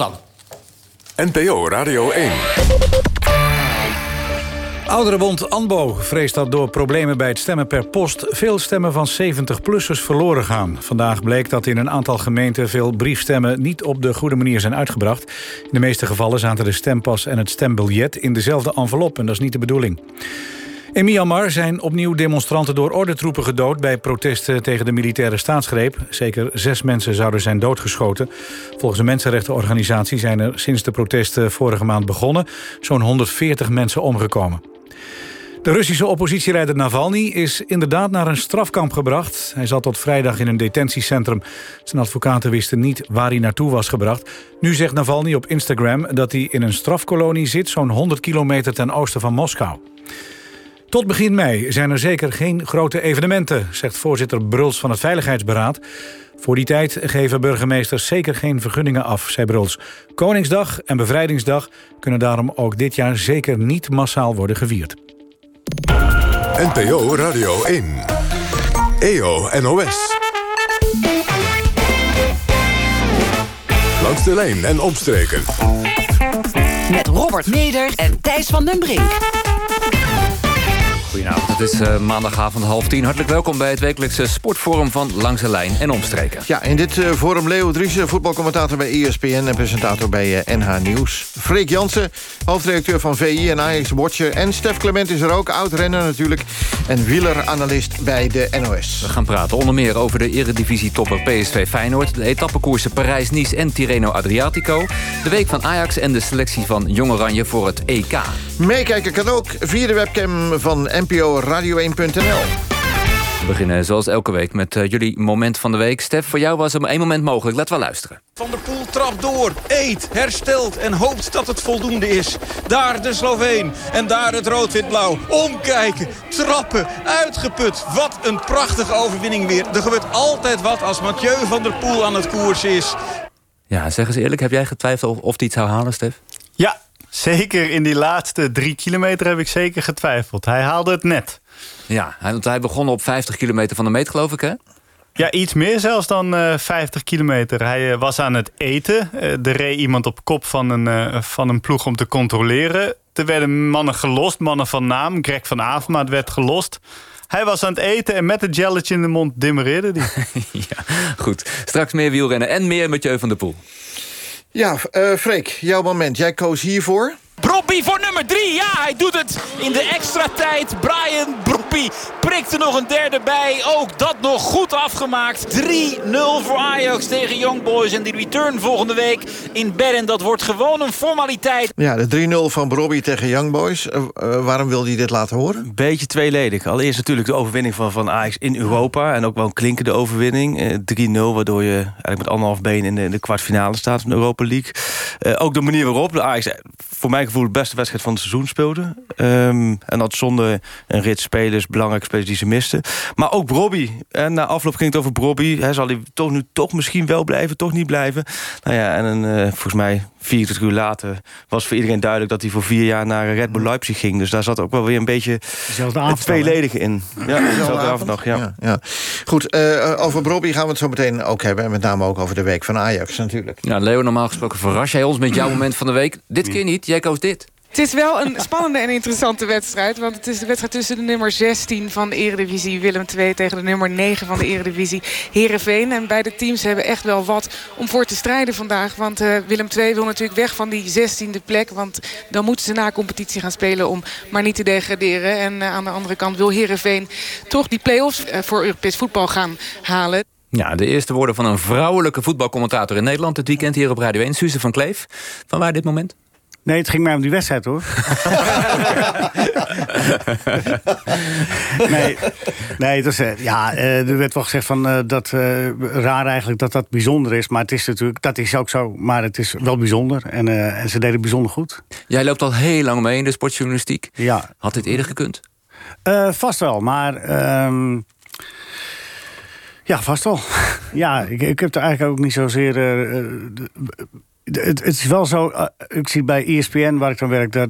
Dan. NPO Radio 1. Ouderenbond ANBO vreest dat door problemen bij het stemmen per post... veel stemmen van 70-plussers verloren gaan. Vandaag bleek dat in een aantal gemeenten... veel briefstemmen niet op de goede manier zijn uitgebracht. In de meeste gevallen zaten de stempas en het stembiljet... in dezelfde envelop en dat is niet de bedoeling. In Myanmar zijn opnieuw demonstranten door ordentroepen gedood... bij protesten tegen de militaire staatsgreep. Zeker zes mensen zouden zijn doodgeschoten. Volgens een mensenrechtenorganisatie zijn er sinds de protesten vorige maand begonnen... zo'n 140 mensen omgekomen. De Russische oppositieleider Navalny is inderdaad naar een strafkamp gebracht. Hij zat tot vrijdag in een detentiecentrum. Zijn advocaten wisten niet waar hij naartoe was gebracht. Nu zegt Navalny op Instagram dat hij in een strafkolonie zit... zo'n 100 kilometer ten oosten van Moskou. Tot begin mei zijn er zeker geen grote evenementen... zegt voorzitter Bruls van het Veiligheidsberaad. Voor die tijd geven burgemeesters zeker geen vergunningen af, zei Bruls. Koningsdag en Bevrijdingsdag kunnen daarom ook dit jaar... zeker niet massaal worden gevierd. NPO Radio 1. EO NOS. Langs de lijn en omstreken. Met Robert Neder en Thijs van den Brink. Goedenavond, het is uh, maandagavond half tien. Hartelijk welkom bij het wekelijkse sportforum van Langs de Lijn en Omstreken. Ja, in dit uh, forum Leo Driessen, voetbalcommentator bij ESPN... en presentator bij uh, NH Nieuws. Freek Jansen, hoofdredacteur van VI en Ajax Watcher. En Stef Clement is er ook, oud-renner natuurlijk... en wieleranalist bij de NOS. We gaan praten onder meer over de eredivisie-topper PSV Feyenoord... de etappekoersen Parijs-Nice en Tirreno Adriatico... de week van Ajax en de selectie van Jong Oranje voor het EK. Meekijken kan ook via de webcam van NPO Radio1.nl. We beginnen zoals elke week met uh, jullie moment van de week. Stef, voor jou was er maar één moment mogelijk. Laten we luisteren. Van der Poel trapt door, eet, herstelt en hoopt dat het voldoende is. Daar de Sloveen en daar het rood-wit-blauw. Omkijken, trappen, uitgeput. Wat een prachtige overwinning weer. Er gebeurt altijd wat als Mathieu van der Poel aan het koers is. Ja, zeg eens eerlijk, heb jij getwijfeld of, of hij iets zou halen, Stef? Ja, Zeker in die laatste drie kilometer heb ik zeker getwijfeld. Hij haalde het net. Ja, want hij begon op 50 kilometer van de meet, geloof ik, hè? Ja, iets meer zelfs dan uh, 50 kilometer. Hij uh, was aan het eten. Uh, er reed iemand op kop van een, van een ploeg om te controleren. Er werden mannen gelost, mannen van naam. Greg van Avermaat werd gelost. Hij was aan het eten en met een jelletje in de mond dimmereerde hij. ja, goed. Straks meer wielrennen en meer Mathieu van der Poel. Ja, uh, Freek, jouw moment. Jij koos hiervoor. Broppie voor nummer 3. Ja, hij doet het in de extra tijd. Brian Broppie prikt er nog een derde bij. Ook dat nog goed afgemaakt. 3-0 voor Ajax tegen Young Boys. En die return volgende week in Bern. Dat wordt gewoon een formaliteit. Ja, de 3-0 van Broppie tegen Young Boys. Uh, uh, waarom wilde hij dit laten horen? Beetje tweeledig. Allereerst natuurlijk de overwinning van, van Ajax in Europa. En ook wel een klinkende overwinning. 3-0, waardoor je eigenlijk met anderhalf been in de, in de kwartfinale staat van de Europa League. ook de manier waarop de Ajax voor mij gevoel de beste wedstrijd van het seizoen speelde. Um, en dat zonder een rit spelers, belangrijke spelers die ze misten. Maar ook Brobby. En na afloop ging het over Brobby. Hij zal hij toch nu toch misschien wel blijven, toch niet blijven. Nou ja, en een, uh, volgens mij 24 uur later was voor iedereen duidelijk... dat hij voor vier jaar naar Red Bull Leipzig ging. Dus daar zat ook wel weer een beetje het tweeledige in. Ja, dezelfde avond nog, ja. ja, ja. Goed, uh, over Brobby gaan we het zo meteen ook hebben. En met name ook over de week van Ajax natuurlijk. Ja, Leo, normaal gesproken verras jij ons met jouw moment van de week. Dit keer niet, jij koos dit. Het is wel een spannende en interessante wedstrijd. Want het is de wedstrijd tussen de nummer 16 van de Eredivisie... Willem II tegen de nummer 9 van de Eredivisie Heerenveen. En beide teams hebben echt wel wat om voor te strijden vandaag. Want uh, Willem II wil natuurlijk weg van die 16e plek. Want dan moeten ze na competitie gaan spelen om maar niet te degraderen. En uh, aan de andere kant wil Heerenveen toch die play-offs uh, voor Europees voetbal gaan halen. Ja, de eerste woorden van een vrouwelijke voetbalcommentator in Nederland... dit weekend hier op Radio 1, Suze van Kleef. Van waar dit moment? Nee, het ging mij om die wedstrijd, hoor. nee, nee het was, ja, er werd wel gezegd van, uh, dat uh, raar eigenlijk dat dat bijzonder is. Maar het is natuurlijk, dat is ook zo. Maar het is wel bijzonder. En, uh, en ze deden bijzonder goed. Jij loopt al heel lang mee in de sportjournalistiek. Ja. Had dit eerder gekund? vast wel, maar... Um, ja, vast wel. ja, ik, ik heb er eigenlijk ook niet zozeer... Het, het, is wel zo, uh, ik zie bij ESPN waar ik dan werk, dat,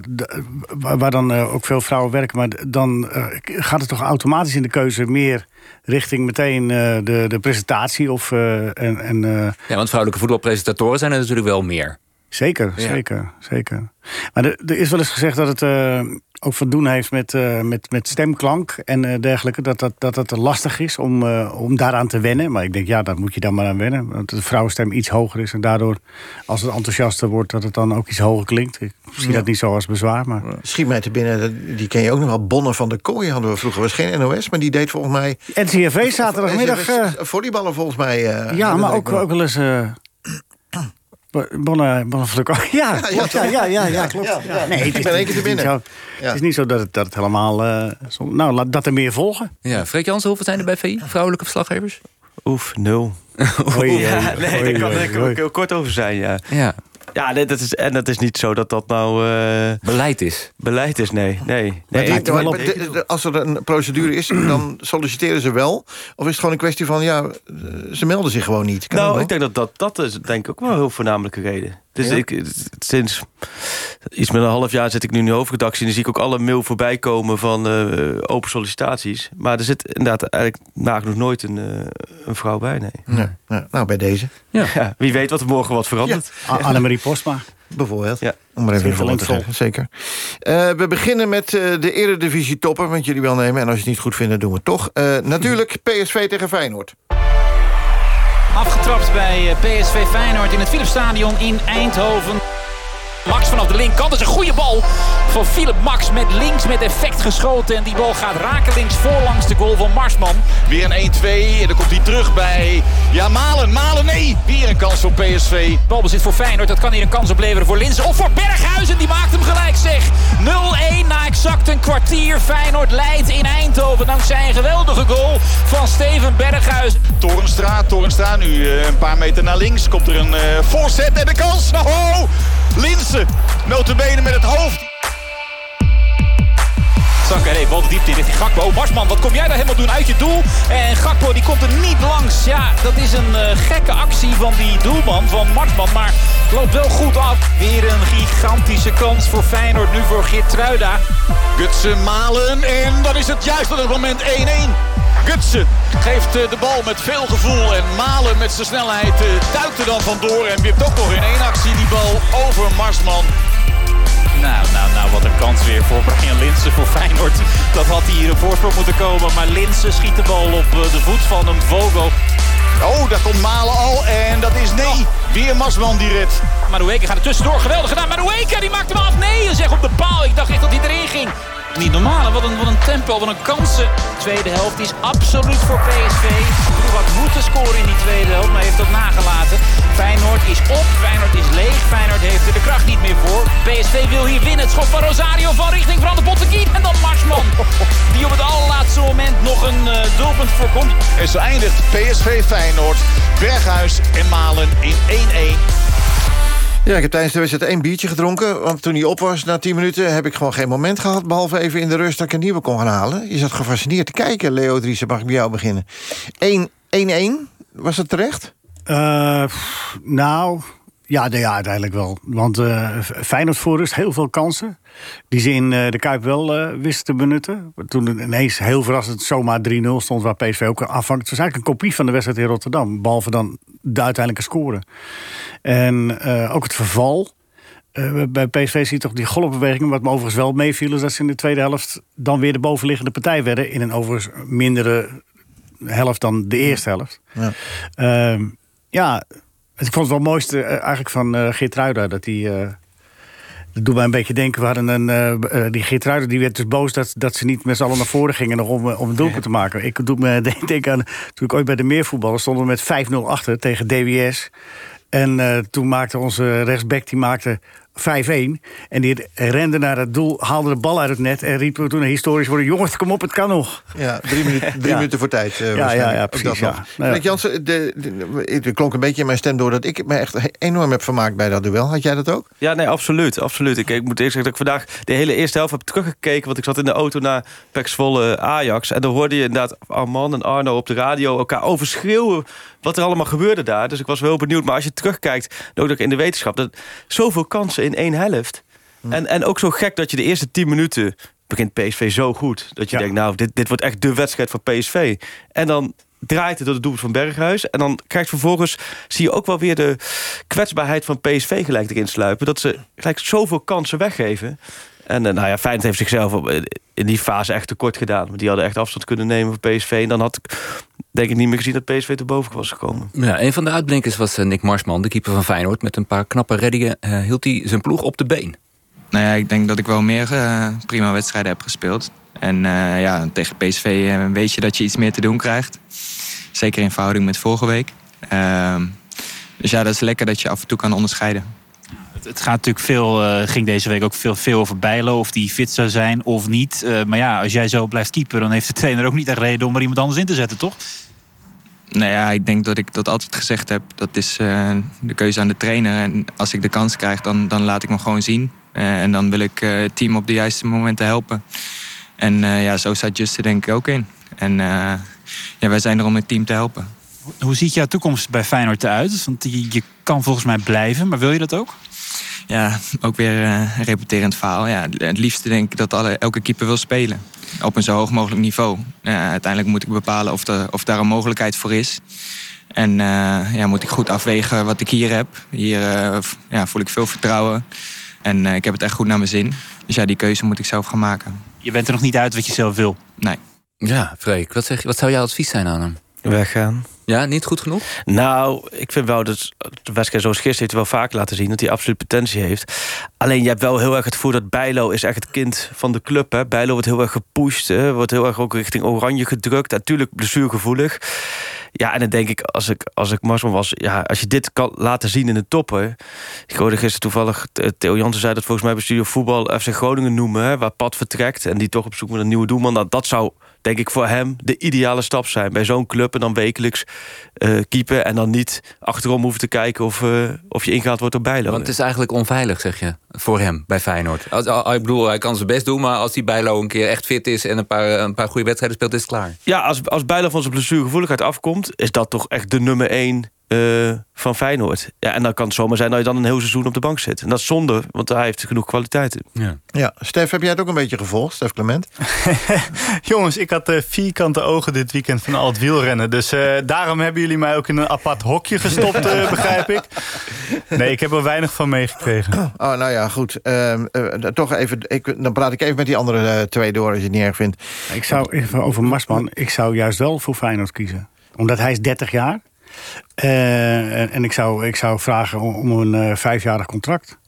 waar dan uh, ook veel vrouwen werken, maar dan uh, gaat het toch automatisch in de keuze meer richting meteen de, de presentatie. Of, en, en, ja, want vrouwelijke voetbalpresentatoren zijn er natuurlijk wel meer. Zeker, Ja. zeker, zeker. Maar er, er is wel eens gezegd dat het eh, ook van doen heeft met, eh, met, met stemklank en eh, dergelijke. Dat dat, dat het lastig is om, om daaraan te wennen. Maar ik denk, ja, daar moet je dan maar aan wennen. Want de vrouwenstem iets hoger is. En daardoor, als het enthousiaster wordt, dat het dan ook iets hoger klinkt. Ik zie Ja. dat niet zo als bezwaar. Maar... Schiet mij te binnen, dat- die ken je ook nog wel. Bonne van de Kooi hadden we vroeger. was geen NOS, maar die deed volgens mij... NCRV zaterdagmiddag... Volleyballen volgens mij. ja, dat maar ook, ook wel eens... Bo- Bonne, Bonne. Ja, Ja, klopt, ja, ja, ja, ja, Ja, klopt. ja, ja. Nee, het Ik is ben één niet- keer te binnen. zo- Het is niet zo dat het, dat het helemaal... eh, zo- nou, laat dat er meer volgen. Ja, Freek Jansen, hoeveel zijn er bij VI? Vrouwelijke verslaggevers? Oef, nul. Oei, ja, oei, nee, oei, daar kan ik ook heel kort over zijn, ja. Ja. Ja, nee, dat is, en dat is niet zo dat dat nou... eh, Beleid is. beleid is, nee. nee, Maar nee. die- maar op. de- de- als er een procedure is, dan solliciteren ze wel? Of is het gewoon een kwestie van, ja, eh, ze melden zich gewoon niet? Kan Nou, ik denk dat dat, dat is denk ik ook wel een heel voornamelijke reden. Dus Ja? ik, sinds iets meer dan een half jaar zit ik nu in de hoofdredactie... en dan zie ik ook alle mail voorbij komen van eh, open sollicitaties. Maar er zit inderdaad eigenlijk nagenoeg nooit een, eh, een vrouw bij, nee. Nee, nou, nou, bij deze, Ja, wie weet wat er morgen wat verandert. A- Annemarie Postma. bijvoorbeeld. Ja. Om maar even een te geven, zeker. Eh, we beginnen met eh, de eredivisie topper, want jullie wel nemen. En als je het niet goed vindt, dan doen we het toch. Eh, natuurlijk PSV tegen Feyenoord. Afgetrapt bij eh, PSV Feyenoord in het Philipsstadion in Eindhoven. Max vanaf de linkerkant. Dat is een goede bal van Philip Max met links met effect geschoten. En die bal gaat raken links voorlangs de goal van Marsman. Weer een 1-2 en dan komt hij terug bij... Ja, Malen, Malen, nee! Weer een kans voor PSV. Balbezit voor Feyenoord. Dat kan hier een kans opleveren voor Linsen. Of voor Berghuizen. Die maakt hem gelijk zeg. 0-1 na exact een kwartier. Feyenoord leidt in Eindhoven. Dankzij een geweldige goal van Steven Berghuizen. Torenstra, Torenstra nu eh, een paar meter naar links. Komt er een eh, voorzet en de kans. Oh, Linsen, notabene met het hoofd. Sankaré, de diepte Gakpo. Marsman, wat kom jij daar helemaal doen uit je doel? En Gakpo die komt er niet langs. Ja, dat is een eh, gekke actie van die doelman van Marsman. Maar loopt wel goed af. Weer een gigantische kans voor Feyenoord. Nu voor Geertruida. Gutsen, Malen en dan is het juist op het moment 1-1. Gutsen geeft eh, de bal met veel gevoel en Malen met zijn snelheid eh, duikt er dan vandoor. En wipt ook nog in één actie die bal over Marsman. Nou, nou, nou, wat een kans weer voor Brian Linsen voor Feyenoord. Dat had hier een voorsprong moeten komen. Maar Linsen schiet de bal op eh, de voet van een Vogo. Oh, daar komt Malen al en dat is nee. Weer Marsman die rit. Madueke gaat er tussendoor. Geweldig gedaan. Madueke die maakt hem af. Nee, zeg op de paal. Ik dacht echt dat hij erin ging. Niet normaal. Wat een, wat een tempo, wat een kansen. De tweede helft is absoluut voor PSV. Had moeten scoren in die tweede helft, maar heeft dat nagelaten. Feyenoord is op, Feyenoord is leeg. Feyenoord heeft er de kracht niet meer voor. PSV wil hier winnen. Het schot van Rosario van richting Van de Bottekiet. En dan Marsman, die op het allerlaatste moment nog een eh, doelpunt voorkomt. En zo eindigt PSV Feyenoord, Berghuis en Malen in 1-1. Ja, ik heb tijdens de wedstrijd één biertje gedronken. Want toen hij op was, na 10 minuten, heb ik gewoon geen moment gehad... behalve even in de rust dat ik een nieuwe kon gaan halen. Je zat gefascineerd te kijken, Leo Driessen. Mag ik bij jou beginnen? 1-1, was het terecht? Eh, nou, ja, nee, ja, uiteindelijk wel. Want eh Feyenoord voor rust heel veel kansen. Die ze in eh, de Kuip wel eh, wisten te benutten. Toen het ineens heel verrassend zomaar 3-0 stond... waar PSV ook aanvankelijk... Het was eigenlijk een kopie van de wedstrijd in Rotterdam. Behalve dan de uiteindelijke score. En ook het verval... Bij PSV zie je toch die golfbewegingen. Wat me overigens wel meeviel... is dat ze in de tweede helft dan weer de bovenliggende partij werden... in een overigens mindere helft dan de eerste helft. Ja. Ehm, ja, ik vond het wel mooiste eh, eigenlijk van eh Geertruida. Dat hij... eh, dat doet mij een beetje denken. We hadden een, die Geertruida die werd dus boos dat, dat ze niet met z'n allen naar voren gingen nog om, om een doelpunt te maken. Ik doe me denk- aan toen ik ooit bij de meervoetballen stonden we met 5-0 achter tegen DWS. En toen maakte onze rechtsback die maakte 5-1. En die rende naar het doel, haalde de bal uit het net en riep toen historisch worden: jongens, kom op, het kan nog. Ja, drie, minuten, drie Ja. minuten voor tijd. eh, Ja, waarschijnlijk. ja, ja, Ook dat precies, ja. Nou ja. Jansen, de, de, er klonk een beetje in mijn stem door... dat ik me echt enorm heb vermaakt bij dat duel. Had jij dat ook? Ja, nee, absoluut. absoluut. Ik, ik moet eerst zeggen dat ik vandaag de hele eerste helft heb teruggekeken. Want ik zat in de auto naar Pek Zwolle Ajax. En dan hoorde je inderdaad Arman en Arno op de radio elkaar overschreeuwen wat er allemaal gebeurde daar. Dus ik was wel benieuwd. Maar als je terugkijkt, ook in de wetenschap... dat zoveel kansen in één helft. En, en ook zo gek dat je de eerste tien minuten begint PSV zo goed. Dat je Ja. denkt, nou, dit, dit wordt echt de wedstrijd voor PSV. En dan draait het door de doelpunt van Berghuis. En dan krijgt vervolgens, zie je ook wel weer de kwetsbaarheid van PSV gelijk erin sluipen. Dat ze gelijk zoveel kansen weggeven. En uh, nou ja, Feyenoord heeft zichzelf op, in die fase echt tekort gedaan. Want die hadden echt afstand kunnen nemen voor PSV. En dan had ik denk ik niet meer gezien dat PSV te boven was gekomen. Ja, een van de uitblinkers was Nick Marsman, de keeper van Feyenoord. Met een paar knappe reddingen uh, hield hij zijn ploeg op de been. Nou ja, ik denk dat ik wel meer uh, prima wedstrijden heb gespeeld. En uh, ja, tegen PSV weet je dat je iets meer te doen krijgt. Zeker in verhouding met vorige week. Ehm, dus ja, dat is lekker dat je af en toe kan onderscheiden. Het gaat natuurlijk veel, uh, ging deze week ook veel, veel over Bijlo, of die fit zou zijn of niet. Uh, maar ja, als jij zo blijft keeper, dan heeft de trainer ook niet echt reden om er iemand anders in te zetten, toch? Nou ja, ik denk dat ik dat altijd gezegd heb. Dat is uh, de keuze aan de trainer. En als ik de kans krijg, dan, dan laat ik me gewoon zien. en dan wil ik het team op de juiste momenten helpen. En ja, zo staat Justin denk ik ook in. En ja, wij zijn er om het team te helpen. Hoe ziet jouw toekomst bij Feyenoord eruit? Want je, je kan volgens mij blijven, maar wil je dat ook? Ja, ook weer uh, een repeterend verhaal. Ja, het liefste denk ik dat alle, elke keeper wil spelen. Op een zo hoog mogelijk niveau. Ja, uiteindelijk moet ik bepalen of, de, of daar een mogelijkheid voor is. En uh, ja, moet ik goed afwegen wat ik hier heb. Hier uh, ja, voel ik veel vertrouwen. En ik heb het echt goed naar mijn zin. Dus ja, die keuze moet ik zelf gaan maken. Je bent er nog niet uit wat je zelf wil? Nee. Ja, Freek, wat, zeg, wat zou jouw advies zijn aan hem? Weggaan. Ja, niet goed genoeg? Nou, ik vind wel dat de wedstrijd zoals gisteren heeft wel vaak laten zien dat hij absoluut potentie heeft. Alleen je hebt wel heel erg het gevoel dat Bijlo is echt het kind van de club. Hè. Bijlo wordt heel erg gepusht, hè. wordt heel erg ook richting oranje gedrukt. Natuurlijk blessuregevoelig. Ja, en dan denk ik, als ik, als ik Marsman was... Ja, als je dit kan laten zien in de toppen... Ik hoorde gisteren toevallig... Theo Jansen zei dat volgens mij bij Studio Voetbal... FC Groningen noemen, hè, waar Pat vertrekt... en die toch op zoek met een nieuwe doelman. Dat, dat zou denk ik voor hem de ideale stap zijn. Bij zo'n club en dan wekelijks uh, keepen... en dan niet achterom hoeven te kijken of, uh, of je ingehaald wordt door Bijlo. Want het is eigenlijk onveilig, zeg je, voor hem bij Feyenoord. Als, als, ik bedoel, hij kan zijn best doen... maar als die Bijlo een keer echt fit is... en een paar, een paar goede wedstrijden speelt, is het klaar. Ja, als, als Bijlo van zijn blessuregevoeligheid afkomt... is dat toch echt de nummer één uh, van Feyenoord. Ja, en dan kan het zomaar zijn dat je dan een heel seizoen op de bank zit. En dat is zonde, want hij heeft genoeg kwaliteiten. Ja, ja. Stef, heb jij het ook een beetje gevolgd, Stef Clement? Jongens, ik had uh, vierkante ogen dit weekend van al het wielrennen. Dus uh, daarom hebben jullie mij ook in een apart hokje gestopt, begrijp ik. Nee, ik heb er weinig van meegekregen. Oh, nou ja, goed. Ehm, toch even, ik, dan praat ik even met die andere twee door, als je het niet erg vindt. Ik zou even over Marsman, ik zou juist wel voor Feyenoord kiezen. Omdat hij is 30 jaar. Uh, en ik zou, ik zou vragen om een uh, vijfjarig contract.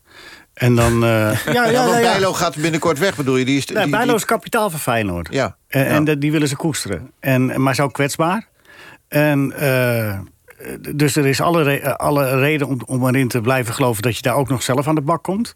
En dan... Uh, ja, ja, ja, ja, Bijlo gaat binnenkort weg, bedoel je? Die is, nee, die, Bijlo is kapitaal van Feyenoord. Ja. En, en de, die willen ze koesteren. En, maar zo kwetsbaar. En... dus er is alle, re alle reden om, om erin te blijven geloven... dat je daar ook nog zelf aan de bak komt.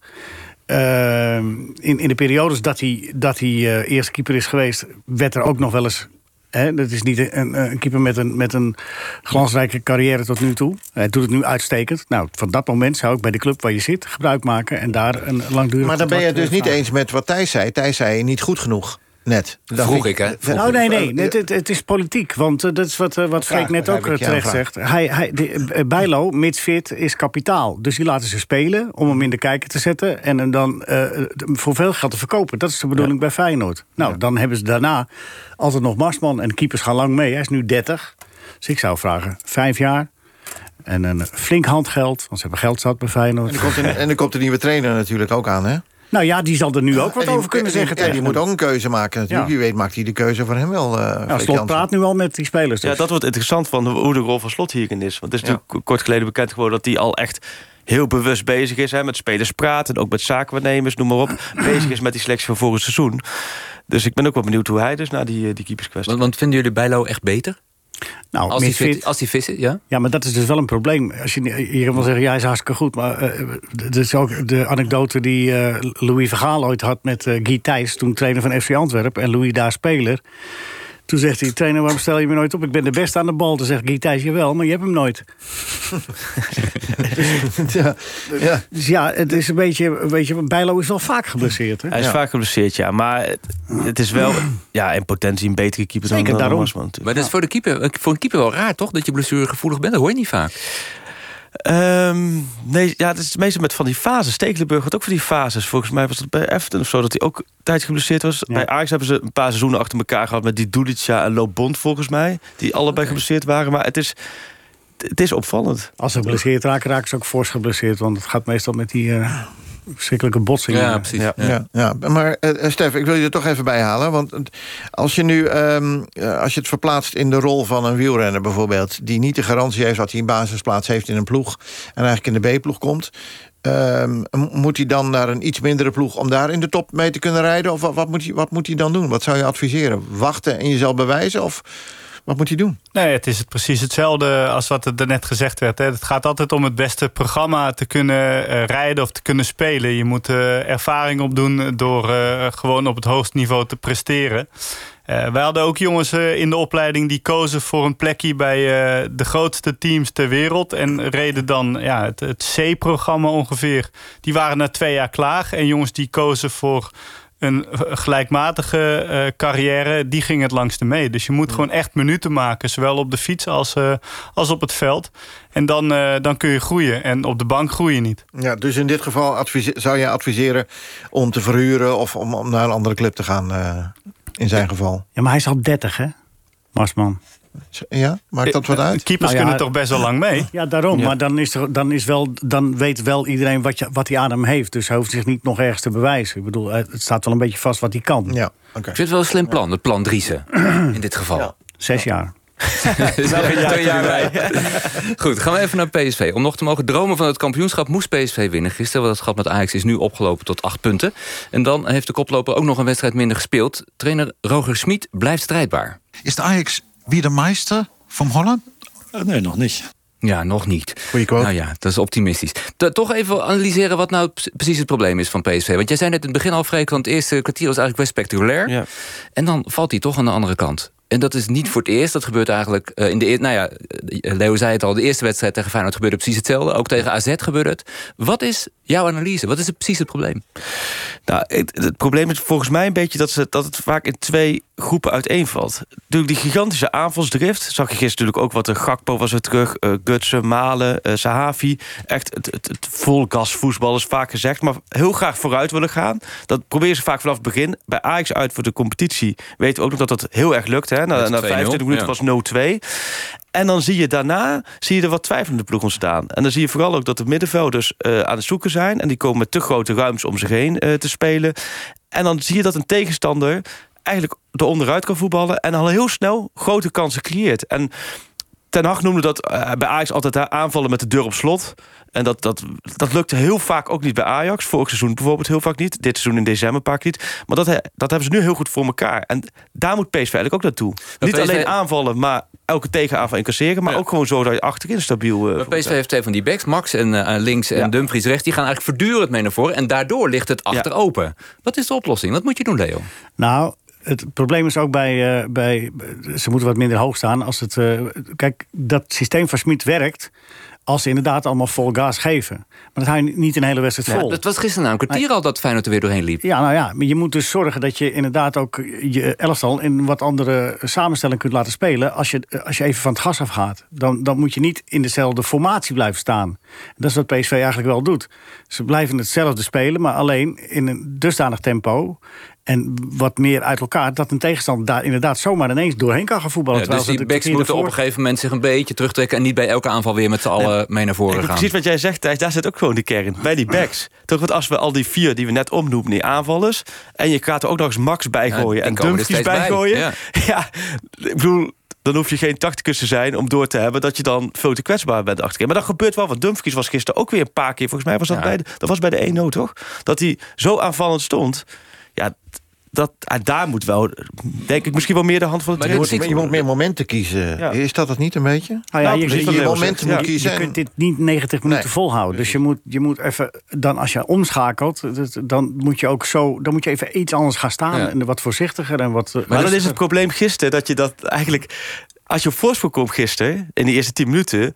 in, in de periodes dat hij, dat hij eerste keeper is geweest... werd er ook nog wel eens He, dat is niet een, een, keeper met een, met een glansrijke carrière tot nu toe. Hij doet het nu uitstekend. Nou, van dat moment zou ik bij de club waar je zit gebruik maken... en daar een langdurig Maar dan ben je het dus niet eens met wat Thijs zei. Thijs zei niet goed genoeg. Net. Dat vroeg ik, hè? Vroeg oh, nee, nee. Het, het, het, is politiek. Want uh, dat is wat, uh, wat Freek net ook terecht zegt. Hij, hij, de, Bijlo, mits fit, is kapitaal. Dus die laten ze spelen om hem in de kijker te zetten... en hem dan uh, voor veel geld te verkopen. Dat is de bedoeling ja. bij Feyenoord. Nou, ja. dan hebben ze daarna altijd nog Marsman. En de keepers gaan lang mee. Hij is nu 30. Dus ik zou vragen, vijf jaar... En een flink handgeld, want ze hebben geld zat bij Feyenoord. En er komt een, en er komt een nieuwe trainer natuurlijk ook aan, hè? Nou ja, die zal er nu ook wat die, over kunnen zeggen. Die moet ook een keuze maken natuurlijk. Ja. Wie weet maakt hij de keuze voor hem wel. Uh, ja, Slot praat nu al met die spelers. Dus. Ja, dat wordt interessant van hoe de rol van Slot hierin is. Want het is natuurlijk kort geleden bekend geworden... dat hij al echt heel bewust bezig is. Hè, met spelers praten, ook met zakenwaarnemers, noem maar op. bezig is met die selectie van vorig seizoen. Dus ik ben ook wel benieuwd hoe hij dus naar die, die keeperskwestie... Want, want vinden jullie Bijlo echt beter? Nou, als, hij fit, als vis is, ja? Ja, maar dat is dus wel een probleem. Als je, je kan wel zeggen, ja, hij is hartstikke goed. Maar uh, dat is ook de anekdote die uh, Louis Vergaal ooit had met uh, Guy Thijs... toen trainer van FC Antwerpen en Louis daar speler. Toen zegt hij, trainer, waarom stel je me nooit op? Ik ben de beste aan de bal. Toen zegt Guy Thijs, jawel, maar je hebt hem nooit. ja, ja. Dus ja, het is een beetje, weet je, Bijlo is wel vaak geblesseerd. Hè? Hij is ja. vaak geblesseerd, ja. Maar het, het, is wel ja, in potentie een betere keeper Zeker dan daarom. Marsman. Maar dat is voor, de keeper, voor een keeper wel raar, toch? Dat je blessuregevoelig bent, dat hoor je niet vaak. Ehm, nee, ja, het is meestal met van die fases. Stekelenburg had ook van die fases. Volgens mij was dat bij Everton of zo, dat hij ook tijd geblesseerd was. Bij Ajax hebben ze een paar seizoenen achter elkaar gehad... met die Dudica en Lobond volgens mij. Die allebei geblesseerd waren. Maar het is, het is opvallend. Als ze geblesseerd raken, raken ze ook fors geblesseerd. Want het gaat meestal met die uh, verschrikkelijke botsingen. Ja, precies. Ja, ja. ja. Maar uh, Stef, ik wil je er toch even bij halen. Want als je nu um, als je het verplaatst in de rol van een wielrenner bijvoorbeeld... die niet de garantie heeft dat hij een basisplaats heeft in een ploeg... en eigenlijk in de B-ploeg komt... Um, moet hij dan naar een iets mindere ploeg om daar in de top mee te kunnen rijden? Of wat, wat, moet, hij, wat moet hij dan doen? Wat zou je adviseren? Wachten en jezelf bewijzen? Of wat moet hij doen? Nee, het is precies hetzelfde als wat er net gezegd werd. Hè. Het gaat altijd om het beste programma te kunnen uh, rijden of te kunnen spelen. Je moet uh, ervaring opdoen door uh, gewoon op het hoogste niveau te presteren. Wij hadden ook jongens in de opleiding die kozen voor een plekje bij de grootste teams ter wereld. En reden dan ja, het, het C-programma ongeveer. Die waren na twee jaar klaar. En jongens die kozen voor een gelijkmatige uh, carrière, die ging het langste mee. Dus je moet gewoon echt minuten maken, zowel op de fiets als, uh, als op het veld. En dan, uh, dan kun je groeien. En op de bank groei je niet. Ja, dus in dit geval zou je adviseren om te verhuren... of om, om naar een andere club te gaan, in zijn geval? Ja, maar hij is al 30, hè, Marsman? Ja, maakt dat wat uit? Keepers nou ja, kunnen toch best wel lang mee? Ja, daarom. Ja. Maar dan, is er, dan, is wel, dan weet wel iedereen wat, je, wat hij aan hem heeft. Dus hij hoeft zich niet nog ergens te bewijzen. Ik bedoel, het staat wel een beetje vast wat hij kan. Ja, okay. Ik vind het wel een slim plan, het plan Driessen. in dit geval. Ja. Zes jaar. jaar bij. Goed, gaan we even naar PSV. Om nog te mogen dromen van het kampioenschap moest PSV winnen. Gisteren, dat gat met Ajax is nu opgelopen tot acht punten. En dan heeft de koploper ook nog een wedstrijd minder gespeeld. Trainer Roger Smit blijft strijdbaar. Is de Ajax weer meester van Holland? Nee, nog niet. Ja, nog niet. Goeie quote. Nou ja, dat is optimistisch. Toch even analyseren wat nou precies het probleem is van PSV. Want jij zei net in het begin al, Freek, want het eerste kwartier was eigenlijk best spectaculair. Ja. En dan valt hij toch aan de andere kant. En dat is niet voor het eerst. Dat gebeurt eigenlijk uh, in de eerste. Nou ja, Leo zei het al. De eerste wedstrijd tegen Feyenoord gebeurde precies hetzelfde. Ook tegen AZ gebeurde het. Wat is jouw analyse? Wat is het, precies het probleem? Nou, het, het, probleem is volgens mij een beetje dat, ze, dat het vaak in twee groepen uiteenvalt. Natuurlijk die gigantische aanvalsdrift. Zag je gisteren natuurlijk ook wat de Gakpo was weer terug. Uh, Gutsen, Malen, uh, Sahavi. Echt het, het, het vol gas voetbal is vaak gezegd. Maar heel graag vooruit willen gaan. Dat proberen ze vaak vanaf het begin. Bij Ajax uit voor de competitie weten we ook nog dat dat heel erg lukt. Hè? Na, na 25 minuten ja. was 0-2. En dan zie je daarna zie je er wat twijfelende ploeg ontstaan. En dan zie je vooral ook dat de middenvelders uh, aan het zoeken zijn. En die komen met te grote ruimtes om zich heen uh, te spelen. En dan zie je dat een tegenstander eigenlijk er onderuit kan voetballen... en al heel snel grote kansen creëert. En Ten Hag noemde dat uh, bij Ajax altijd aanvallen met de deur op slot. En dat, dat, dat lukte heel vaak ook niet bij Ajax. Vorig seizoen bijvoorbeeld heel vaak niet. Dit seizoen in december pak niet. Maar dat, dat hebben ze nu heel goed voor elkaar. En daar moet PSV eigenlijk ook naartoe. Maar niet PSV... alleen aanvallen, maar elke tegenaanval incasseren. Maar ja. ook gewoon zo dat je achterin stabiel... Uh, maar PSV heeft twee van die backs. Max en uh, links en ja. Dumfries rechts. Die gaan eigenlijk voortdurend mee naar voren. En daardoor ligt het achter ja. open. Wat is de oplossing? Wat moet je doen, Leo? Nou, het probleem is ook bij, uh, bij... Ze moeten wat minder hoog staan. Als het, uh, kijk, dat systeem van Smit werkt als ze inderdaad allemaal vol gas geven. Maar dat hou je niet een hele wedstrijd vol. Ja, dat was gisteren na een kwartier al dat Feyenoord er weer doorheen liep. Ja, nou ja, maar je moet dus zorgen dat je inderdaad ook je elftal... in wat andere samenstelling kunt laten spelen... als je, als je even van het gas afgaat. Dan, dan moet je niet in dezelfde formatie blijven staan. Dat is wat PSV eigenlijk wel doet. Ze blijven hetzelfde spelen, maar alleen in een dusdanig tempo... En wat meer uit elkaar, dat een tegenstander daar inderdaad zomaar ineens doorheen kan gaan voetballen. Ja, dus die backs moeten ervoor... op een gegeven moment zich een beetje terugtrekken... en niet bij elke aanval weer met z'n allen mee naar voren gaan. Precies wat jij zegt, Thijs, daar zit ook gewoon de kern. Bij die backs. Toch, want als we al die vier die we net omnoemen, die aanvallers... en je gaat er ook nog eens Max bijgooien ja, en Dumfries bijgooien... Ja. ja, ik bedoel, dan hoef je geen tacticus te zijn om door te hebben... dat je dan veel te kwetsbaar bent achterin. Maar dat gebeurt wel, want Dumfries was gisteren ook weer een paar keer... volgens mij was dat, bij de, dat was bij de 1-0, toch? Dat hij zo aanvallend stond... Ja, dat, ah, daar moet wel, denk ik, misschien wel meer de hand van de trainer. Je, moet, je moet meer momenten kiezen. Ja. Is dat het niet een beetje? Nou ja, nou, je, je, je momenten moet kiezen. Je kunt dit niet 90 minuten nee. volhouden. Dus je moet, je moet even, dan als je omschakelt, dan moet je ook zo, dan moet je even iets anders gaan staan. Ja. En wat voorzichtiger en wat. Maar, maar dan is het probleem gisteren dat je dat eigenlijk, als je op voorsprong komt gisteren, in de eerste 10 minuten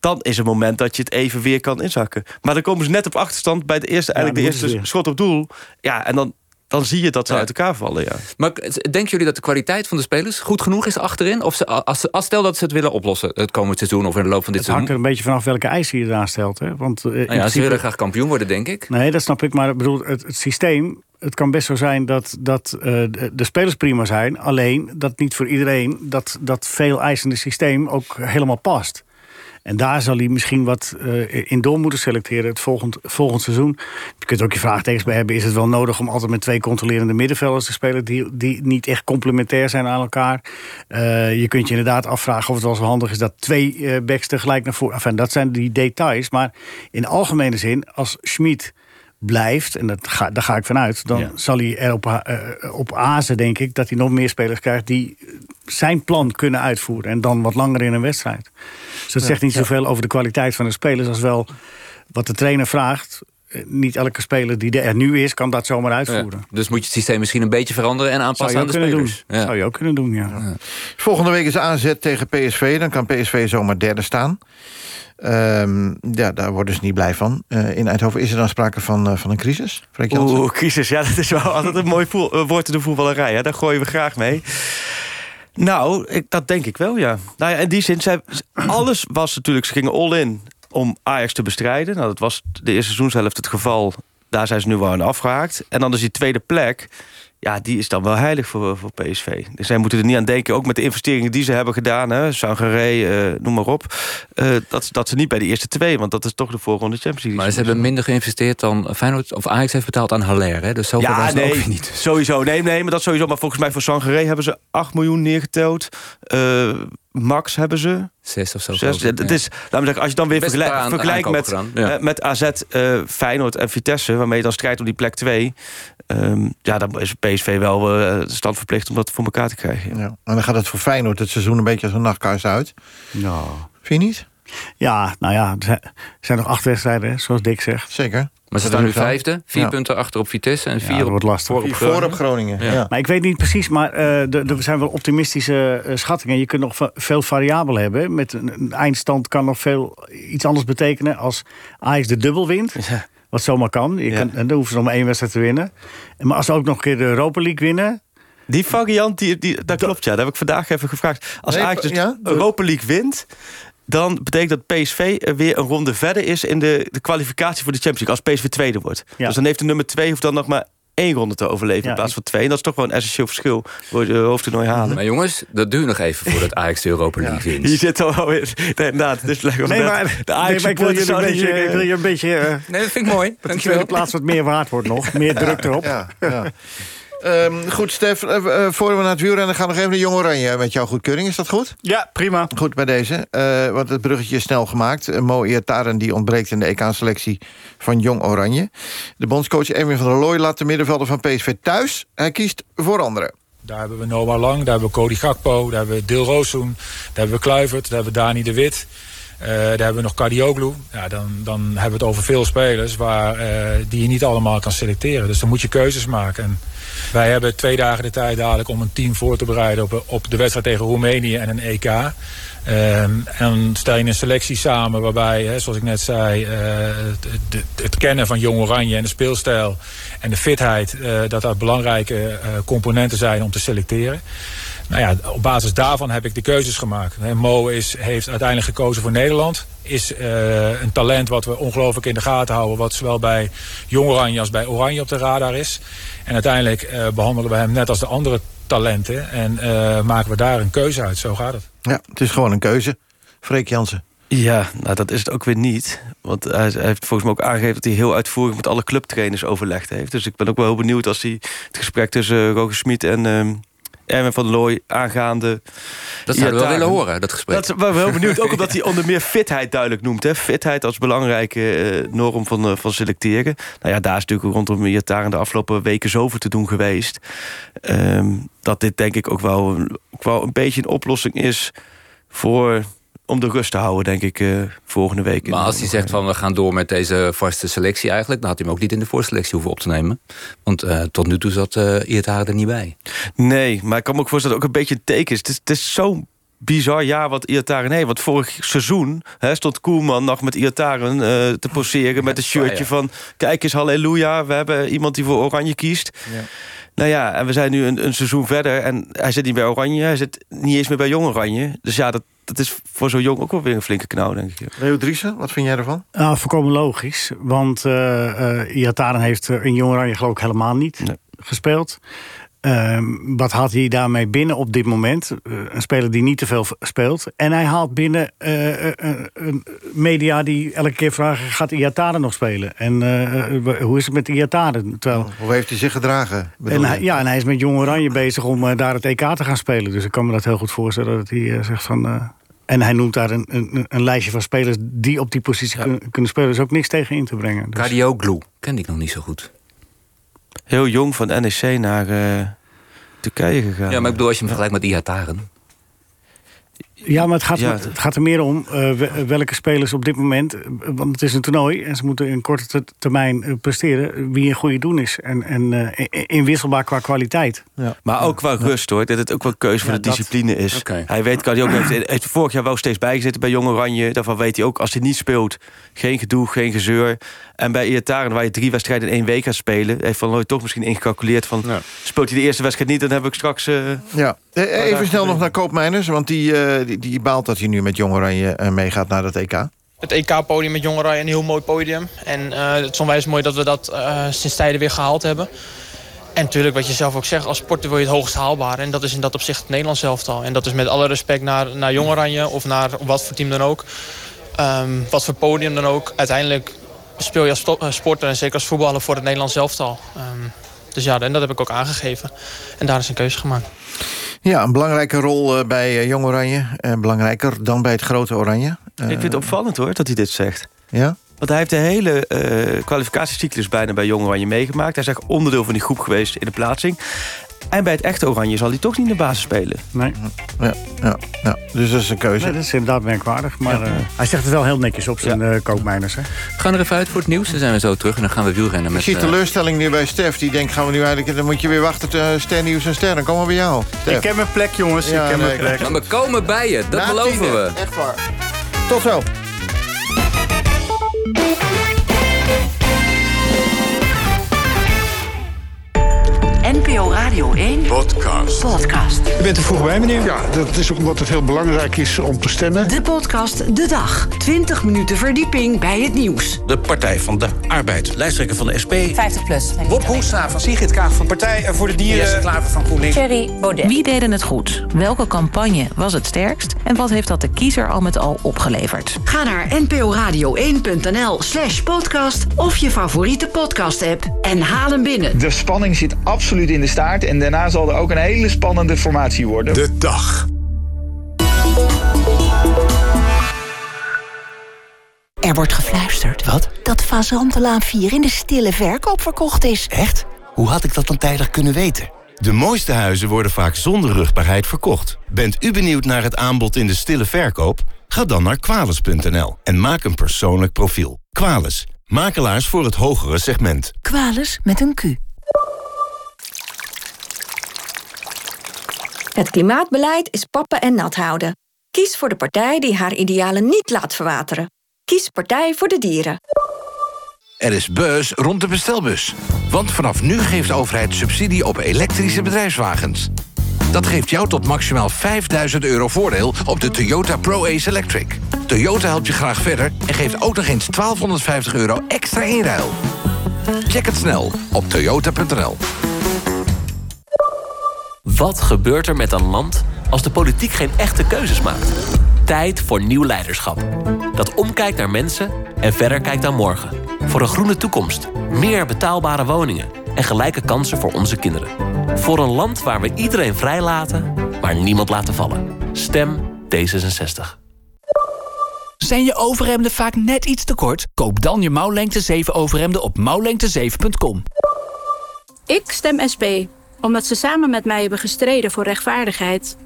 dan is het moment dat je het even weer kan inzakken. Maar dan komen ze net op achterstand bij de eerste, eigenlijk ja, de eerste schot op doel. Ja, en dan dan zie je dat ze uit elkaar vallen, ja. Maar denken jullie dat de kwaliteit van de spelers goed genoeg is achterin? Of ze, als, als stel dat ze het willen oplossen het komend seizoen of in de loop van dit Het hangt er seizoen? een beetje vanaf welke eisen je eraan stelt. Hè? Want, eh, Nou ja, ze willen graag kampioen worden, denk ik. Nee, dat snap ik. Maar ik bedoel, het, het systeem... Het kan best zo zijn dat, dat eh, de, de spelers prima zijn. Alleen dat niet voor iedereen dat, dat veel eisende systeem ook helemaal past. En daar zal hij misschien wat eh, in door moeten selecteren het volgend, volgend seizoen. Je kunt ook je vraagtekens bij hebben. Is het wel nodig om altijd met twee controlerende middenvelders te spelen... die, die niet echt complementair zijn aan elkaar? Eh, je kunt je inderdaad afvragen of het wel zo handig is... dat twee eh, backs tegelijk naar voren... Enfin, dat zijn die details. Maar in algemene zin, als Schmid blijft... en dat ga, daar ga ik vanuit... dan zal hij erop eh, op azen, denk ik... dat hij nog meer spelers krijgt die zijn plan kunnen uitvoeren. En dan wat langer in een wedstrijd. Dus dat Ja, zegt niet ja. zoveel over de kwaliteit van de spelers... als wel wat de trainer vraagt. Eh, Niet elke speler die er nu is, kan dat zomaar uitvoeren. Ja, dus moet je het systeem misschien een beetje veranderen en aanpassen aan de spelers. doen. Ja. Zou je ook kunnen doen, ja. Volgende week is AZ tegen PSV. Dan kan PSV zomaar derde staan. Ehm, ja, daar worden ze niet blij van. Eh, in Eindhoven is er dan sprake van, eh, van een crisis? Oeh, crisis. Ja, dat is wel altijd een mooi eh, woord in de voetballerij. Hè? Daar gooien we graag mee. Nou, ik, dat denk ik wel, ja. Nou ja, in die zin, alles was natuurlijk... Ze gingen all-in om Ajax te bestrijden. Nou, dat was de eerste seizoenshelft het geval. Daar zijn ze nu wel aan afgehaakt. En dan is die tweede plek... Ja, die is dan wel heilig voor, voor PSV. Dus zij moeten er niet aan denken, ook met de investeringen die ze hebben gedaan... hè, Sangaré, eh, noem maar op... eh, dat, dat ze niet bij de eerste twee, want dat is toch de voorronde Champions League. Maar ze hebben minder geïnvesteerd dan Feyenoord of Ajax heeft betaald aan Haller. Hè? Dus zoveel was Ja, het nee, ook niet. sowieso. Nee, nee, maar dat sowieso. Maar volgens mij voor Sangaré hebben ze 8 miljoen neergeteld. Eh, Max hebben ze. Zes of zo. Zes. ik, Het ja. is, laat me zeggen, als je dan weer Best vergelijk- vergelijkt met, ja. eh, met AZ, eh, Feyenoord en Vitesse... waarmee je dan strijdt om die plek 2... ja, dan is PSV wel eh, stand verplicht om dat voor elkaar te krijgen. Ja. En dan gaat het voor Feyenoord het seizoen een beetje als een nachtkaars uit. Ja. Vind je niet? Ja, nou ja, er zijn- nog acht wedstrijden, zoals Dick zegt. Zeker. Maar ze staan nu vijfde. Vier punten achter op Vitesse en Ja, vier dat op, wordt lastig. voor op Groningen. voor op Groningen, ja. Maar ik weet niet precies, maar eh, er zijn wel optimistische eh, schattingen. Je kunt nog va- veel variabelen hebben. Met een, een eindstand kan nog veel iets anders betekenen als Ajax de dubbel wint. Wat zomaar kan. Je kan en dan hoeven ze nog maar één wedstrijd te winnen. En Maar als ze ook nog een keer de Europa League winnen... Die variant, die, die, dat klopt ja. Dat heb ik vandaag even gevraagd. Als Nee, Ajax dus ja? Europa League wint... dan betekent dat PSV er weer een ronde verder is... in de, de kwalificatie voor de Champions League. Als PSV tweede wordt. Ja. Dus dan heeft de nummer twee hoeft dan nog maar één ronde te overleven... in plaats van twee. En dat is toch wel een essentieel verschil... voor de hoofdtoernooi halen. Maar jongens, dat duurt nog even voordat Ajax de Europa League wint. Hier zit al wel weer... Nee, inderdaad, dus Nee, net- maar, de Ajax nee, maar ik wil jullie een zouden beetje... hier, Ik wil je een beetje eh, Nee, dat vind ik mooi. dat de Dankjewel. tweede plaats wat meer waard wordt nog. Meer druk erop. Ja, Ehm, goed, Stef, eh, eh, voor we naar het wielrennen gaan... nog even de Jong Oranje met jouw goedkeuring. Is dat goed? Ja, prima. Goed bij deze, eh, want het bruggetje is snel gemaakt. Uh, Mo Iataren die ontbreekt in de EK-selectie van Jong Oranje. De bondscoach Erwin van der Looy laat de middenvelder van PSV thuis. Hij kiest voor anderen. Daar hebben we Noah Lang, daar hebben we Cody Gakpo, daar hebben we Dil Roossoen, daar hebben we Kluivert, daar hebben we Dani de Wit. Eh, daar hebben we nog Cardioglu. Ja, dan, dan hebben we het over veel spelers waar, eh, die je niet allemaal kan selecteren. Dus dan moet je keuzes maken. En wij hebben twee dagen de tijd dadelijk om een team voor te bereiden op, op de wedstrijd tegen Roemenië en een EK. Ehm, en stel je een selectie samen waarbij, hè, zoals ik net zei, eh, het, het, kennen van Jong Oranje en de speelstijl en de fitheid, dat dat belangrijke componenten zijn om te selecteren. Nou ja, op basis daarvan heb ik de keuzes gemaakt. Mo is, heeft uiteindelijk gekozen voor Nederland. Is eh, een talent wat we ongelooflijk in de gaten houden. Wat zowel bij Jong Oranje als bij Oranje op de radar is. En uiteindelijk eh, behandelen we hem net als de andere talenten. En eh, maken we daar een keuze uit. Zo gaat het. Ja, het is gewoon een keuze. Freek Jansen. Ja, nou dat is het ook weer niet. Want hij, heeft volgens mij ook aangegeven dat hij heel uitvoerig met alle clubtrainers overlegd heeft. Dus ik ben ook wel heel benieuwd als hij het gesprek tussen Roger Smit en ehm Erwin van Looy aangaande. Dat zouden we wel willen horen, dat gesprek. Dat zijn we heel benieuwd. Ook omdat hij onder meer fitheid duidelijk noemt. Hè? Fitheid als belangrijke uh, norm van, uh, van selecteren. Nou ja, daar is natuurlijk rondom Iataren de afgelopen weken zoveel te doen geweest. Um, dat dit denk ik ook wel, ook wel een beetje een oplossing is voor om de rust te houden, denk ik, uh, volgende week. Maar als hij zegt van we gaan door met deze vaste selectie eigenlijk... dan had hij hem ook niet in de voorselectie hoeven op te nemen. Want uh, tot nu toe zat uh, Iataren er niet bij. Nee, maar ik kan me ook voorstellen dat het ook een beetje een teken is. Het is, het is zo'n bizar jaar wat Iataren heeft. Want vorig seizoen hè, stond Koelman nog met Iataren uh, te poseren... met een shirtje van, kijk eens, halleluja... we hebben iemand die voor Oranje kiest. Ja. Nou ja, en we zijn nu een, een, seizoen verder... en hij zit niet bij Oranje, hij zit niet eens meer bij Jong Oranje. Dus ja, dat, dat is voor zo'n jong ook wel weer een flinke knauw, denk ik. Leo Driessen, wat vind jij ervan? Nou, volkomen logisch. Want uh, uh, Iataren heeft in Jong Oranje geloof ik helemaal niet gespeeld. Ehm, wat haalt hij daarmee binnen op dit moment? Uh, een speler die niet te veel speelt. En hij haalt binnen uh, uh, media die elke keer vragen... gaat Iataren nog spelen? En hoe is het met Iataren? Terwijl... Hoe heeft hij zich gedragen? En hij, ja, en hij is met Jong Oranje bezig om daar het EK te gaan spelen. Dus ik kan me dat heel goed voorstellen dat hij zegt van... En hij noemt daar een, een, een, lijstje van spelers die op die positie kunnen, kunnen spelen. Is ook niks tegen in te brengen. Dus... Cardioglu, kende ik nog niet zo goed heel jong van NEC naar uh, Turkije gegaan. Ja, maar ik bedoel, als je hem vergelijkt met Ihataren... Ja, maar het gaat, het gaat er meer om uh, welke spelers op dit moment... want het is een toernooi en ze moeten in korte termijn eh, presteren... wie een goede doen is en, en uh, inwisselbaar qua kwaliteit. Ja. Maar ook qua rust hoor, dat het ook wel keuze voor de discipline is. Okay. Hij weet, kan hij ook, heeft, heeft vorig jaar wel steeds bijgezeten bij Jong Oranje. Daarvan weet hij ook, als hij niet speelt, geen gedoe, geen gezeur. En bij Iataren, waar je drie wedstrijden in één week gaat spelen... heeft Van Looy toch misschien ingecalculeerd van... speelt hij de eerste wedstrijd niet, dan heb ik straks... ja. Even snel nog naar Koopmeiners, want die die, baalt dat hij nu met Jong Oranje uh, meegaat naar het EK. Het EK-podium met Jong Oranje, een heel mooi podium. En uh, het is onwijs mooi dat we dat uh, sinds tijden weer gehaald hebben. En natuurlijk, wat je zelf ook zegt, als sporter wil je het hoogst haalbaar. En dat is in dat opzicht het Nederlands elftal. En dat is met alle respect naar, naar Jong Oranje of naar wat voor team dan ook. Um, wat voor podium dan ook. Uiteindelijk speel je als sporter en zeker als voetballer voor het Nederlands elftal. Um, dus ja, en dat heb ik ook aangegeven. En daar is een keuze gemaakt. Ja, een belangrijke rol eh, bij eh, Jong Oranje. Uh, belangrijker dan bij het grote Oranje. Ik vind het opvallend hoor, dat hij dit zegt. Ja? Want hij heeft de hele uh, kwalificatiecyclus bijna bij Jong Oranje meegemaakt. Hij is echt onderdeel van die groep geweest in de plaatsing. En bij het echte Oranje zal hij toch niet in de basis spelen. Nee. Ja, ja, ja. Dus dat is een keuze. Nee, dat is inderdaad merkwaardig. Maar uh, hij zegt het wel heel netjes op zijn ja. uh, koopmijners. Hè? We gaan er even uit voor het nieuws. Dan zijn we zo terug en dan gaan we wielrennen. Met, Ik zie teleurstelling nu bij Stef. Die denkt, gaan we nu eigenlijk... Dan moet je weer wachten tot Ster Nieuws en Ster. Dan komen we bij jou. Stef. Ik heb mijn plek, jongens. Ja, ik heb nee, mijn plek. Maar we komen bij je. Dat Na beloven tiende. we. Echt waar. Tot zo. NPO Radio 1 Podcast. podcast. U bent er vroeg bij, meneer? Ja, dat is ook omdat het heel belangrijk is om te stemmen. De podcast De Dag. 20 minuten verdieping bij het nieuws. De Partij van de Arbeid. Lijsttrekker van de SP. 50 plus. Wop Hoekstra van Sigrid Kaag van Partij voor de Dieren. Jesse Klaver van GroenLinks. Thierry Baudet. Wie deden het goed? Welke campagne was het sterkst? En wat heeft dat de kiezer al met al opgeleverd? Ga naar nporadio1.nl slash podcast... of je favoriete podcast-app en haal hem binnen. De spanning zit absoluut in de staart. En daarna zal er ook een hele spannende formatie worden. De dag. Er wordt gefluisterd. Wat? Dat Fazantelaan 4 in de stille verkoop verkocht is. Echt? Hoe had ik dat dan tijdig kunnen weten? De mooiste huizen worden vaak zonder rugbaarheid verkocht. Bent u benieuwd naar het aanbod in de stille verkoop? Ga dan naar kwales.nl en maak een persoonlijk profiel. Kwales. Makelaars voor het hogere segment. Kwales met een Q. Het klimaatbeleid is pappen en nat houden. Kies voor de partij die haar idealen niet laat verwateren. Kies Partij voor de Dieren. Er is buzz rond de bestelbus. Want vanaf nu geeft de overheid subsidie op elektrische bedrijfswagens. Dat geeft jou tot maximaal 5000 euro voordeel op de Toyota Pro-Ace Electric. Toyota helpt je graag verder en geeft ook nog eens 1250 euro extra inruil. Check het snel op toyota.nl. Wat gebeurt er met een land als de politiek geen echte keuzes maakt? Tijd voor nieuw leiderschap. Dat omkijkt naar mensen en verder kijkt naar morgen. Voor een groene toekomst, meer betaalbare woningen... en gelijke kansen voor onze kinderen. Voor een land waar we iedereen vrijlaten, maar niemand laten vallen. Stem D66. Zijn je overhemden vaak net iets te kort? Koop dan je mouwlengte 7 overhemden op mouwlengte7.com. Ik stem SP omdat ze samen met mij hebben gestreden voor rechtvaardigheid.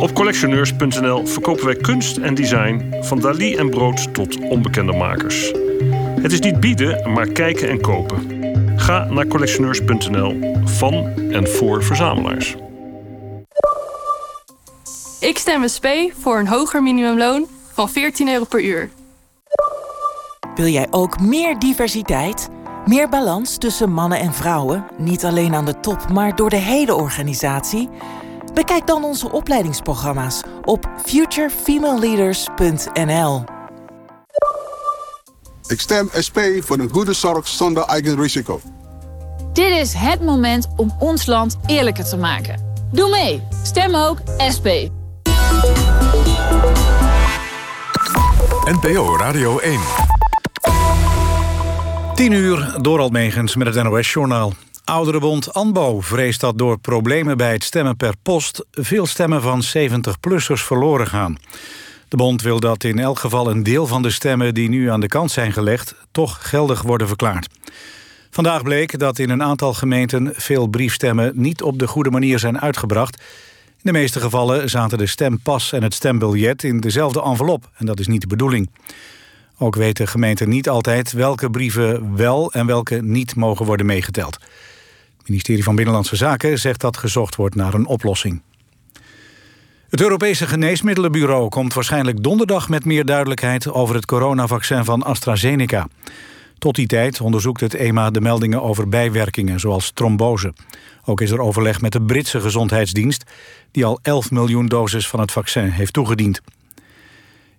Op collectioneurs.nl verkopen wij kunst en design van Dali en brood tot onbekende makers. Het is niet bieden, maar kijken en kopen. Ga naar collectioneurs.nl van en voor verzamelaars. Ik stem SP voor een hoger minimumloon van 14 euro per uur. Wil jij ook meer diversiteit? Meer balans tussen mannen en vrouwen? Niet alleen aan de top, maar door de hele organisatie? Bekijk dan onze opleidingsprogramma's op futurefemaleleaders.nl. Ik stem SP voor een goede zorg zonder eigen risico. Dit is het moment om ons land eerlijker te maken. Doe mee. Stem ook SP. NPO Radio 1. 10 uur, Dorald Megens met het NOS-journaal. Ouderenbond ANBO vreest dat door problemen bij het stemmen per post... veel stemmen van 70-plussers verloren gaan. De bond wil dat in elk geval een deel van de stemmen... die nu aan de kant zijn gelegd, toch geldig worden verklaard. Vandaag bleek dat in een aantal gemeenten... veel briefstemmen niet op de goede manier zijn uitgebracht. In de meeste gevallen zaten de stempas en het stembiljet... in dezelfde envelop, en dat is niet de bedoeling. Ook weten gemeenten niet altijd welke brieven wel en welke niet mogen worden meegeteld. Het ministerie van Binnenlandse Zaken zegt dat gezocht wordt naar een oplossing. Het Europese Geneesmiddelenbureau komt waarschijnlijk donderdag met meer duidelijkheid over het coronavaccin van AstraZeneca. Tot die tijd onderzoekt het EMA de meldingen over bijwerkingen, zoals trombose. Ook is er overleg met de Britse gezondheidsdienst, die al 11 miljoen doses van het vaccin heeft toegediend.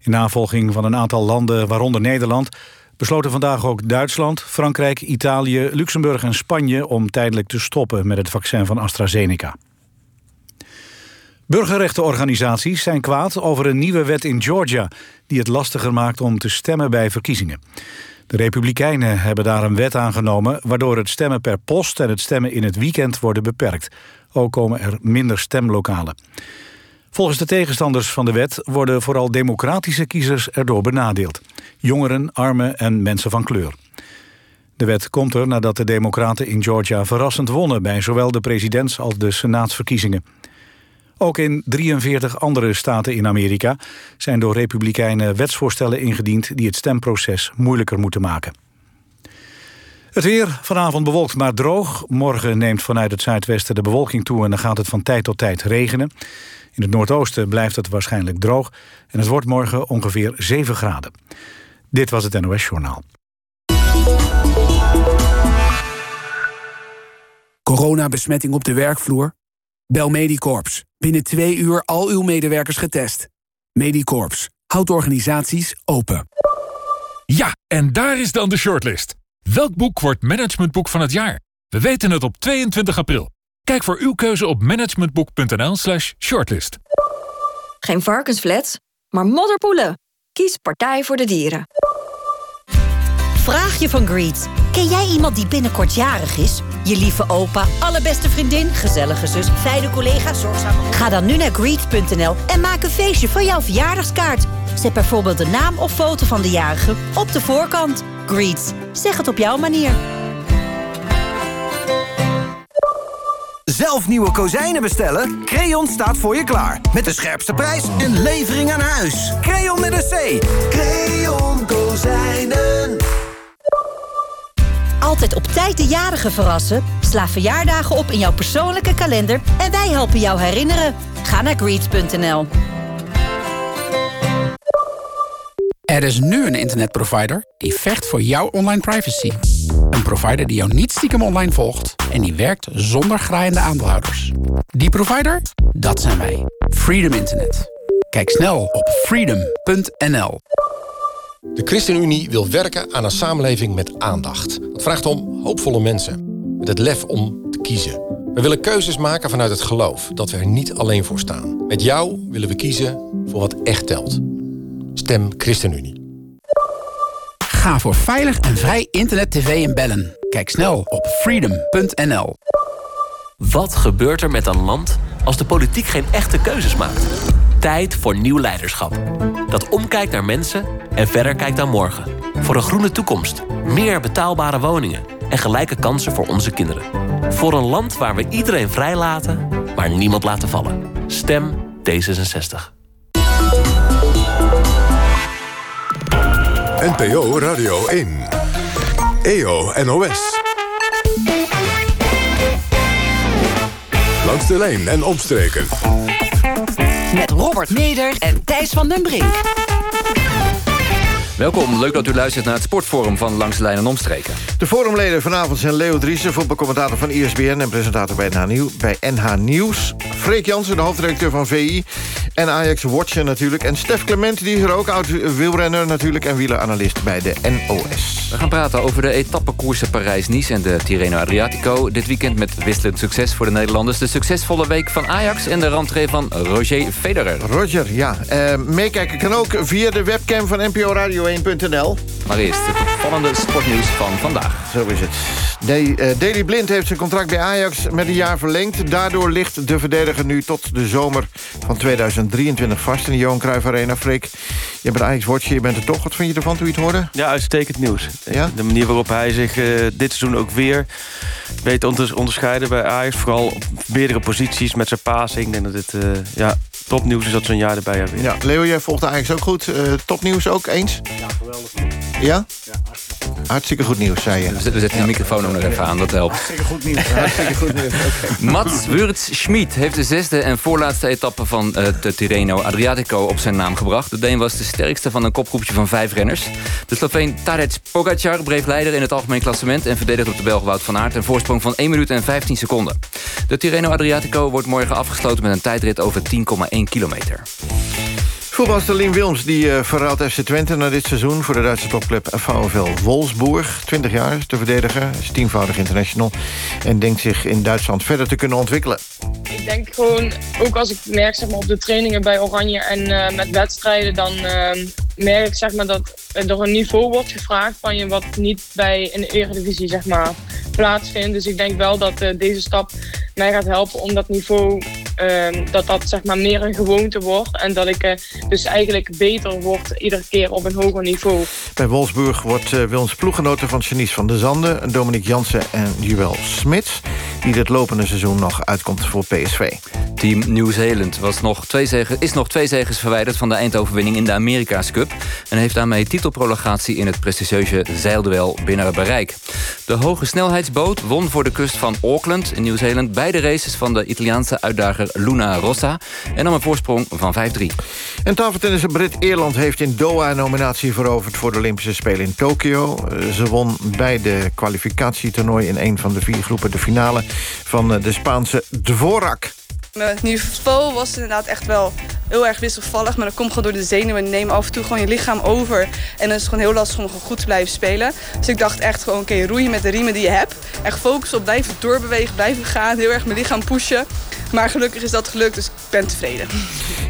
In navolging van een aantal landen, waaronder Nederland... besloten vandaag ook Duitsland, Frankrijk, Italië, Luxemburg en Spanje... om tijdelijk te stoppen met het vaccin van AstraZeneca. Burgerrechtenorganisaties zijn kwaad over een nieuwe wet in Georgia... die het lastiger maakt om te stemmen bij verkiezingen. De Republikeinen hebben daar een wet aangenomen... waardoor het stemmen per post en het stemmen in het weekend worden beperkt. Ook komen er minder stemlokalen. Volgens de tegenstanders van de wet worden vooral democratische kiezers erdoor benadeeld. Jongeren, armen en mensen van kleur. De wet komt er nadat de democraten in Georgia verrassend wonnen... bij zowel de presidents- als de senaatsverkiezingen. Ook in 43 andere staten in Amerika zijn door republikeinen wetsvoorstellen ingediend... die het stemproces moeilijker moeten maken. Het weer, vanavond bewolkt maar droog. Morgen neemt vanuit het zuidwesten de bewolking toe... en dan gaat het van tijd tot tijd regenen. In het noordoosten blijft het waarschijnlijk droog... en het wordt morgen ongeveer 7 graden. Dit was het NOS Journaal. Coronabesmetting op de werkvloer? Bel Medicorps. Binnen twee uur al uw medewerkers getest. Medicorps. Houdt organisaties open. Ja, en daar is dan de shortlist. Welk boek wordt managementboek van het jaar? We weten het op 22 april. Kijk voor uw keuze op managementboek.nl slash shortlist. Geen varkensflats, maar modderpoelen. Kies Partij voor de Dieren. Vraagje van Greet. Ken jij iemand die binnenkort jarig is? Je lieve opa, allerbeste vriendin, gezellige zus, fijne collega, zorgzame... Ga dan nu naar greet.nl en maak een feestje van jouw verjaardagskaart. Zet bijvoorbeeld de naam of foto van de jarige op de voorkant. Greet. Zeg het op jouw manier. Zelf nieuwe kozijnen bestellen? Creon staat voor je klaar. Met de scherpste prijs en levering aan huis. Creon met een C. Creon Kozijnen. Altijd op tijd de jarige verrassen? Sla verjaardagen op in jouw persoonlijke kalender en wij helpen jou herinneren. Ga naar greets.nl. Er is nu een internetprovider die vecht voor jouw online privacy. Een provider die jou niet stiekem online volgt en die werkt zonder graaiende aandeelhouders. Die provider? Dat zijn wij. Freedom Internet. Kijk snel op freedom.nl. De ChristenUnie wil werken aan een samenleving met aandacht. Dat vraagt om hoopvolle mensen, met het lef om te kiezen. We willen keuzes maken vanuit het geloof dat we er niet alleen voor staan. Met jou willen we kiezen voor wat echt telt. Stem ChristenUnie. Ga voor veilig en vrij internet, tv en bellen. Kijk snel op freedom.nl. Wat gebeurt er met een land als de politiek geen echte keuzes maakt? Tijd voor nieuw leiderschap. Dat omkijkt naar mensen en verder kijkt dan morgen. Voor een groene toekomst, meer betaalbare woningen en gelijke kansen voor onze kinderen. Voor een land waar we iedereen vrijlaten, maar niemand laten vallen. Stem D66. NPO Radio 1. EO NOS. Langs de lijn en omstreken. Met Robert Meder en Thijs van den Brink. Welkom, leuk dat u luistert naar het Sportforum van Langs de Lijn en Omstreken. De forumleden vanavond zijn Leo Driessen, voetbalcommentator van ESPN... en presentator bij NH, Nieuw, bij NH Nieuws. Freek Jansen, de hoofdredacteur van VI. En Ajax Watcher natuurlijk. En Stef Clement, die is er ook, oud wielrenner natuurlijk... en wieleranalist bij de NOS. We gaan praten over de etappekoersen Parijs-Nice en de Tirreno Adriatico. Dit weekend met wisselend succes voor de Nederlanders. De succesvolle week van Ajax en de rentree van Roger Federer. Roger, ja. Uh, meekijken kan ook via de webcam van NPO Radio 1.nl. Maar eerst het opvallende sportnieuws van vandaag. Zo is het. De, uh, Blind heeft zijn contract bij Ajax met een jaar verlengd. Daardoor ligt de verdediger nu tot de zomer van 2023 vast in de Johan Cruijff Arena. Freek, je bent Ajax-watcher, je bent er toch. Wat vind je ervan toen je het hoorde? Ja, uitstekend nieuws. Ja? De manier waarop hij zich uh, dit seizoen ook weer weet te onderscheiden bij Ajax. Vooral op meerdere posities met zijn passing. Ik denk dat dit uh, ja, topnieuws is dat zo'n jaar erbij hebben. Ja, Leo, jij volgt Ajax ook goed. Uh, topnieuws ook, eens? Ja, geweldig. Ja? ja hartstikke goed nieuws, zei je. We zetten de microfoon ook nog even aan, dat helpt. Hartstikke goed nieuws. Hartstikke goed nieuws. Okay. Mats Wurts-Schmid heeft de zesde en voorlaatste etappe van uh, de Tirreno Adriatico op zijn naam gebracht. De Deen was de sterkste van een kopgroepje van vijf renners. De Sloveen Tarec Pogacar bleef leider in het algemeen klassement... en verdedigde op de Belg Wout van Aert een voorsprong van 1 minuut en 15 seconden. De Tirreno Adriatico wordt morgen afgesloten met een tijdrit over 10,1 kilometer. Voetbalster Lien Wilms die uh, verruilt FC Twente na dit seizoen... voor de Duitse topclub VfL Wolfsburg. 20 jaar te verdedigen, is tienvoudig international... en denkt zich in Duitsland verder te kunnen ontwikkelen. Ik denk gewoon, ook als ik merk zeg maar, op de trainingen bij Oranje... en uh, met wedstrijden, dan uh, merk ik zeg maar, dat er een niveau wordt gevraagd... van je wat niet bij een eredivisie zeg maar, plaatsvindt. Dus ik denk wel dat uh, deze stap mij gaat helpen om dat niveau... Uh, dat dat zeg maar meer een gewoonte wordt. En dat ik uh, dus eigenlijk beter word iedere keer op een hoger niveau. Bij Wolfsburg wordt uh, Wilms ploeggenoten van Janice van der Zanden... Dominique Jansen en Juwel Smits... die dit lopende seizoen nog uitkomt voor PSV. Team Nieuw-Zeeland is nog twee zegens verwijderd... van de eindoverwinning in de Amerika's Cup... en heeft daarmee titelprologatie in het prestigieuze zeilduel binnen bereik. De hoge snelheidsboot won voor de kust van Auckland in Nieuw-Zeeland... beide races van de Italiaanse uitdager Luna Rossa... en nam een voorsprong van 5-3. En tafeltennisser Brit Eerland heeft in Doha een nominatie veroverd... voor de Olympische Spelen in Tokio. Ze won bij de kwalificatietoernooi in een van de vier groepen... de finale van de Spaanse Dvorak. Mijn niveau was inderdaad echt wel heel erg wisselvallig. Maar dat komt gewoon door de zenuwen. Die nemen af en toe gewoon je lichaam over. En dan is het gewoon heel lastig om goed te blijven spelen. Dus ik dacht echt gewoon, oké, okay, roeien met de riemen die je hebt. Echt focussen op blijven doorbewegen, blijven gaan. Heel erg mijn lichaam pushen. Maar gelukkig is dat gelukt, dus ik ben tevreden.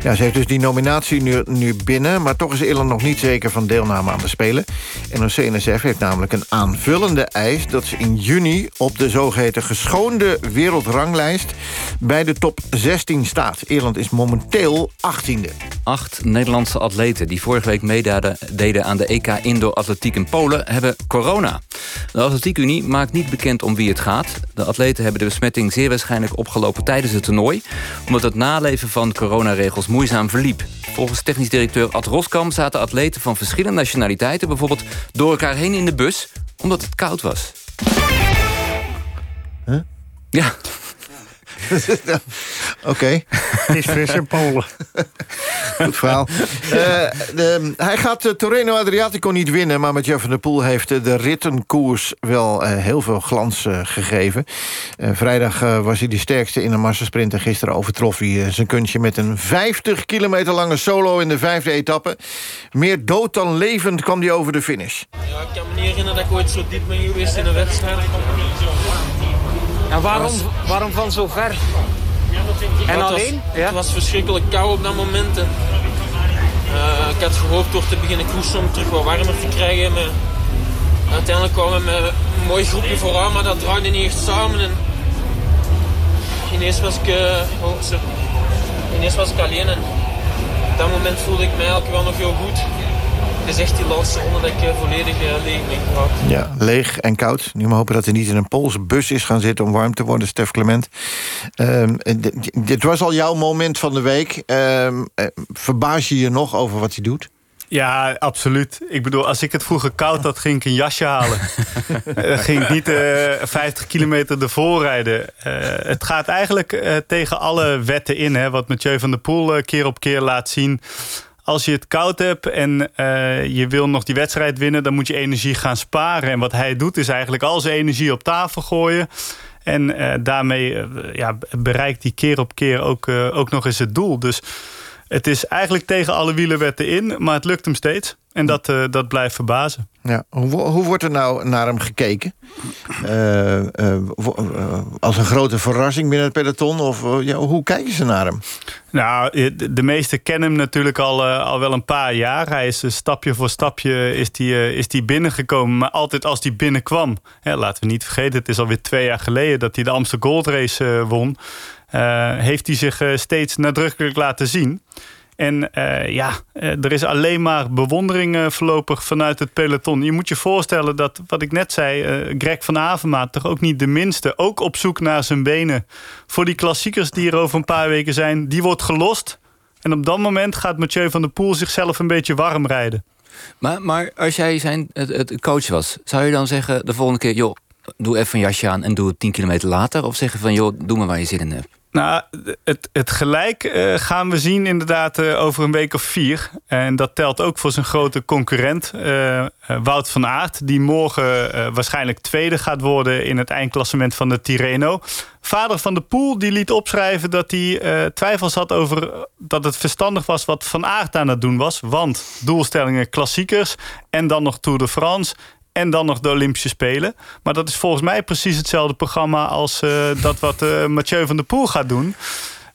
Ja, ze heeft dus die nominatie nu, nu binnen... maar toch is Ierland nog niet zeker van deelname aan de Spelen. NOC-NSF heeft namelijk een aanvullende eis... dat ze in juni op de zogeheten geschoonde wereldranglijst... bij de top 16 staat. Ierland is momenteel 18e. Acht Nederlandse atleten die vorige week meededen aan de EK Indoor Atletiek in Polen... hebben corona. De Atletiekunie maakt niet bekend om wie het gaat. De atleten hebben de besmetting zeer waarschijnlijk opgelopen tijdens het toernooi... omdat het naleven van coronaregels moeizaam verliep. Volgens technisch directeur Ad Roskam zaten atleten van verschillende nationaliteiten... bijvoorbeeld door elkaar heen in de bus, omdat het koud was. Huh? Ja. Oké. Okay. Het is fris in Polen. Goed verhaal. Uh, de, hij gaat uh, Torreno Adriatico niet winnen... maar met Jeff van der Poel heeft uh, de rittenkoers wel heel veel glans gegeven. vrijdag was hij de sterkste in een massasprint... en gisteren overtrof hij zijn kunstje met een 50 kilometer lange solo... in de vijfde etappe. Meer dood dan levend kwam hij over de finish. Ja, ik kan me niet herinneren dat ik ooit zo diep ben geweest in een wedstrijd. En waarom, waarom van zo ver? En het alleen? Was, ja? Het was verschrikkelijk koud op dat moment. En, uh, ik had gehoopt door te beginnen koersen om terug wat warmer te krijgen. Maar uiteindelijk kwamen we met een mooi groepje vooraan, maar dat draaide niet echt samen. En ineens was ik, uh, oh, ineens was ik alleen. En op dat moment voelde ik mij eigenlijk wel nog heel goed. Echt die laatste ronde dat ik volledig uh, leeg ben. Ja, leeg en koud. Nu maar hopen dat hij niet in een Poolse bus is gaan zitten om warm te worden, Stef Clement. Um, dit was al jouw moment van de week. Um, verbaas je je nog over wat hij doet? Ja, absoluut. Ik bedoel, als ik het vroeger koud had, ging ik een jasje halen. uh, ging ik niet uh, 50 kilometer ervoor rijden. Uh, het gaat eigenlijk uh, tegen alle wetten in. Hè, wat Mathieu van der Poel keer op keer laat zien. Als je het koud hebt en je wil nog die wedstrijd winnen... dan moet je energie gaan sparen. En wat hij doet is eigenlijk al zijn energie op tafel gooien... En daarmee ja, bereikt hij keer op keer ook, ook nog eens het doel. Dus het is eigenlijk tegen alle wielerwetten in, maar het lukt hem steeds. En dat, uh, dat blijft verbazen. Ja. Hoe, hoe wordt er nou naar hem gekeken? Uh, uh, als een grote verrassing binnen het peloton? Of ja, hoe kijken ze naar hem? Nou, de meesten kennen hem natuurlijk al, al wel een paar jaar. Hij is stapje voor stapje is die, is die binnengekomen. Maar altijd als hij binnenkwam... Hè, laten we niet vergeten, het is alweer twee jaar geleden... dat hij de Amsterdam Gold Race won... heeft hij zich steeds nadrukkelijk laten zien... En uh, ja, er is alleen maar bewondering voorlopig vanuit het peloton. Je moet je voorstellen dat, wat ik net zei... Greg van Avermaat toch ook niet de minste... ook op zoek naar zijn benen. Voor die klassiekers die er over een paar weken zijn... die wordt gelost. En op dat moment gaat Mathieu van der Poel zichzelf een beetje warm rijden. Maar, maar als jij zijn het coach was... zou je dan zeggen de volgende keer... joh, doe even een jasje aan en doe het tien kilometer later? Of zeggen van, joh, doe maar waar je zin in hebt? Nou, het, het gelijk uh, gaan we zien inderdaad uh, over een week of vier. En dat telt ook voor zijn grote concurrent, uh, Wout van Aert... die morgen waarschijnlijk tweede gaat worden in het eindklassement van de Tirreno. Vader van de Poel die liet opschrijven dat hij twijfels had over... dat het verstandig was wat Van Aert aan het doen was. Want doelstellingen klassiekers en dan nog Tour de France en dan nog de Olympische Spelen. Maar dat is volgens mij precies hetzelfde programma... als uh, dat wat uh, Mathieu van der Poel gaat doen.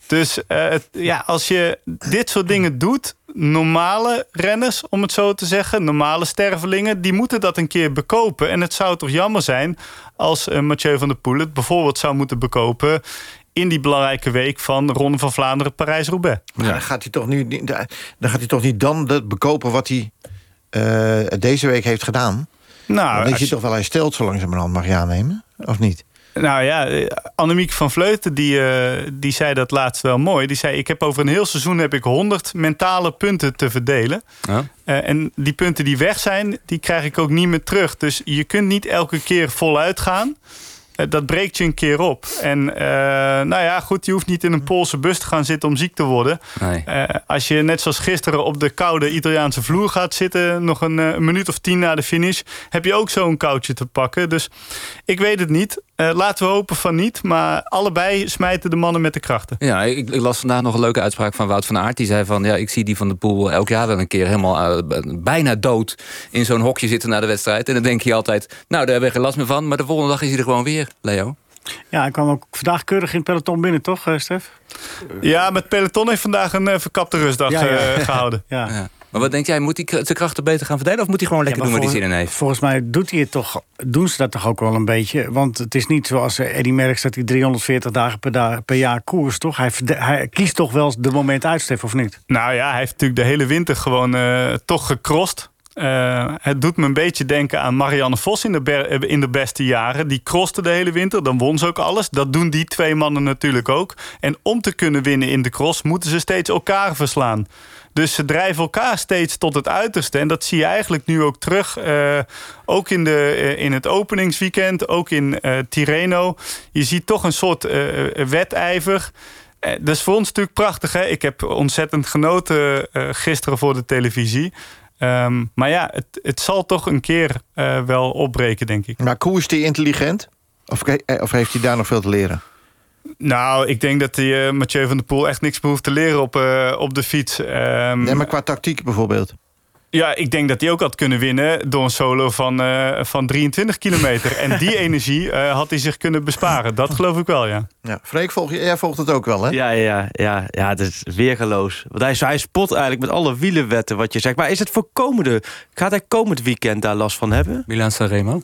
Dus uh, het, ja, als je dit soort dingen doet... normale renners, om het zo te zeggen... normale stervelingen, die moeten dat een keer bekopen. En het zou toch jammer zijn als Mathieu van der Poel... het bijvoorbeeld zou moeten bekopen in die belangrijke week van Ronde van Vlaanderen, Parijs-Roubaix. Ja. Dan, gaat hij toch nu, dan gaat hij toch niet dan bekopen wat hij uh, deze week heeft gedaan? Nou, dat je toch wel hersteld zo langzamerhand mag je aannemen, of niet? Nou ja, Annemiek van Vleuten die, uh, die zei dat laatst wel mooi. Die zei, ik heb over een heel seizoen heb ik 100 mentale punten te verdelen. Ja. Uh, en die punten die weg zijn, die krijg ik ook niet meer terug. Dus je kunt niet elke keer voluit gaan. Eh, dat breekt je een keer op. En uh, nou ja, goed, je hoeft niet in een Poolse bus te gaan zitten om ziek te worden. Nee. Uh, als je net zoals gisteren op de koude Italiaanse vloer gaat zitten... nog een, een minuut of tien na de finish... heb je ook zo'n koudje te pakken. Dus ik weet het niet. Uh, laten we hopen van niet. Maar allebei smijten de mannen met de krachten. Ja, ik, ik, las vandaag nog een leuke uitspraak van Wout van Aert. Die zei van, ja, ik zie die van de Poel elk jaar wel een keer... helemaal bijna dood in zo'n hokje zitten na de wedstrijd. En dan denk je altijd, nou, daar hebben we geen last meer van. Maar de volgende dag is hij er gewoon weer. Leo? Ja, hij kwam ook vandaag keurig in het peloton binnen, toch, eh, Stef? Ja, met peloton heeft vandaag een uh, verkapte rustdag ja, ja. Uh, gehouden. ja. ja. Maar wat denk jij, moet hij zijn krachten beter gaan verdelen... of moet hij gewoon lekker doen waar hij zin in heeft? Volgens mij doet hij het toch, doen ze dat toch ook wel een beetje. Want het is niet zoals Eddie Merckx dat hij 340 dagen per, jaar koers, toch? Hij, hij, kiest toch wel de moment uit, Stef, of niet? Nou ja, hij heeft natuurlijk de hele winter gewoon uh, toch gecrossed. Uh, het doet me een beetje denken aan Marianne Vos in de, in de beste jaren. Die crosste de hele winter, dan won ze ook alles. Dat doen die twee mannen natuurlijk ook. En om te kunnen winnen in de cross moeten ze steeds elkaar verslaan. Dus ze drijven elkaar steeds tot het uiterste. En dat zie je eigenlijk nu ook terug. Uh, ook in, de, in het openingsweekend, ook in Tirreno. Je ziet toch een soort wedijver. Dat is voor ons natuurlijk prachtig. Hè? Ik heb ontzettend genoten gisteren voor de televisie. Um, maar ja, het, het zal toch een keer uh, wel opbreken, denk ik. Maar koers die intelligent? Of, of heeft hij daar nog veel te leren? Nou, ik denk dat die, uh, Mathieu van der Poel echt niks behoeft te leren op, uh, op de fiets. Um, nee, maar qua tactiek bijvoorbeeld? Ja, ik denk dat hij ook had kunnen winnen door een solo van, uh, van 23 kilometer. en die energie uh, had hij zich kunnen besparen. Dat geloof ik wel, ja. ja Freek, volg je, jij volgt het ook wel, hè? Ja, ja, ja, ja het is weergeloos. Want hij, hij spot eigenlijk met alle wielenwetten wat je zegt. Maar is het voor komende... Gaat hij komend weekend daar last van hebben? Milan Sanremo?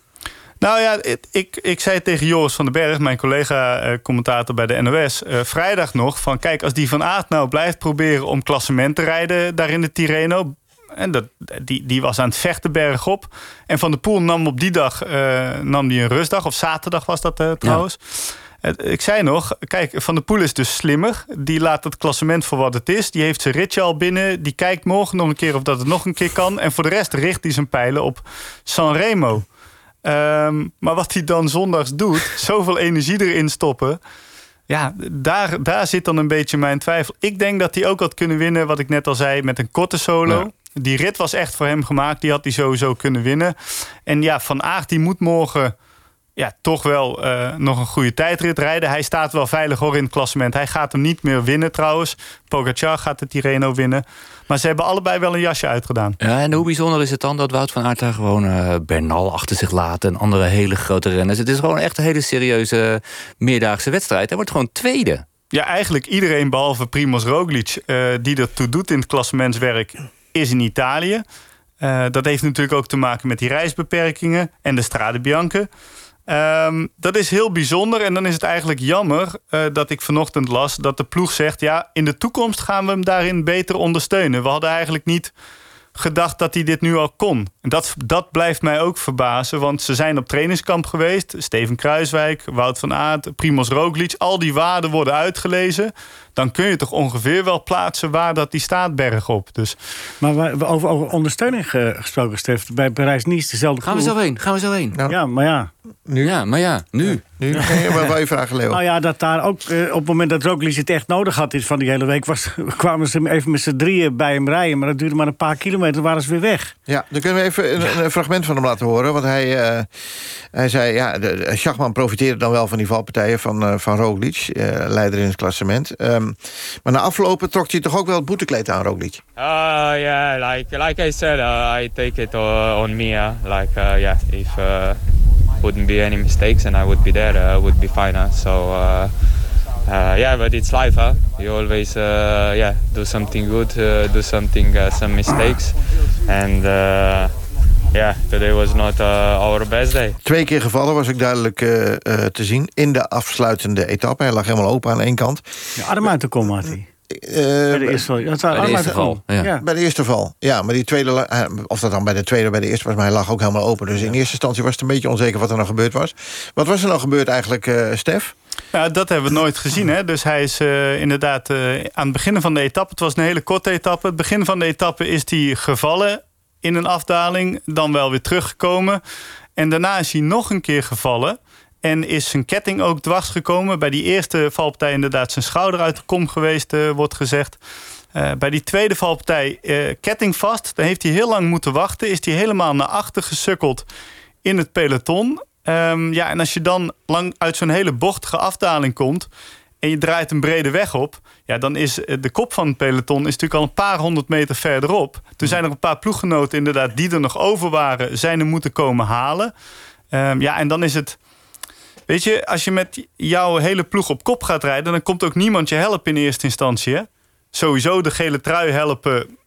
Nou ja, ik, ik zei tegen Joris van den Berg, mijn collega-commentator bij de NOS... Uh, vrijdag nog, van kijk, als die Van Aert nou blijft proberen... om klassement te rijden daar in de Tirreno... En dat, die, die was aan het vechten bergop. En Van der Poel nam op die dag uh, nam die een rustdag. Of zaterdag was dat uh, trouwens. Ik zei nog, kijk, Van der Poel is dus slimmer. Die laat het klassement voor wat het is. Die heeft zijn ritje al binnen. Die kijkt morgen nog een keer of dat het nog een keer kan. En voor de rest richt hij zijn pijlen op Sanremo. Ehm, maar wat hij dan zondags doet, zoveel energie erin stoppen. Ja, daar, daar zit dan een beetje mijn twijfel. Ik denk dat hij ook had kunnen winnen, wat ik net al zei, met een korte solo. Die rit was echt voor hem gemaakt. Die had hij sowieso kunnen winnen. En ja, Van Aert die moet morgen ja, toch wel uh, nog een goede tijdrit rijden. Hij staat wel veilig hoor in het klassement. Hij gaat hem niet meer winnen trouwens. Pogacar gaat de Tirreno winnen. Maar ze hebben allebei wel een jasje uitgedaan. Ja, en hoe bijzonder is het dan dat Wout van Aert daar gewoon uh, Bernal achter zich laat... en andere hele grote renners. Het is gewoon echt een hele serieuze meerdaagse wedstrijd. Hij wordt gewoon tweede. Ja, eigenlijk iedereen behalve Primoz Roglic... Uh, die ertoe doet in het klassementswerk, is in Italië. Uh, dat heeft natuurlijk ook te maken met die reisbeperkingen... en de Strade Bianche... Um, dat is heel bijzonder. En dan is het eigenlijk jammer uh, dat ik vanochtend las dat de ploeg zegt: ja, in de toekomst gaan we hem daarin beter ondersteunen. We hadden eigenlijk niet gedacht dat hij dit nu al kon. En dat, dat blijft mij ook verbazen, want ze zijn op trainingskamp geweest. Steven Kruiswijk, Wout van Aert, Primoz Roglic. Al die waarden worden uitgelezen. Dan kun je toch ongeveer wel plaatsen waar dat die staat bergop. Dus. Maar over, over ondersteuning gesproken, Stef. Bij Parijs-Nice dezelfde Gaan we zo heen, gaan we zo heen. Ja, maar ja. Nu? Ja, maar ja, nu. Nu ga je vragen, Leo. Nou ja, dat daar ook eh, op het moment dat Roglic het echt nodig had is van die hele week... Was, kwamen ze even met z'n drieën bij hem rijden. Maar dat duurde maar een paar kilometer, waren ze weer weg. Ja, dan kunnen we even een, een fragment van hem laten horen. Want hij, uh, hij zei, ja, de, Schachman profiteerde dan wel van die valpartijen van, uh, van Roglic. leider in het klassement. Um, maar na aflopen trok hij toch ook wel het boetekleed aan, Roglic? Uh, yeah, like, like I said, uh, I take it on me. Uh, like, uh, yeah, if... Uh, wouldn't be any mistakes and I would be there, uh, would be fine. So uh, uh, yeah, but it's life. Huh? You always uh, yeah do something good, uh, do something uh, some mistakes, and yeah, today was not our best day. Twee keer gevallen was ik duidelijk te zien in de afsluitende etappe. Hij lag helemaal open aan één kant. Ja, adem uit te komen had hij. Uh, bij de eerste, ja, bij de eerste val. Ja. ja. Bij de eerste val. Ja, maar die tweede, of dat dan bij de tweede of bij de eerste was, maar hij lag ook helemaal open. Dus in eerste instantie was het een beetje onzeker wat er nou gebeurd was. Wat was er nou gebeurd eigenlijk, uh, Stef? Ja, dat hebben we nooit gezien. Hè? Dus hij is uh, inderdaad aan het begin van de etappe... het was een hele korte etappe. Het begin van de etappe is hij gevallen in een afdaling. Dan wel weer teruggekomen. En daarna is hij nog een keer gevallen... En is zijn ketting ook dwars gekomen. Bij die eerste valpartij inderdaad zijn schouder uit de kom geweest, uh, wordt gezegd. Uh, bij die tweede valpartij uh, ketting vast. Dan heeft hij heel lang moeten wachten. Is hij helemaal naar achter gesukkeld in het peloton. Um, ja, en als je dan lang uit zo'n hele bochtige afdaling komt... en je draait een brede weg op... ja, dan is de kop van het peloton is natuurlijk al een paar honderd meter verderop. Toen zijn er een paar ploeggenoten inderdaad die er nog over waren... zijn er moeten komen halen. Um, ja, en dan is het Weet je, als je met jouw hele ploeg op kop gaat rijden... dan komt ook niemand je helpen in eerste instantie. Hè? Sowieso de gele trui helpen,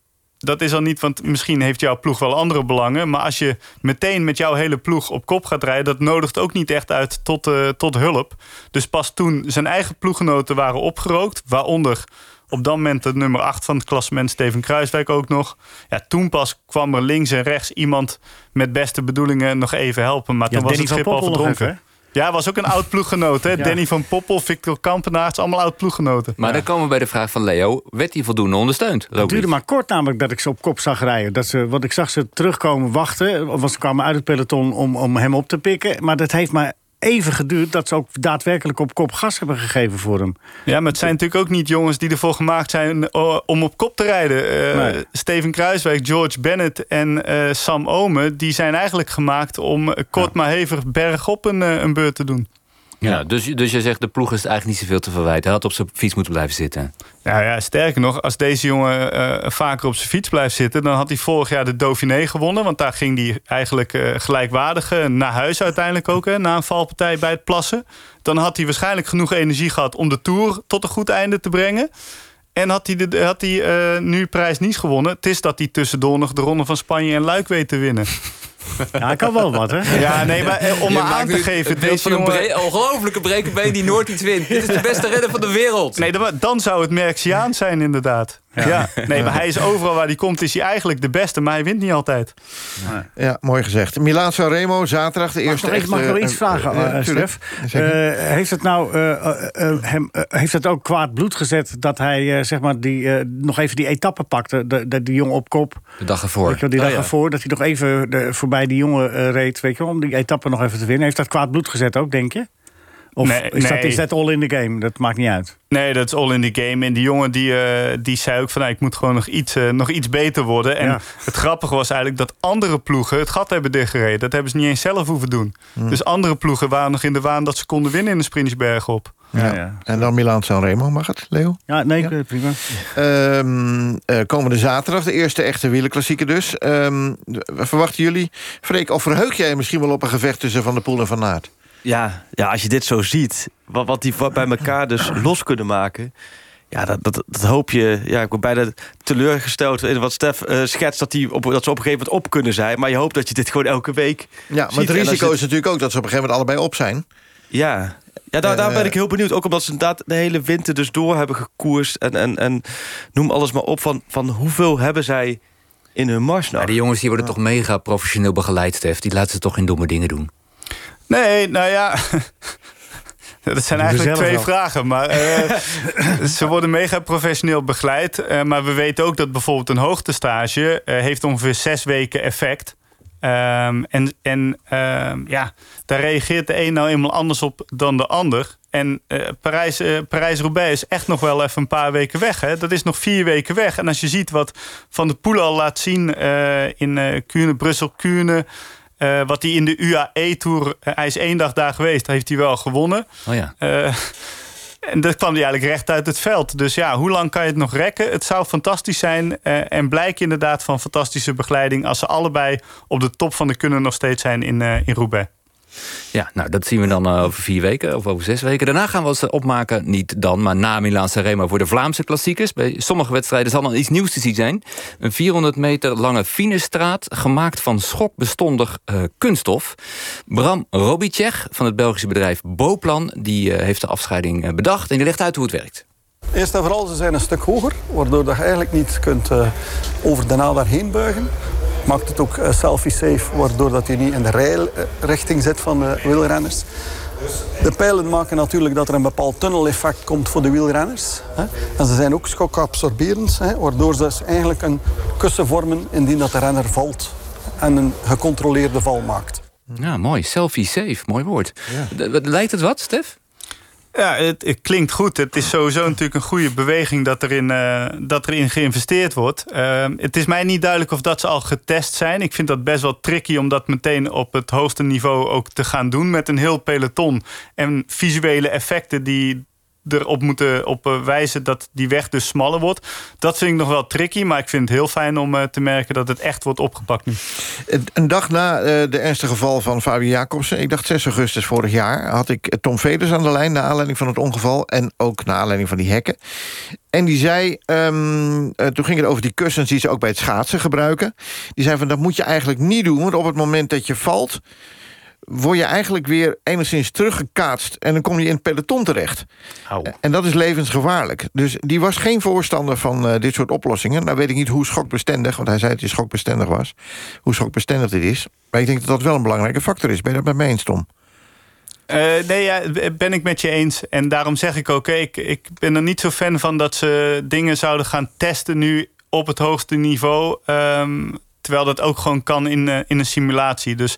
dat is al niet... want misschien heeft jouw ploeg wel andere belangen... maar als je meteen met jouw hele ploeg op kop gaat rijden... dat nodigt ook niet echt uit tot, uh, tot hulp. Dus pas toen zijn eigen ploeggenoten waren opgerookt... waaronder op dat moment de nummer 8 van het klassement Steven Kruiswijk ook nog. Ja, toen pas kwam er links en rechts iemand met beste bedoelingen nog even helpen. Maar ja, toen was het schip al verdronken. Ja, was ook een oud ploeggenoot. Hè? Ja. Danny van Poppel, Victor Kampenaerts, allemaal oud ploeggenoten. Maar ja. dan komen we bij de vraag van Leo. Werd hij voldoende ondersteund? Het duurde maar kort namelijk dat ik ze op kop zag rijden. Dat ze, want ik zag ze terugkomen wachten. Want ze kwamen uit het peloton om, om hem op te pikken. Maar dat heeft maar even geduurd dat ze ook daadwerkelijk op kop gas hebben gegeven voor hem. Ja, maar het zijn natuurlijk ook niet jongens die ervoor gemaakt zijn uh, om op kop te rijden. Uh, nee. Steven Kruiswijk, George Bennett en uh, Sam Omen... die zijn eigenlijk gemaakt om kort ja. maar hevig bergop een, een beurt te doen. Ja, dus, dus je zegt de ploeg is eigenlijk niet zoveel te verwijten. Hij had op zijn fiets moeten blijven zitten. Nou ja, sterker nog, als deze jongen uh, vaker op zijn fiets blijft zitten... dan had hij vorig jaar de Dauphiné gewonnen. Want daar ging hij eigenlijk uh, gelijkwaardig uh, naar huis uiteindelijk ook... Hè, na een valpartij bij het plassen. Dan had hij waarschijnlijk genoeg energie gehad... om de Tour tot een goed einde te brengen. En had hij, de, had hij nu prijs niet gewonnen... het is dat hij tussendoor nog de Ronde van Spanje en Luik weet te winnen. Ja, hij kan wel wat, hè? Ja, nee, maar eh, om maar aan te geven... Deze van jongen... een bre ongelofelijke brekenbeen die nooit iets wint. Dit is de beste redder van de wereld. Nee, dan, dan zou het Merksiaan zijn, inderdaad. Ja. nee, maar hij is overal waar hij komt, is hij eigenlijk de beste, maar hij wint niet altijd. Ja, mooi gezegd. Milaan Sanremo, zaterdag, de eerste Mag, ik, mag echte, iets vragen, eh, uh, eh. Stef? Zeker. Eh, heeft het nou hem, heeft het ook kwaad bloed gezet dat hij zeg maar die, eh, nog even die etappe pakte? De, de, die jongen op kop. De dag ervoor. Weet je wel, die Oh, dag ja. ervoor, dat hij nog even de, voorbij die jongen reed, weet je wel, om die etappe nog even te winnen. Heeft dat kwaad bloed gezet ook, denk je? Of Nee, is, dat, nee. is dat all in the game? Dat maakt niet uit. Nee, dat is all in the game. En die jongen die, eh, die zei ook van... Nou, ik moet gewoon nog iets, eh, nog iets beter worden. En Ja. het grappige was eigenlijk dat andere ploegen... het gat hebben dichtgereden. Dat hebben ze niet eens zelf hoeven doen. Hmm. Dus andere ploegen waren nog in de waan... dat ze konden winnen in de Sprintsberg op. Ja. En dan Milaan Sanremo, mag het, Leo? Ja, nee, eh, prima. Ehm, eh, komende zaterdag, de eerste echte wielerklassieker dus. Ehm, verwachten jullie? Freek, of verheug jij misschien wel op een gevecht tussen Van der Poel en Van Aert? Ja, ja, als je dit zo ziet, wat, wat die bij elkaar dus los kunnen maken. Ja, dat, dat, dat hoop je. Ja, ik ben bijna teleurgesteld in wat Stef eh, schetst dat, die op, dat ze op een gegeven moment op kunnen zijn. Maar je hoopt dat je dit gewoon elke week. Ja, maar ziet. het risico is natuurlijk ook dat ze op een gegeven moment allebei op zijn. Ja, ja daar, daar Eh, ben ik heel benieuwd. Ook omdat ze inderdaad de hele winter dus door hebben gekoerst. En, en, en noem alles maar op van, van hoeveel hebben zij in hun mars nou? Ja, die jongens die worden toch mega professioneel begeleid, Stef. Die laten ze toch geen domme dingen doen. Nee, nou ja... Dat zijn eigenlijk twee wel. vragen. Maar eh, ze worden mega professioneel begeleid. Eh, maar we weten ook dat bijvoorbeeld een hoogtestage... eh, heeft ongeveer zes weken effect. Ehm, en en ehm, ja, daar reageert de een nou eenmaal anders op dan de ander. En Parijs, Parijs-Roubaix is echt nog wel even een paar weken weg. Hè? Dat is nog vier weken weg. En als je ziet wat Van der Poel al laat zien in Kuurne, Brussel-Kuurne... eh, wat hij in de UAE-tour... hij is één dag daar geweest, heeft hij wel gewonnen. Oh ja. Eh, en dat kwam hij eigenlijk recht uit het veld. Dus ja, hoe lang kan je het nog rekken? Het zou fantastisch zijn. eh, en blijk inderdaad van fantastische begeleiding... als ze allebei op de top van de kunnen nog steeds zijn in, eh in Roubaix. Ja, nou, dat zien we dan eh, over vier weken of over zes weken. Daarna gaan we ons opmaken, niet dan, maar na Milaan Sanremo... voor de Vlaamse klassiekers. Bij sommige wedstrijden zal dan iets nieuws te zien zijn. Een 400 meter lange finestraat, gemaakt van schokbestondig eh, kunststof. Bram Robicek van het Belgische bedrijf Boplan... die eh, heeft de afscheiding bedacht en die legt uit hoe het werkt. Eerst en vooral, ze zijn een stuk hoger, waardoor je eigenlijk niet kunt over de naald daarheen buigen. Maakt het ook eh, selfie-safe, waardoor dat je niet in de rijrichting zit van de wielrenners. De pijlen maken natuurlijk dat er een bepaald tunneleffect komt voor de wielrenners. Hè. En ze zijn ook schokabsorberend, hè, waardoor ze dus eigenlijk een kussen vormen indien dat de renner valt en een gecontroleerde val maakt. Ja, mooi. Selfie safe, mooi woord. Wat- Lijkt het wat, Stef? Ja, het, het klinkt goed. Het is sowieso natuurlijk een goede beweging dat erin, eh dat erin geïnvesteerd wordt. Eh, het is mij niet duidelijk of dat ze al getest zijn. Ik vind dat best wel tricky om dat meteen op het hoogste niveau ook te gaan doen. Met een heel peloton en visuele effecten die erop moeten op eh, wijzen dat die weg dus smaller wordt. Dat vind ik nog wel tricky, maar ik vind het heel fijn om eh, te merken dat het echt wordt opgepakt nu. Een dag na eh, de ernstige geval van Fabio Jacobsen... ik dacht 6 augustus vorig jaar... had ik Tom Veders aan de lijn... naar aanleiding van het ongeval... en ook naar aanleiding van die hekken. En die zei... ehm, eh, toen ging het over die kussens die ze ook bij het schaatsen gebruiken. Die zei van, dat moet je eigenlijk niet doen... want op het moment dat je valt... word je eigenlijk weer enigszins teruggekaatst... en dan kom je in het peloton terecht. En dat is levensgevaarlijk. Dus die was geen voorstander van eh, dit soort oplossingen. Nou weet ik niet hoe schokbestendig... want hij zei dat hij schokbestendig was... hoe schokbestendig dit is. Maar ik denk dat dat wel een belangrijke factor is. Ben je dat met mij eens, Tom? Eh, nee, ja, ben ik met je eens. En daarom zeg ik ook, ik, ik ben er niet zo fan van dat ze dingen zouden gaan testen nu op het hoogste niveau. ehm, terwijl dat ook gewoon kan in, eh, in een simulatie. Dus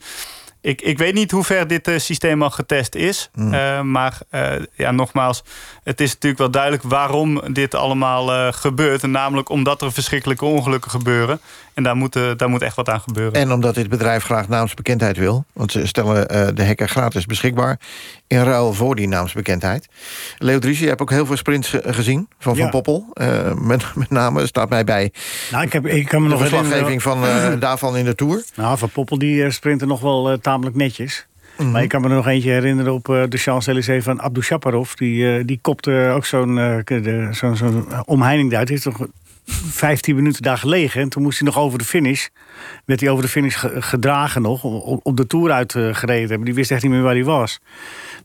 ik, ik weet niet hoe ver dit eh, systeem al getest is. Eh, maar eh, ja, nogmaals, het is natuurlijk wel duidelijk waarom dit allemaal gebeurt. En namelijk omdat er verschrikkelijke ongelukken gebeuren. En daar moet, eh, daar moet echt wat aan gebeuren. En omdat dit bedrijf graag naamsbekendheid wil. Want ze stellen eh, de hekken gratis beschikbaar. In ruil voor die naamsbekendheid. Leo Dries, je hebt ook heel veel sprints ge- gezien. Van Van Ja. Poppel. Eh, met, met name staat mij bij Nou, ik, heb, ik kan me de nog verslaggeving van, herinneren- eh, daarvan in de Tour. Nou, Van Poppel die sprintte nog wel eh, tamelijk netjes. Maar ik kan me er nog eentje herinneren op eh, de Champs-Élysées van Abdou Shaparov. Die, eh, die kopte ook zo'n eh, de- zo'n zo'n omheining uit. Die is toch 15 minuten daar gelegen. En toen moest hij nog over de finish. Werd hij over de finish ge- gedragen nog. Om de Tour uitgereden te hebben. Die wist echt niet meer waar hij was.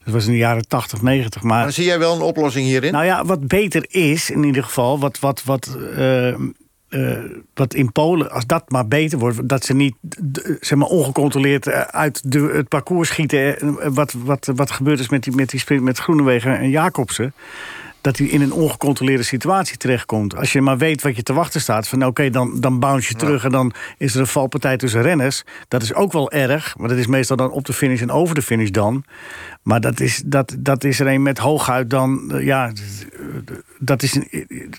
Dat was in de jaren 80, 90. Maar, Maar zie jij wel een oplossing hierin? nou ja, wat beter is in ieder geval... wat, wat, wat, eh, eh, wat in Polen, als dat maar beter wordt... dat ze niet zeg maar, ongecontroleerd eh, uit de, het parcours schieten... eh, wat, wat, wat gebeurd is met die, met die sprint met Groenewegen en Jacobsen... dat hij in een ongecontroleerde situatie terechtkomt. Als je maar weet wat je te wachten staat... van oké, dan, dan bounce je terug en dan is er een valpartij tussen renners. Dat is ook wel erg, maar dat is meestal dan op de finish en over de finish dan. Maar dat is, dat, dat is er een met hooguit dan... eh, ja, dat is...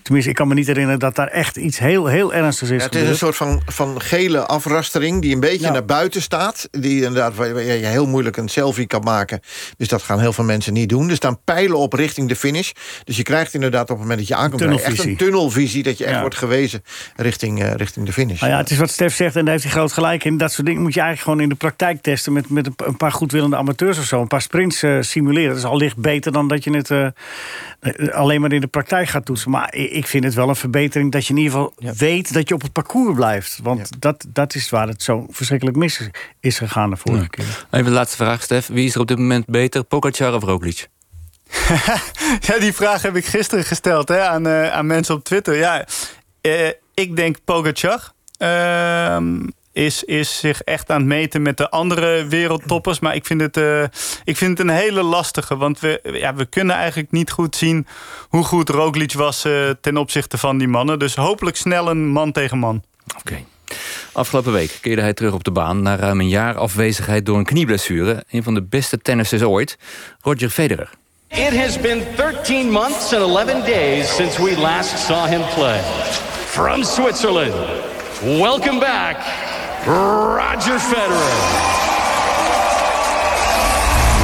Tenminste, ik kan me niet herinneren dat daar echt iets heel, heel ernstigs is Ja, het is een soort van, van gele afrastering die een beetje naar buiten staat. Die inderdaad, waar je heel moeilijk een selfie kan maken. Dus dat gaan heel veel mensen niet doen. Er staan pijlen op richting de finish. Dus je krijgt inderdaad op het moment dat je aankomt... echt een tunnelvisie dat je echt Ja. wordt gewezen richting, eh, richting de finish. Nou ja, het is wat Stef zegt en daar heeft hij groot gelijk in. Dat soort dingen moet je eigenlijk gewoon in de praktijk testen... met, met een paar goedwillende amateurs of zo. Een paar sprints eh, simuleren. Dat is al licht beter dan dat je het eh, alleen maar in de praktijk gaat toetsen. Maar ik vind het wel een verbetering dat je in ieder geval weet... dat je op het parcours blijft. Want dat, dat is waar het zo verschrikkelijk mis is- is gegaan de vorige Ja. keer. Even de laatste vraag, Stef. Wie is er op dit moment beter, Pogacar of Roglic? Ja, die vraag heb ik gisteren gesteld hè, aan, eh, aan mensen op Twitter. Ja, eh, ik denk Pogacar ehm, is, is zich echt aan het meten met de andere wereldtoppers. Maar ik vind het, eh, ik vind het een hele lastige. Want we, ja, we kunnen eigenlijk niet goed zien hoe goed Roglic was eh, ten opzichte van die mannen. Dus hopelijk snel een man tegen man. Oké. Afgelopen week keerde hij terug op de baan... na ruim een jaar afwezigheid door een knieblessure. Een van de beste tennissers ooit, Roger Federer. It has been 13 months and 11 days since we last saw him play. From Switzerland, welcome back, Roger Federer.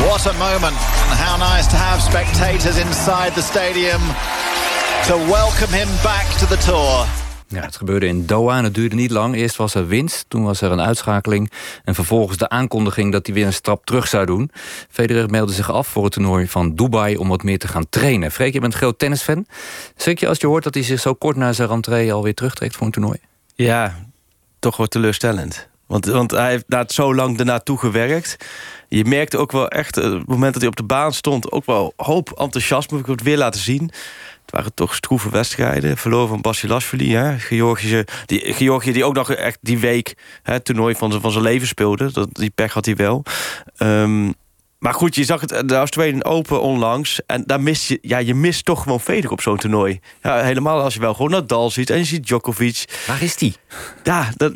What a moment, and how nice to have spectators inside the stadium to welcome him back to the tour. Ja, het gebeurde in Doha en het duurde niet lang. Eerst was er winst, toen was er een uitschakeling... en vervolgens de aankondiging dat hij weer een stap terug zou doen. Federer meldde zich af voor het toernooi van Dubai... om wat meer te gaan trainen. Freek, je bent een groot tennisfan. Schrik je als je hoort dat hij zich zo kort na zijn rentree... alweer terugtrekt voor een toernooi? Ja, toch wel teleurstellend. Want, want hij heeft daar zo lang ernaartoe gewerkt. Je merkte ook wel echt, eh, op het moment dat hij op de baan stond... ook wel hoop enthousiasme, ik het weer laten zien. Het waren toch stroeve wedstrijden. Verloren van Basilashvili, hè. Georgië, die, Georgië die ook nog echt die week... Hè, het toernooi van, van zijn leven speelde. Dat, die pech had hij wel. Ehm, maar goed, je zag het, de Australian Open onlangs. En daar mis je, ja, je mist toch gewoon Federer op zo'n toernooi. Ja, helemaal als je wel gewoon Nadal ziet en je ziet Djokovic. Waar is die? Ja, dat,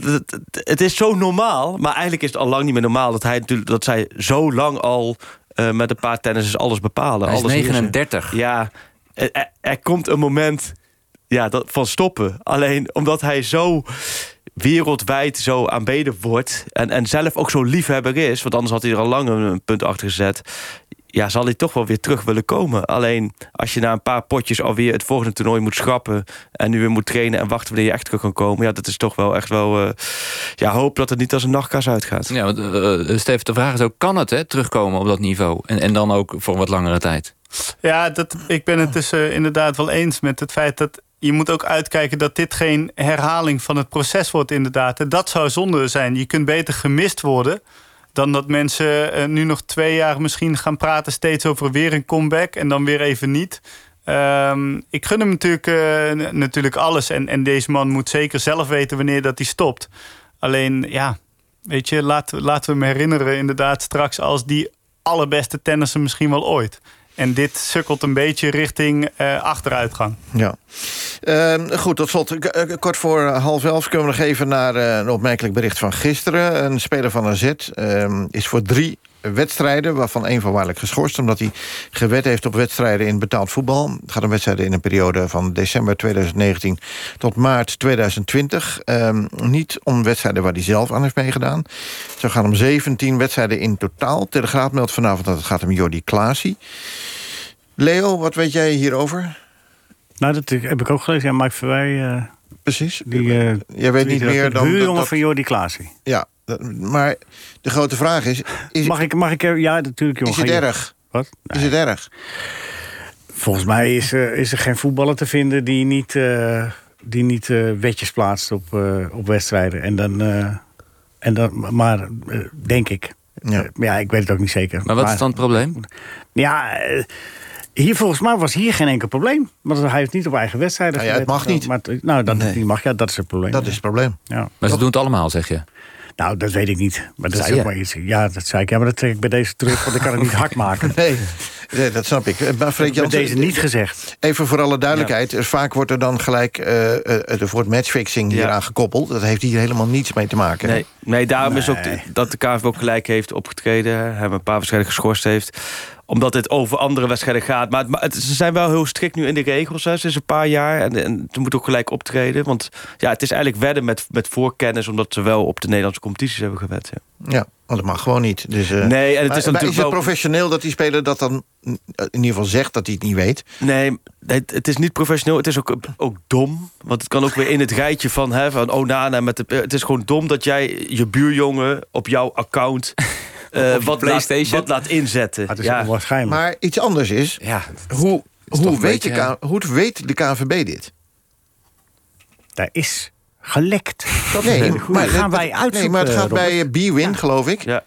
het is zo normaal. Maar eigenlijk is het al lang niet meer normaal dat, hij, natuurlijk- dat zij zo lang al eh, met een paar tennissers alles bepalen. Hij is alles heersen. 39. Ja, er, er- er komt een moment ja, dat, van stoppen. Alleen omdat hij zo wereldwijd zo aanbeden wordt... En, en zelf ook zo liefhebber is... want anders had hij er al lang een, een punt achter gezet... ja, zal hij toch wel weer terug willen komen. Alleen als je na een paar potjes alweer het volgende toernooi moet schrappen... en nu weer moet trainen en wachten wanneer je echt terug kan komen... ja, dat is toch wel echt wel... eh, ja, hoop dat het niet als een nachtkaas uitgaat. Ja, want, eh, eh, Stef, de vraag is ook, kan het hè, terugkomen op dat niveau? En, en dan ook voor een wat langere tijd? Ja, dat, ik ben het dus inderdaad wel eens met het feit dat je moet ook uitkijken dat dit geen herhaling van het proces wordt inderdaad. Dat zou zonde zijn. Je kunt beter gemist worden dan dat mensen eh, nu nog twee jaar misschien gaan praten steeds over weer een comeback en dan weer even niet. Ehm, ik gun hem natuurlijk, eh, natuurlijk alles en, en deze man moet zeker zelf weten wanneer dat hij stopt. Alleen ja, weet je, laten, laten we hem herinneren inderdaad straks als die allerbeste tennisser misschien wel ooit. En dit sukkelt een beetje richting eh, achteruitgang. Ja. Ehm, goed, tot slot. Eh, Kort voor half elf kunnen we nog even naar eh, een opmerkelijk bericht van gisteren. Een speler van AZ ehm, is voor drie wedstrijden... waarvan één voorwaardelijk geschorst... omdat hij gewet heeft op wedstrijden in betaald voetbal. Het gaat om wedstrijden in een periode van december 2019 tot maart 2020. Ehm, niet om wedstrijden waar hij zelf aan heeft meegedaan. Zo gaan om 17 wedstrijden in totaal. Telegraaf meldt vanavond dat het gaat om Jordi Klaasie. Leo, wat weet jij hierover? Nou, dat heb ik ook gelezen. Ja, Mike Verwij... eh, Precies. Die, eh, Jij weet niet meer de dan... buurjongen dat- van Jordi Klaasie. Ja, maar de grote vraag is... is mag, ik, mag ik er... Ja, natuurlijk, jongen. Is het erg? Wat? Is het erg? Volgens mij is, er- is er geen voetballer te vinden die niet... eh, die niet eh, wetjes plaatst op, eh, op wedstrijden. En dan, eh, en dan maar denk ik. Ja. Ja, ik weet het ook niet zeker. Maar wat is dan het probleem? Ja, hier volgens mij was hier geen enkel probleem. Want hij heeft niet op eigen wedstrijden Nou ja, het mag niet. Maar, nou, dat mag, ja, dat is het probleem. Dat is het probleem. Ja. Maar ze doen het allemaal, zeg je. Nou, dat weet ik niet. Maar dat Zei is ook maar iets. Ja, dat zei ik. Ja, maar dat trek ik bij deze terug, want ik kan het niet hard maken. Nee, nee, dat snap ik. Eh, Maar Freek Jansen, deze niet gezegd. Even voor alle duidelijkheid. Vaak wordt er dan gelijk eh eh, wordt matchfixing hier Ja. aan gekoppeld. Dat heeft hier helemaal niets mee te maken. Nee, nee daarom is ook dat de KNVB ook gelijk heeft opgetreden. Hem een paar wedstrijden geschorst heeft. Omdat dit over andere wedstrijden gaat. Maar, het, maar het- ze zijn wel heel strikt nu in de regels. Hè. Sinds een paar jaar. En, en ze moeten ook gelijk optreden. Want ja, het is eigenlijk wedden met, met voorkennis. Omdat ze wel op de Nederlandse competities hebben gewet. Ja. Ja, want dat mag gewoon niet. Dus, eh, Nee, en het maar- is natuurlijk is het wel- professioneel dat die speler dat dan eh, in ieder geval zegt dat hij het niet weet? Nee, het, het is niet professioneel. Het is ook, ook dom. Want het kan ook weer in het rijtje van, hè, van Onana. Met de, het is gewoon dom dat jij je buurjongen op jouw account... eh, wat, laat, PlayStation? wat laat inzetten. Het is ja. onwaarschijnlijk. Maar iets anders is, Ja, hoe, hoe, weet beetje, de hoe weet de KNVB dit? Daar is gelekt. Dat Nee, is maar het- gaan wij uitzoeken. Nee, maar het gaat bij eh, B-Win, geloof ik. Ja.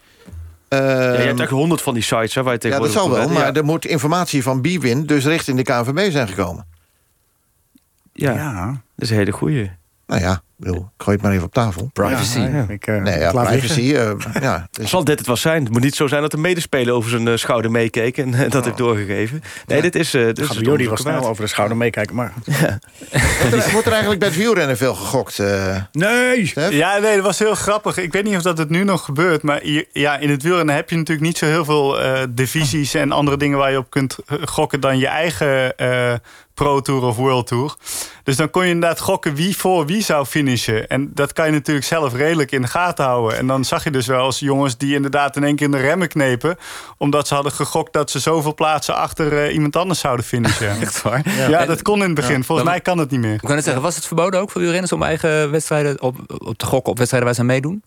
Ehm, Ja, je hebt echt honderd van die sites hè, waar je ja, dat tegenwoordig zal wel, maar er moet informatie van B-Win dus richting de KNVB zijn gekomen. ja. ja, Ja, dat is een hele goeie. Nou ja, ik bedoel, ik gooi het maar even op tafel. privacy. Ja, ja, ik, eh, Nee, ja, privacy. eh, ja, dus- Zal dit het wel zijn? Het moet niet zo zijn dat de medespeler over zijn eh, schouder meekeek... en dat heeft doorgegeven. Nee, dit is... dit is het Jordi was snel over de schouder meekijken, maar... wordt, er, wordt er eigenlijk bij het wielrennen veel gegokt? Nee! Stef? Ja, nee, dat was heel grappig. Ik weet niet of dat het nu nog gebeurt. Maar hier, ja, in het wielrennen heb je natuurlijk niet zo heel veel eh, divisies en andere dingen waar je op kunt gokken dan je eigen eh, Pro Tour of World Tour. Dus dan kon je inderdaad gokken wie voor wie zou finishen. En dat kan je natuurlijk zelf redelijk in de gaten houden. En dan zag je dus wel eens jongens die inderdaad in één keer in de remmen knepen. Omdat ze hadden gegokt dat ze zoveel plaatsen achter eh, iemand anders zouden finishen. Echt waar? Ja, En- dat kon in het begin. Volgens mij kan het niet meer. Ik kan het zeggen, was het verboden ook voor wielrenners om eigen wedstrijden op, op te gokken op wedstrijden waar ze aan meedoen?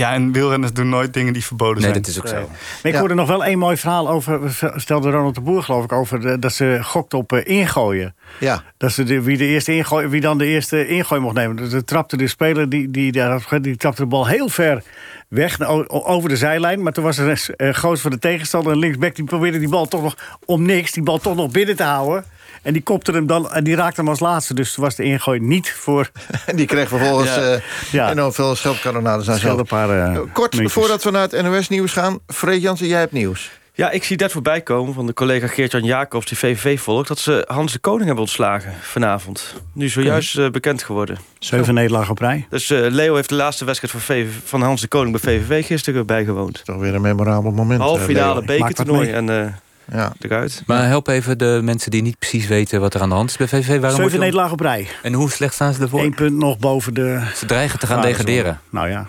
Ja, en wielrenners doen nooit dingen die verboden Nee, zijn. dat is ook zo. Maar ik hoorde nog wel één mooi verhaal over... stelde Ronald de Boer geloof ik over... de- dat ze gokt op eh, ingooien. Ja, Dat ze de, wie, de eerste ingooi, wie dan de eerste ingooi mocht nemen. Dus de trapte de speler, die, die, die, die trapte de bal heel ver weg over de zijlijn. Maar toen was er een uh, goos van de tegenstander. En linksback die probeerde die bal toch nog om niks... die bal toch nog binnen te houden. En die kopte hem dan en die raakte hem als laatste. Dus was de ingooi niet voor... en die kreeg vervolgens Ja. eh Ja. enorm veel scheldkanonades aan een paar, eh, Kort, muntjes. voordat we naar het NOS-nieuws gaan. Freek Jansen, jij hebt nieuws. Ja, ik zie dat voorbij komen van de collega Geert-Jan Jacobs... die VVV volgt, dat ze Hans de Koning hebben ontslagen vanavond. Nu zojuist eh, bekend geworden. Zeven nederlagen op rij. Dus eh, Leo heeft de laatste wedstrijd van, VV, van Hans de Koning bij VVV gisteren bijgewoond. Toch weer een memorabel moment. Halve eh, finale bekertoernooi en eh Ja. eruit. Maar help even de mensen die niet precies weten wat er aan de hand is bij VVV. Waarom Zeven je- nederlagen op rij. En hoe slecht staan ze ervoor? Eén punt nog boven de... Ze dreigen te gaan Gradenzone. degraderen. Nou ja.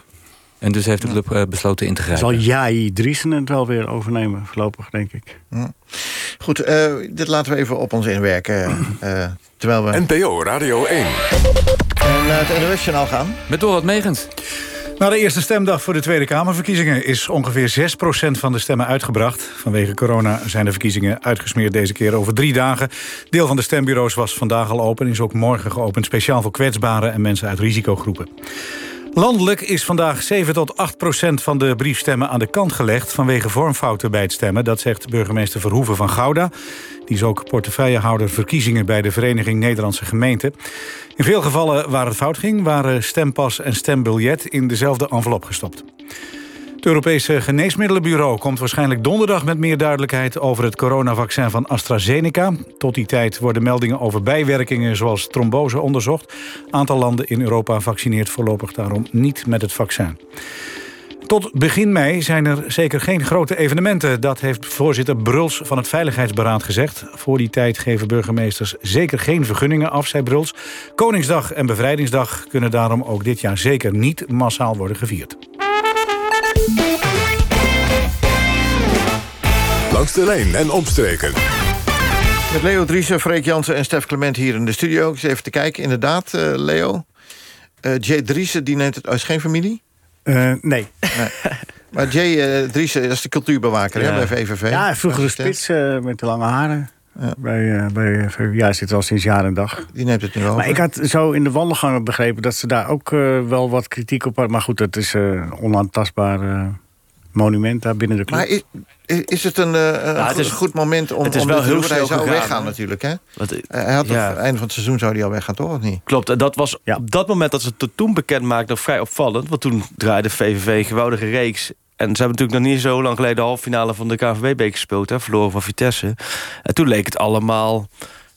En dus heeft de club eh, besloten in te grijpen. Zal Jai Driesen het wel weer overnemen, voorlopig, denk ik. Goed, eh, dit laten we even op ons inwerken. eh, terwijl we NPO Radio 1. naar het NOS-journaal gaan. Met Dorot Megens. Na de eerste stemdag voor de Tweede Kamerverkiezingen... is ongeveer 6% van de stemmen uitgebracht. Vanwege corona zijn de verkiezingen uitgesmeerd deze keer over drie dagen. Deel van de stembureaus was vandaag al open... is ook morgen geopend, speciaal voor kwetsbaren... en mensen uit risicogroepen. Landelijk is vandaag 7 tot 8 procent van de briefstemmen aan de kant gelegd... vanwege vormfouten bij het stemmen. Dat zegt burgemeester Verhoeven van Gouda. Die is ook portefeuillehouder verkiezingen... bij de Vereniging Nederlandse Gemeenten. In veel gevallen waar het fout ging... waren stempas en stembiljet in dezelfde envelop gestopt. Het Europese Geneesmiddelenbureau komt waarschijnlijk donderdag met meer duidelijkheid over het coronavaccin van AstraZeneca. Tot die tijd worden meldingen over bijwerkingen zoals trombose onderzocht. Aantal landen in Europa vaccineert voorlopig daarom niet met het vaccin. Tot begin mei zijn er zeker geen grote evenementen. Dat heeft voorzitter Bruls van het Veiligheidsberaad gezegd. Voor die tijd geven burgemeesters zeker geen vergunningen af, zei Bruls. Koningsdag en Bevrijdingsdag kunnen daarom ook dit jaar zeker niet massaal worden gevierd. Langs de lijn en omstreken. Met Leo Driessen, Freek Jansen en Stef Clement hier in de studio. Ik eens even te kijken. Inderdaad, eh, Leo. Eh, Jay Driessen, die neemt het... Is geen familie? Eh, nee. Maar Jay eh, Driessen, dat is de cultuurbewaker hè, bij VVV. Ja, vroeger de spits eh, met de lange haren. Bij, eh, bij VWA zit al sinds jaar en dag. Die neemt het nu over. Maar ik had zo in de wandelgangen begrepen dat ze daar ook eh, wel wat kritiek op hadden. Maar goed, het is eh, een onaantastbaar eh, monument daar binnen de club. Maar is, is het een, eh, een het is- goed- goed moment om, het is om wel heel snel zou gegaan, weggaan natuurlijk, hè? Want, eh, hij had ja. het einde van het seizoen zou hij al weggaan, toch? Of niet? Klopt, en dat was op dat moment dat ze het toen bekend maakten vrij opvallend. Want toen draaide VVV een geweldige reeks. En ze hebben natuurlijk nog niet zo lang geleden de halve finale van de KNVB-beker gespeeld. Hè, verloren van Vitesse. En toen leek het allemaal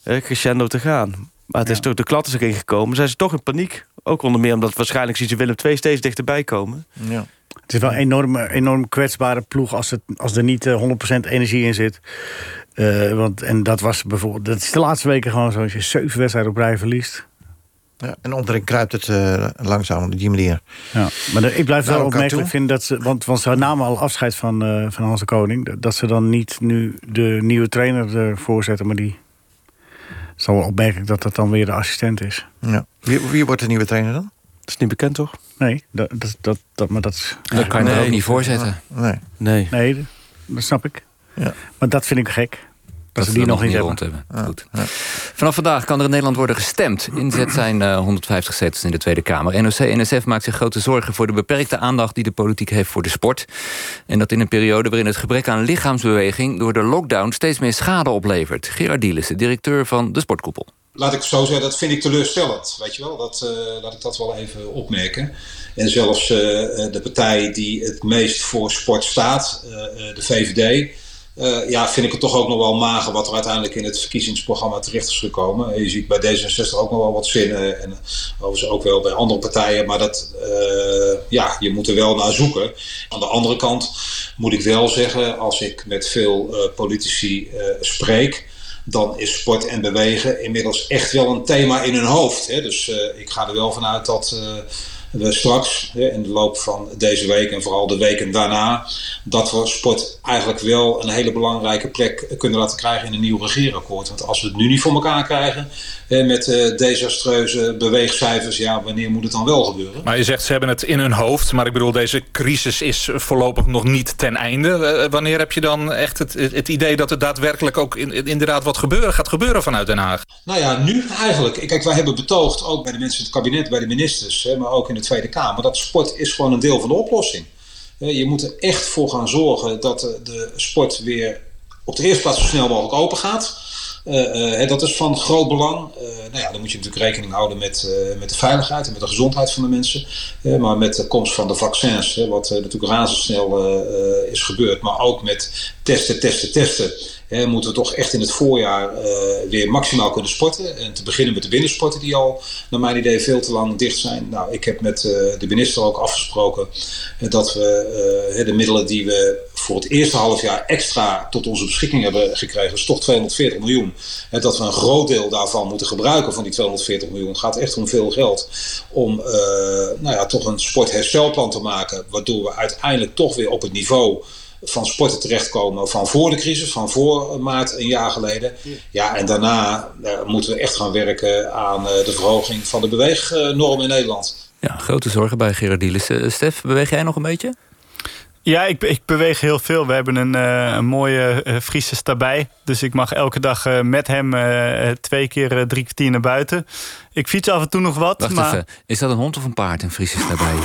eh, crescendo te gaan. Maar het is toch de klatten erin gekomen. Zijn ze toch in paniek. Ook onder meer omdat waarschijnlijk zien ze Willem II steeds dichterbij komen. Ja. Het is wel een enorm, enorm kwetsbare ploeg als, het, als er niet eh, 100% energie in zit. Eh, want, en dat was bijvoorbeeld. Dat is de laatste weken gewoon zo. Als je zeven wedstrijden op rij verliest. Ja, en onderin kruipt het eh, langzaam op die manier. Ja, maar de- ik blijf wel opmerkelijk vinden dat ze. Want, want ze namen al afscheid van, eh, van Hans de Koning. dat- Dat ze dan niet nu de nieuwe trainer ervoor zetten. Maar die. Het is wel opmerkelijk dat dat dan weer de assistent is. Ja. Wie, wie wordt de nieuwe trainer dan? Dat is niet bekend, toch? Nee, dat, dat, dat, maar dat. Dat kan je er ook niet voor zetten. Nee. Nee. Nee, dat snap ik. Ja. Maar dat vind ik gek. Dat, Dat ze die we nog niet hebben. rond hebben. Goed. Vanaf vandaag kan er in Nederland worden gestemd. Inzet zijn eh, 150 zetels in de Tweede Kamer. NOC-NSF maakt zich grote zorgen voor de beperkte aandacht... die de politiek heeft voor de sport. En dat in een periode waarin het gebrek aan lichaamsbeweging... door de lockdown steeds meer schade oplevert. Gerard Dielissen, directeur van de Sportkoepel. Laat ik zo zeggen, dat vind ik teleurstellend. Weet je wel, dat, eh, laat ik dat wel even opmerken. En zelfs eh, eh, de partij die het meest voor sport staat, de VVD. ja, vind ik het toch ook nog wel mager wat er uiteindelijk in het verkiezingsprogramma terecht is gekomen. Je ziet bij D66 ook nog wel wat zinnen en overigens ook wel bij andere partijen. Maar dat, ja, je moet er wel naar zoeken. Aan de andere kant moet ik wel zeggen, als ik met veel politici spreek dan is sport en bewegen inmiddels echt wel een thema in hun hoofd. Hè. Dus eh, ik ga er wel vanuit dat eh, we straks hè, in de loop van deze week en vooral de weken daarna, dat we sport eigenlijk wel een hele belangrijke plek kunnen laten krijgen in een nieuw regeerakkoord. Want als we het nu niet voor elkaar krijgen met eh, desastreuze beweegcijfers, ja, wanneer moet het dan wel gebeuren? Maar je zegt ze hebben het in hun hoofd. Maar ik bedoel, deze crisis is voorlopig nog niet ten einde. Eh, wanneer heb je dan echt het, het idee dat er daadwerkelijk ook in- inderdaad wat gebeuren, gaat gebeuren vanuit Den Haag? Nou ja, nu eigenlijk. Kijk, wij hebben betoogd, ook bij de mensen in het kabinet, bij de ministers, maar ook in de Tweede Kamer, dat sport is gewoon een deel van de oplossing. Je moet er echt voor gaan zorgen dat de, sport weer op de eerste plaats zo snel mogelijk open gaat. Hè, dat is van groot belang. Eh, nou ja, dan moet je natuurlijk rekening houden met, met de veiligheid en met de gezondheid van de mensen. Maar met de komst van de vaccins, wat natuurlijk razendsnel is gebeurd. Maar ook met testen, testen, testen. Moeten we toch echt in het voorjaar eh, weer maximaal kunnen sporten. En te beginnen met de binnensporten die al, naar mijn idee, veel te lang dicht zijn. Nou, ik heb met eh, de minister ook afgesproken eh, dat we de middelen die we voor het eerste half jaar extra tot onze beschikking hebben gekregen, is toch 240 miljoen. Hè, dat we een groot deel daarvan moeten gebruiken van die 240 miljoen. Het gaat echt om veel geld. Om nou ja, toch een sportherstelplan te maken, waardoor we uiteindelijk toch weer op het niveau van sporten terechtkomen van voor de crisis, van voor maart een jaar geleden. Ja, en daarna eh, moeten we echt gaan werken aan eh, de verhoging van de beweegnorm in Nederland. Ja, grote zorgen bij Gerard Dielissen. Eh, Stef, beweeg jij nog een beetje? Ja, ik, ik beweeg heel veel. We hebben een, eh, een mooie eh, Friese daarbij. Dus ik mag elke dag eh, met hem eh, twee keer drie kwartier naar buiten. Ik fiets af en toe nog wat. Wacht maar... even, is dat een hond of een paard, een Fries is daarbij?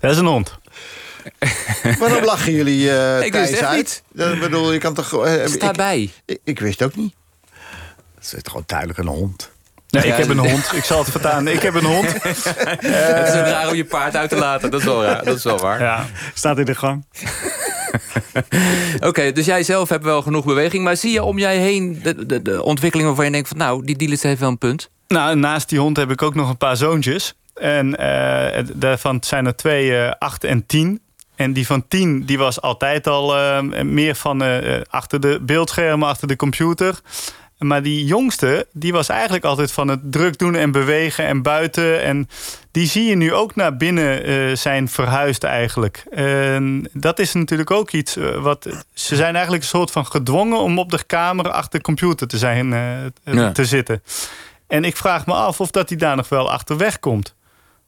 Dat is een hond. Waarom lachen jullie eh Ik wist Thijs echt uit? niet. Dat bedoel, je kan toch... eh, Sta ik- bij. Ik, ik wist ook niet. Het is gewoon duidelijk een hond. Nee, ik heb een hond. Ik zal het vertaan. Ik heb een hond. het is raar om je paard uit te laten. Dat is wel, raar. Dat is wel waar. Ja. Staat in de gang. Oké, dus jij zelf hebt wel genoeg beweging. Maar zie je om jij heen de, de, de ontwikkelingen waarvan je denkt... van nou, die Dielissen heeft wel een punt? Nou, naast die hond heb ik ook nog een paar zoontjes. En eh, daarvan zijn er twee, eh, acht en tien. En die van tien, die was altijd al eh, meer van eh, achter de beeldschermen, achter de computer. Maar die jongste, die was eigenlijk altijd van het druk doen en bewegen en buiten. En die zie je nu ook naar binnen eh, zijn verhuisd eigenlijk. En dat is natuurlijk ook iets eh, wat... Ze zijn eigenlijk een soort van gedwongen om op de kamer achter de computer te, zijn, eh, Ja. te zitten. En ik vraag me af of dat hij daar nog wel achterweg komt.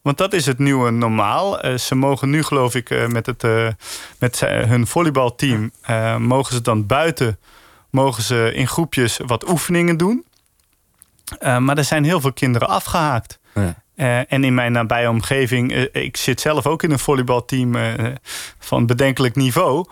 Want dat is het nieuwe normaal. Eh, ze mogen nu, geloof ik, eh, met, het, eh, met hun volleybalteam... mogen ze dan buiten mogen ze in groepjes wat oefeningen doen. Maar er zijn heel veel kinderen afgehaakt. Ja. En in mijn nabije omgeving, ik zit zelf ook in een volleybalteam van bedenkelijk niveau.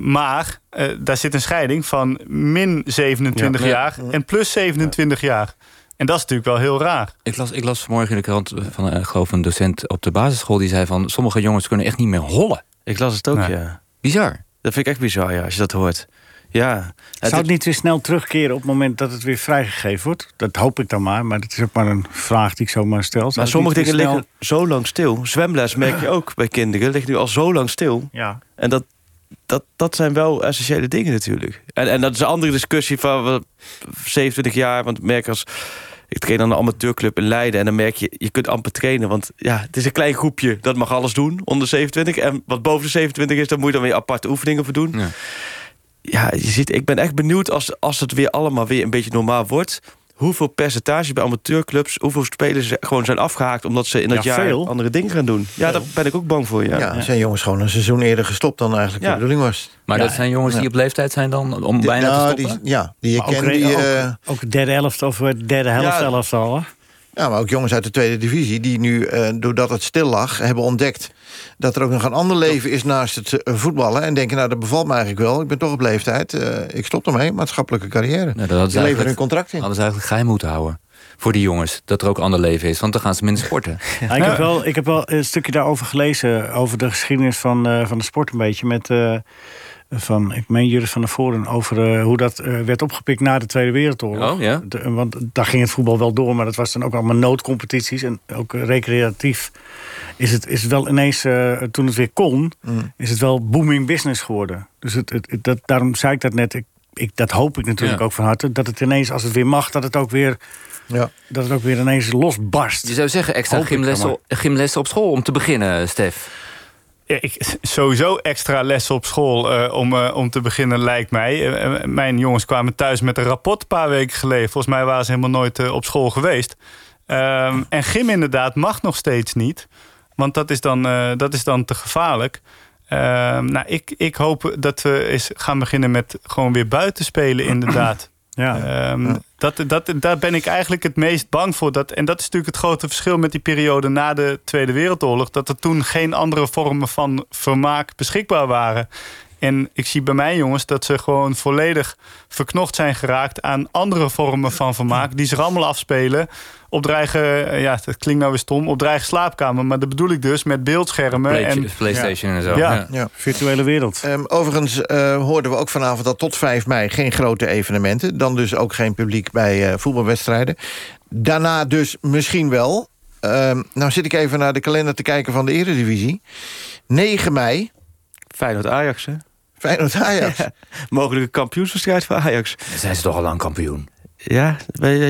Maar daar zit een scheiding van min 27 Ja. Ja. jaar en plus 27 jaar. En dat is natuurlijk wel heel raar. Ik las, ik las vanmorgen in de krant van eh, ik geloof een docent op de basisschool... die zei van sommige jongens kunnen echt niet meer hollen. Ik las het ook, Ja. ja. Bizar. Dat vind ik echt bizar, ja, als je dat hoort. Ja. Zou het niet weer snel terugkeren op het moment dat het weer vrijgegeven wordt? Dat hoop ik dan maar, maar dat is ook maar een vraag die ik zomaar stel. Zou Maar sommige dingen snel- liggen zo lang stil. Zwemles merk je ook bij kinderen. Ligt nu al zo lang stil. Ja. En dat, dat, dat zijn wel essentiële dingen natuurlijk. En, en dat is een andere discussie van wat, 27 jaar. Want merk als... Ik train aan een amateurclub in Leiden. En dan merk je, je kunt amper trainen. Want ja, het is een klein groepje dat mag alles doen. Onder 27. En wat boven de 27 is, daar moet je dan weer aparte oefeningen voor doen. Ja. Ja, je ziet, ik ben echt benieuwd als, als het weer allemaal weer een beetje normaal wordt. Hoeveel percentage bij amateurclubs, hoeveel spelers gewoon zijn afgehaakt omdat ze in dat Ja, jaar veel. andere dingen gaan doen. Ja, daar ben ik ook bang voor. Ja. Ja, zijn jongens gewoon een seizoen eerder gestopt dan eigenlijk Ja. de bedoeling was. Maar Ja. dat zijn jongens die op leeftijd zijn dan om bijna te stoppen? Die, ja, die je ook, kent. re- Die, ook, eh, ook de derde helft of de derde helft Ja. zelfs al. hè? Ja, maar ook jongens uit de tweede divisie... die nu, eh, doordat het stil lag, hebben ontdekt... dat er ook nog een ander leven is naast het eh, voetballen. En denken, nou, dat bevalt me eigenlijk wel. Ik ben toch op leeftijd. eh, ik stop ermee, maatschappelijke carrière. Nou, dat ze leveren hun contract in. Hadden ze eigenlijk geheim moeten houden. Voor die jongens. Dat er ook ander leven is. Want dan gaan ze minder sporten. Ja, ik, heb wel, ik heb wel een stukje daarover gelezen. Over de geschiedenis van, eh, van de sport een beetje. Met, eh, van, ik meen Juris van der Voren. Over eh, hoe dat eh, werd opgepikt na de Tweede Wereldoorlog. Oh, ja? De- want daar ging het voetbal wel door. Maar dat was dan ook allemaal noodcompetities. En ook eh, recreatief is het, is het wel ineens, eh, toen het weer kon... Mm. is het wel booming business geworden. Dus het, het, het- dat, daarom zei ik dat net. Ik, ik, dat hoop ik natuurlijk Ja. ook van harte. Dat het ineens, als het weer mag, dat het ook weer... Ja. Dat het ook weer ineens losbarst. Je zou zeggen extra gymlessen, gymlessen op school om te beginnen, Stef. Ja, ik, sowieso extra lessen op school eh, om, eh, om te beginnen, lijkt mij. Eh, mijn jongens kwamen thuis met een rapport een paar weken geleden. Volgens mij waren ze helemaal nooit op school geweest. Ehm, en gym inderdaad mag nog steeds niet. Want dat is dan, dat is dan te gevaarlijk. Ehm, nou, ik, ik hoop dat we eens gaan beginnen met gewoon weer buiten spelen, inderdaad. Ja. Ehm, dat, dat, daar ben ik eigenlijk het meest bang voor. Dat, en dat is natuurlijk het grote verschil met die periode na de Tweede Wereldoorlog. Dat er toen geen andere vormen van vermaak beschikbaar waren. En ik zie bij mijn jongens dat ze gewoon volledig verknocht zijn geraakt aan andere vormen van vermaak. Die zich allemaal afspelen op dreigen, eh, ja, dat klinkt nou weer stom, op dreigen slaapkamer. Maar dat bedoel ik dus met beeldschermen. Play- en, PlayStation en zo. Ja. Ja. Ja. Virtuele wereld. Ehm, overigens eh, hoorden we ook vanavond dat tot 5 mei geen grote evenementen. Dan dus ook geen publiek bij eh, voetbalwedstrijden. Daarna dus misschien wel. Ehm, nou zit ik even naar de kalender te kijken van de Eredivisie. 9 mei, Feyenoord-Ajax, hè? Feyenoord-Ajax. Ja, mogelijke kampioenswedstrijd voor Ajax. Dan zijn ze toch al lang kampioen. Ja,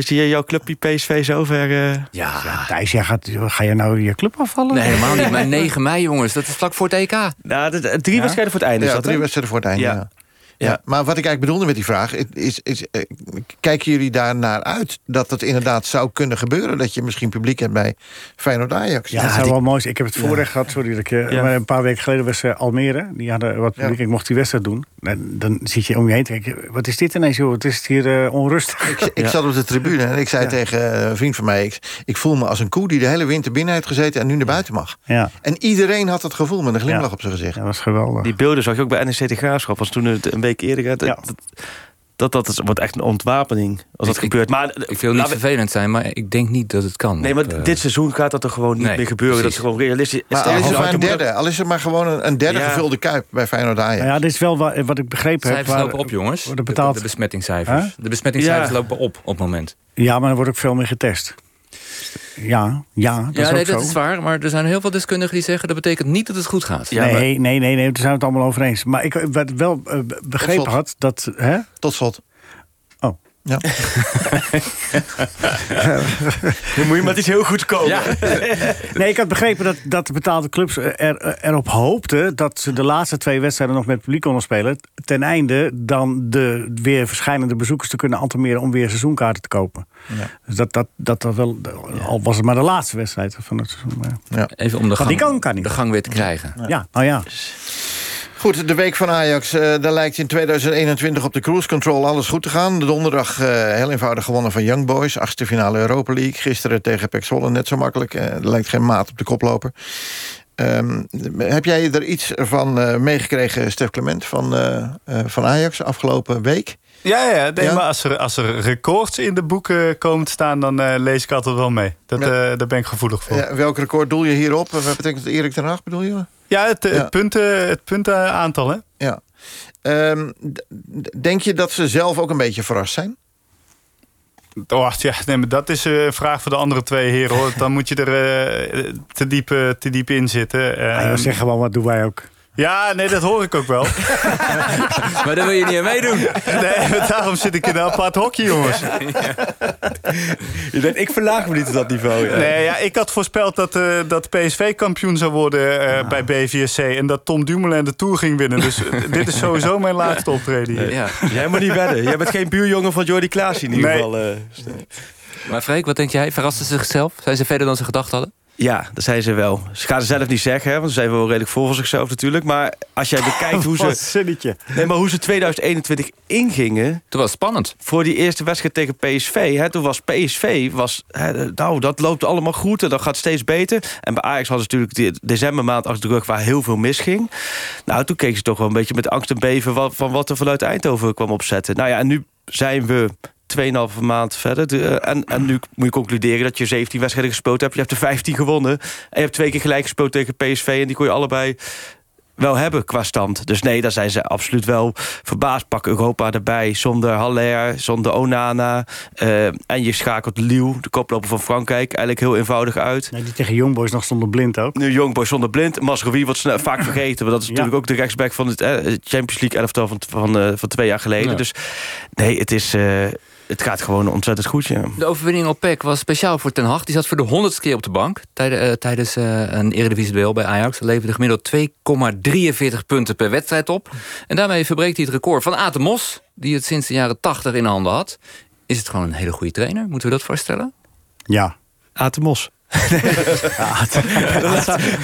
zie je jouw clubje PSV zover... eh, Ja. Thijs, jij gaat, ga je nou je club afvallen? Nee, helemaal niet. Maar 9 mei, jongens. Dat is vlak voor het EK. Nou, drie wedstrijden voor het einde is Ja, dat, drie wedstrijden voor het einde. Ja. Ja. Maar wat ik eigenlijk bedoelde met die vraag... is, is eh, kijken jullie daar naar uit dat het inderdaad zou kunnen gebeuren... dat je misschien publiek hebt bij Feyenoord-Ajax? Ja, dat zou wel mooi zijn. Ik heb het voorrecht gehad, sorry dat ik... eh, Ja. maar Een paar weken geleden was eh, Almere. Die hadden wat publiek. Ik mocht die wedstrijd doen. En dan zit je om je heen te kijken. Wat is dit ineens, joh? Het is hier eh, onrustig. Ik, ik zat op de tribune en ik zei tegen een vriend van mij... Ik, ik voel me als een koe die de hele winter binnen heeft gezeten... en nu naar buiten mag. Ja, En iedereen had het gevoel met een glimlach Ja. op zijn gezicht. dat was geweldig. Die beelden zag je ook bij NEC de Graafschap. Was toen het een week eerder gaat. Ja. Dat, dat, dat is, wordt echt een ontwapening als dat Ik- gebeurt. Maar, Ik wil niet vervelend zijn, maar ik denk niet dat het kan. Nee, maar Op, eh, dit seizoen gaat dat er gewoon niet nee, meer gebeuren. precies. Dat is gewoon realistisch. Maar al is het voor, maar een je moet derde, al is het maar gewoon een, een derde Ja. gevulde kuip bij Feyenoord-Ajax. Nou ja, dit is wel wa- wat ik begrepen heb. Cijfers waar- lopen op, jongens. worden De, betaald. de besmettingscijfers. Huh? De besmettingscijfers Ja. lopen op op het moment. Ja, maar er wordt ook veel meer getest. Ja, ja, dat ja, is nee, ook dat zo. is waar. Maar er zijn heel veel deskundigen die zeggen... dat betekent niet dat het goed gaat. Ja, nee, maar- nee, nee, nee, daar zijn we het allemaal over eens. Maar ik wat wel eh, begrepen had dat... Hè? Tot slot. Ja. Dan moet je met iets heel goed komen. Nee, ik had begrepen dat, dat de betaalde clubs er, erop hoopten... dat ze de laatste twee wedstrijden nog met publiek konden spelen... ten einde dan de weer verschijnende bezoekers te kunnen entameren... om weer seizoenkaarten te kopen. Ja. Dus dat, dat, dat, dat wel, al was het maar de laatste wedstrijd van het seizoen. maar- Even om de gang, die kan, kan niet. de gang weer te krijgen. Ja, nou ja. Goed, de week van Ajax. Uh, daar lijkt in 2021 op de cruise control alles goed te gaan. De donderdag uh, heel eenvoudig gewonnen van Young Boys. Achtste finale Europa League. Gisteren tegen Pek Zwolle net zo makkelijk. Uh, er lijkt geen maat op de koploper. Um, heb jij er iets van meegekregen, Stef Clement, van, van Ajax afgelopen week? Ja, ja, nee, maar als er, als er records in de boeken komen te staan... dan uh, lees ik altijd wel mee. Dat, ja. uh, daar ben ik gevoelig voor. Ja, welk record doel je hierop? Wat betekent het Erik ten Hag, bedoel je? Ja, het, ja. het, punten, het puntenaantal, hè? Ja. Um, denk je dat ze zelf ook een beetje verrast zijn? Oh, ja, nee, maar dat is een vraag voor de andere twee heren. Hoor. Dan moet je er uh, te, diep, te diep in zitten. Ja, zeg gewoon, wat doen wij ook. Ja, nee, dat hoor ik ook wel. maar daar wil je niet aan meedoen. Nee, daarom zit ik in een apart hokje, jongens. Je denkt, ik verlaag me niet tot dat niveau. Ja. Nee, ja, ik had voorspeld dat, uh, dat PSV kampioen zou worden uh, bij BVSC... en dat Tom Dumoulin de Tour ging winnen. Dus dit is sowieso mijn laatste optreden hier. Ja. Jij moet niet wedden. Jij bent geen buurjongen van Jordi Klaas in ieder nee. geval. Uh, maar Freek, wat denk jij? Verrasten ze zichzelf? Zijn ze verder dan ze gedacht hadden? Ja, dat zijn ze wel. Ze gaan het zelf niet zeggen, hè, want ze zijn wel redelijk vol van zichzelf natuurlijk. Maar als jij bekijkt hoe ze. Zinnetje. Nee, maar hoe ze 2021 ingingen. Toen was spannend. Voor die eerste wedstrijd tegen PSV. Hè, toen was PSV. Was, hè, nou, dat loopt allemaal goed en dat gaat steeds beter. En bij Ajax hadden ze natuurlijk de decembermaand achter de rug waar heel veel misging. Nou, toen keken ze toch wel een beetje met angst en beven van, van wat er vanuit Eindhoven kwam opzetten. Nou ja, en nu zijn we 2,5 maand verder. De, uh, en, en nu moet je concluderen dat je 17 wedstrijden gespeeld hebt. Je hebt er 15 gewonnen. En je hebt twee keer gelijk gespeeld tegen PSV. En die kon je allebei wel hebben qua stand. Dus nee, daar zijn ze absoluut wel verbaasd. Pak Europa erbij, zonder Haller, zonder Onana. Uh, en je schakelt Liu, de koploper van Frankrijk, eigenlijk heel eenvoudig uit. Nee, die tegen Youngboys nog zonder blind ook. Nu Youngboys zonder blind. Masrowi wordt vaak vergeten. Maar dat is ja. natuurlijk ook de rechtsback van het eh, Champions League elftal van, van, uh, van twee jaar geleden. Ja. Dus nee, het is... Uh, het gaat gewoon ontzettend goed, ja. De overwinning op PEC was speciaal voor Ten Hag. Die zat voor de honderdste keer op de bank tijdens, uh, tijdens uh, een eredivisie-duel bij Ajax. Dat leverde gemiddeld 2,43 punten per wedstrijd op. En daarmee verbreekt hij het record van Aten Mos... die het sinds de jaren 80 in handen had. Is het gewoon een hele goede trainer? Moeten we dat voorstellen? Ja. Aten Mos.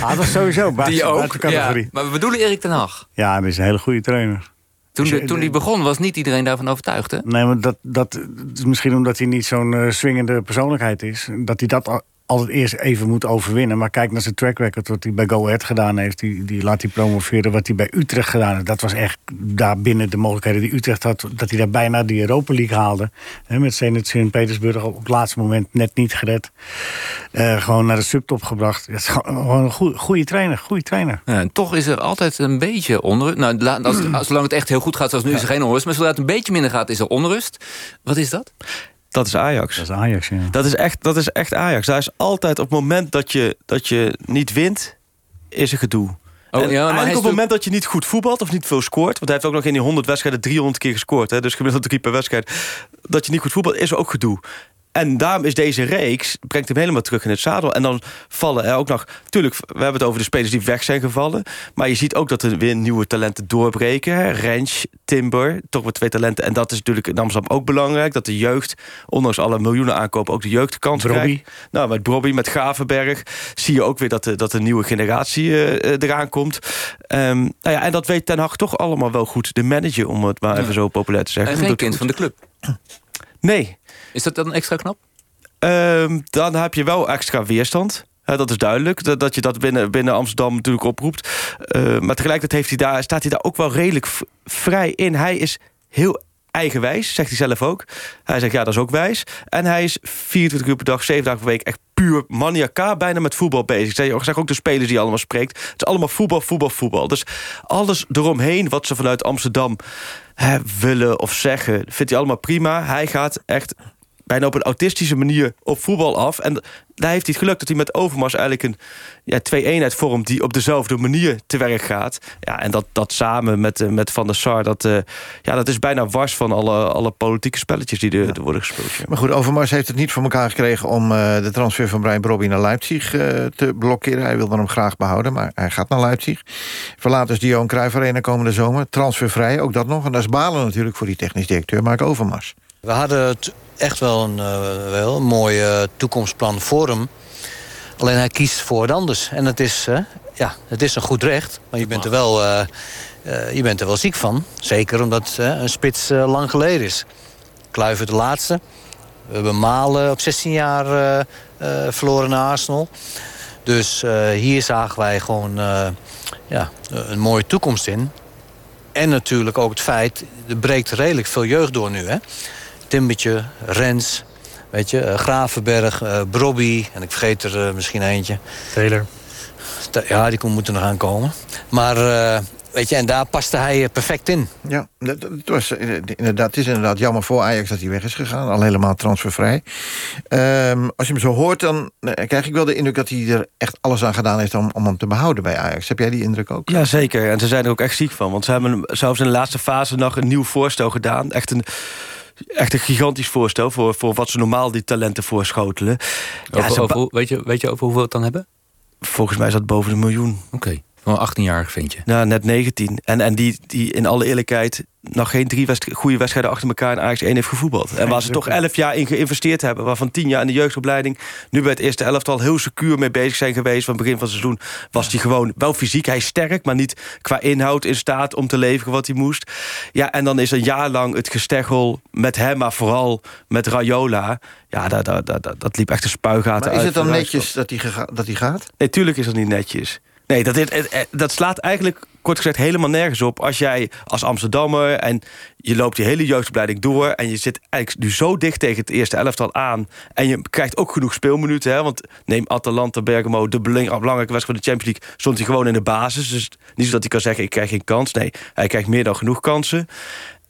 dat is sowieso Die ook, categorie. Ja, maar we bedoelen Erik ten Hag. Ja, dat is een hele goede trainer. Toen, de, toen die begon was niet iedereen daarvan overtuigd, hè? Nee, maar dat, dat is misschien omdat hij niet zo'n uh, swingende persoonlijkheid is. Dat hij dat altijd eerst even moet overwinnen. Maar kijk naar zijn track record, wat hij bij Go Ahead gedaan heeft. Die, die laat hij promoveren, wat hij bij Utrecht gedaan heeft. Dat was echt daar binnen de mogelijkheden die Utrecht had... dat hij daar bijna de Europa League haalde. He, met Zenit Sint-Petersburg op het laatste moment net niet gered. Uh, gewoon naar de subtop gebracht. Dat is gewoon een goede, goede trainer, goede trainer. Ja, en toch is er altijd een beetje onrust. Nou, als, als, zolang het echt heel goed gaat, zoals nu is er geen onrust. Maar zodra het een beetje minder gaat, is er onrust. Wat is dat? Dat is Ajax. Dat is Ajax, ja. Dat is echt, dat is echt Ajax. Daar is altijd op het moment dat je, dat je niet wint, is er gedoe. Oh, en ja, maar eigenlijk op het moment dat je niet goed voetbalt of niet veel scoort... want hij heeft ook nog in die 100 wedstrijden 300 keer gescoord... Hè, dus gemiddeld drie per wedstrijd... dat je niet goed voetbalt, is er ook gedoe. En daarom is deze reeks, brengt hem helemaal terug in het zadel. En dan vallen er ook nog... Tuurlijk, we hebben het over de spelers die weg zijn gevallen. Maar je ziet ook dat er weer nieuwe talenten doorbreken. Rens, Timber, toch weer twee talenten. En dat is natuurlijk in Amsterdam ook belangrijk. Dat de jeugd, ondanks alle miljoenen aankopen... ook de jeugd de kans Brobby. krijgt. Nou, met Brobby, met Gavenberg... zie je ook weer dat de, dat de nieuwe generatie uh, eraan komt. Um, nou ja, en dat weet Ten Hag toch allemaal wel goed. De manager, om het maar ja. even zo populair te zeggen. En geen kind van de club. Nee. Is dat dan extra knap? Um, dan heb je wel extra weerstand. Dat is duidelijk, dat, dat je dat binnen, binnen Amsterdam natuurlijk oproept. Uh, maar tegelijkertijd heeft hij daar, staat hij daar ook wel redelijk vrij in. Hij is heel eigenwijs, zegt hij zelf ook. Hij zegt, ja, dat is ook wijs. En hij is 24 uur per dag, 7 dagen per week... echt puur maniacaal bijna met voetbal bezig. Ik zeg ook de spelers die allemaal spreekt. Het is allemaal voetbal, voetbal, voetbal. Dus alles eromheen wat ze vanuit Amsterdam hè, willen of zeggen... vindt hij allemaal prima. Hij gaat echt bijna op een autistische manier op voetbal af. En daar heeft hij het geluk dat hij met Overmars eigenlijk een ja, twee-eenheid vormt... die op dezelfde manier te werk gaat. Ja, en dat, dat samen met, uh, met Van der Sar, dat, uh, ja, dat is bijna wars van alle, alle politieke spelletjes die er, worden gespeeld. Ja. Maar goed, Overmars heeft het niet voor elkaar gekregen... om uh, de transfer van Brian Brobby naar Leipzig te blokkeren. Hij wilde hem graag behouden, maar hij gaat naar Leipzig. Verlaat dus de Johan Cruijff Arena komende zomer. Transfervrij, ook dat nog. En dat is balen natuurlijk voor die technisch directeur Mark Overmars. We hadden het echt wel een, uh, wel een mooi uh, toekomstplan voor hem. Alleen hij kiest voor het anders. En het is, uh, ja, het is een goed recht. Maar je bent er wel eh, je bent er wel ziek van. Zeker omdat eh, een spits eh, lang geleden is. Kluivert de laatste. We hebben Malen op 16 jaar eh, eh, verloren naar Arsenal. Dus eh, hier zagen wij gewoon eh, ja, een mooie toekomst in. En natuurlijk ook het feit, er breekt redelijk veel jeugd door nu. Hè? Timbertje, Rens, weet je, eh, Gravenberg, eh Brobby. En ik vergeet er eh, misschien eentje. Taylor. Ta- Ja, die kon- moeten nog aankomen. Maar eh, weet je, en daar paste hij perfect in. Ja, dat, dat was, inderdaad, het is inderdaad jammer voor Ajax dat hij weg is gegaan. Al helemaal transfervrij. Ehm, als je hem zo hoort, dan krijg ik wel de indruk... dat hij er echt alles aan gedaan heeft om, om hem te behouden bij Ajax. Heb jij die indruk ook? Ja, zeker. En ze zijn er ook echt ziek van. Want ze hebben zelfs in de laatste fase nog een nieuw voorstel gedaan. Echt een, echt een gigantisch voorstel voor, voor wat ze normaal die talenten voorschotelen. Ja, ze over- weet, je, weet je over hoeveel we het dan hebben? Volgens mij is dat boven een miljoen. Oké, een 18-jarig ventje. Ja, net 19. En, en die, die in alle eerlijkheid nog geen drie wedst- goede wedstrijden achter elkaar in Ajax 1 heeft gevoetbald. En waar ze toch 11 jaar in geïnvesteerd hebben. Waarvan 10 jaar in de jeugdopleiding. Nu bij het eerste elftal heel secuur mee bezig zijn geweest. Van het begin van het seizoen was hij gewoon wel fysiek. Hij is sterk, maar niet qua inhoud in staat om te leveren wat hij moest. Ja, en dan is een jaar lang het gesteggel met hem, maar vooral met Rayola. Ja, dat, dat, dat, dat liep echt een spuigaten Maar is het dan netjes dat hij, dat hij gaat? Nee, tuurlijk is dat niet netjes. Nee, dat, eh, eh, dat slaat eigenlijk kort gezegd helemaal nergens op. Als jij als Amsterdammer en je loopt die hele jeugdopleiding door... en je zit eigenlijk nu zo dicht tegen het eerste elftal aan... en je krijgt ook genoeg speelminuten. Hè, want neem Atalanta Bergamo, de belang- belangrijke wedstrijd van de Champions League... stond hij gewoon in de basis. Dus niet zo dat hij kan zeggen, ik krijg geen kans. Nee, hij krijgt meer dan genoeg kansen.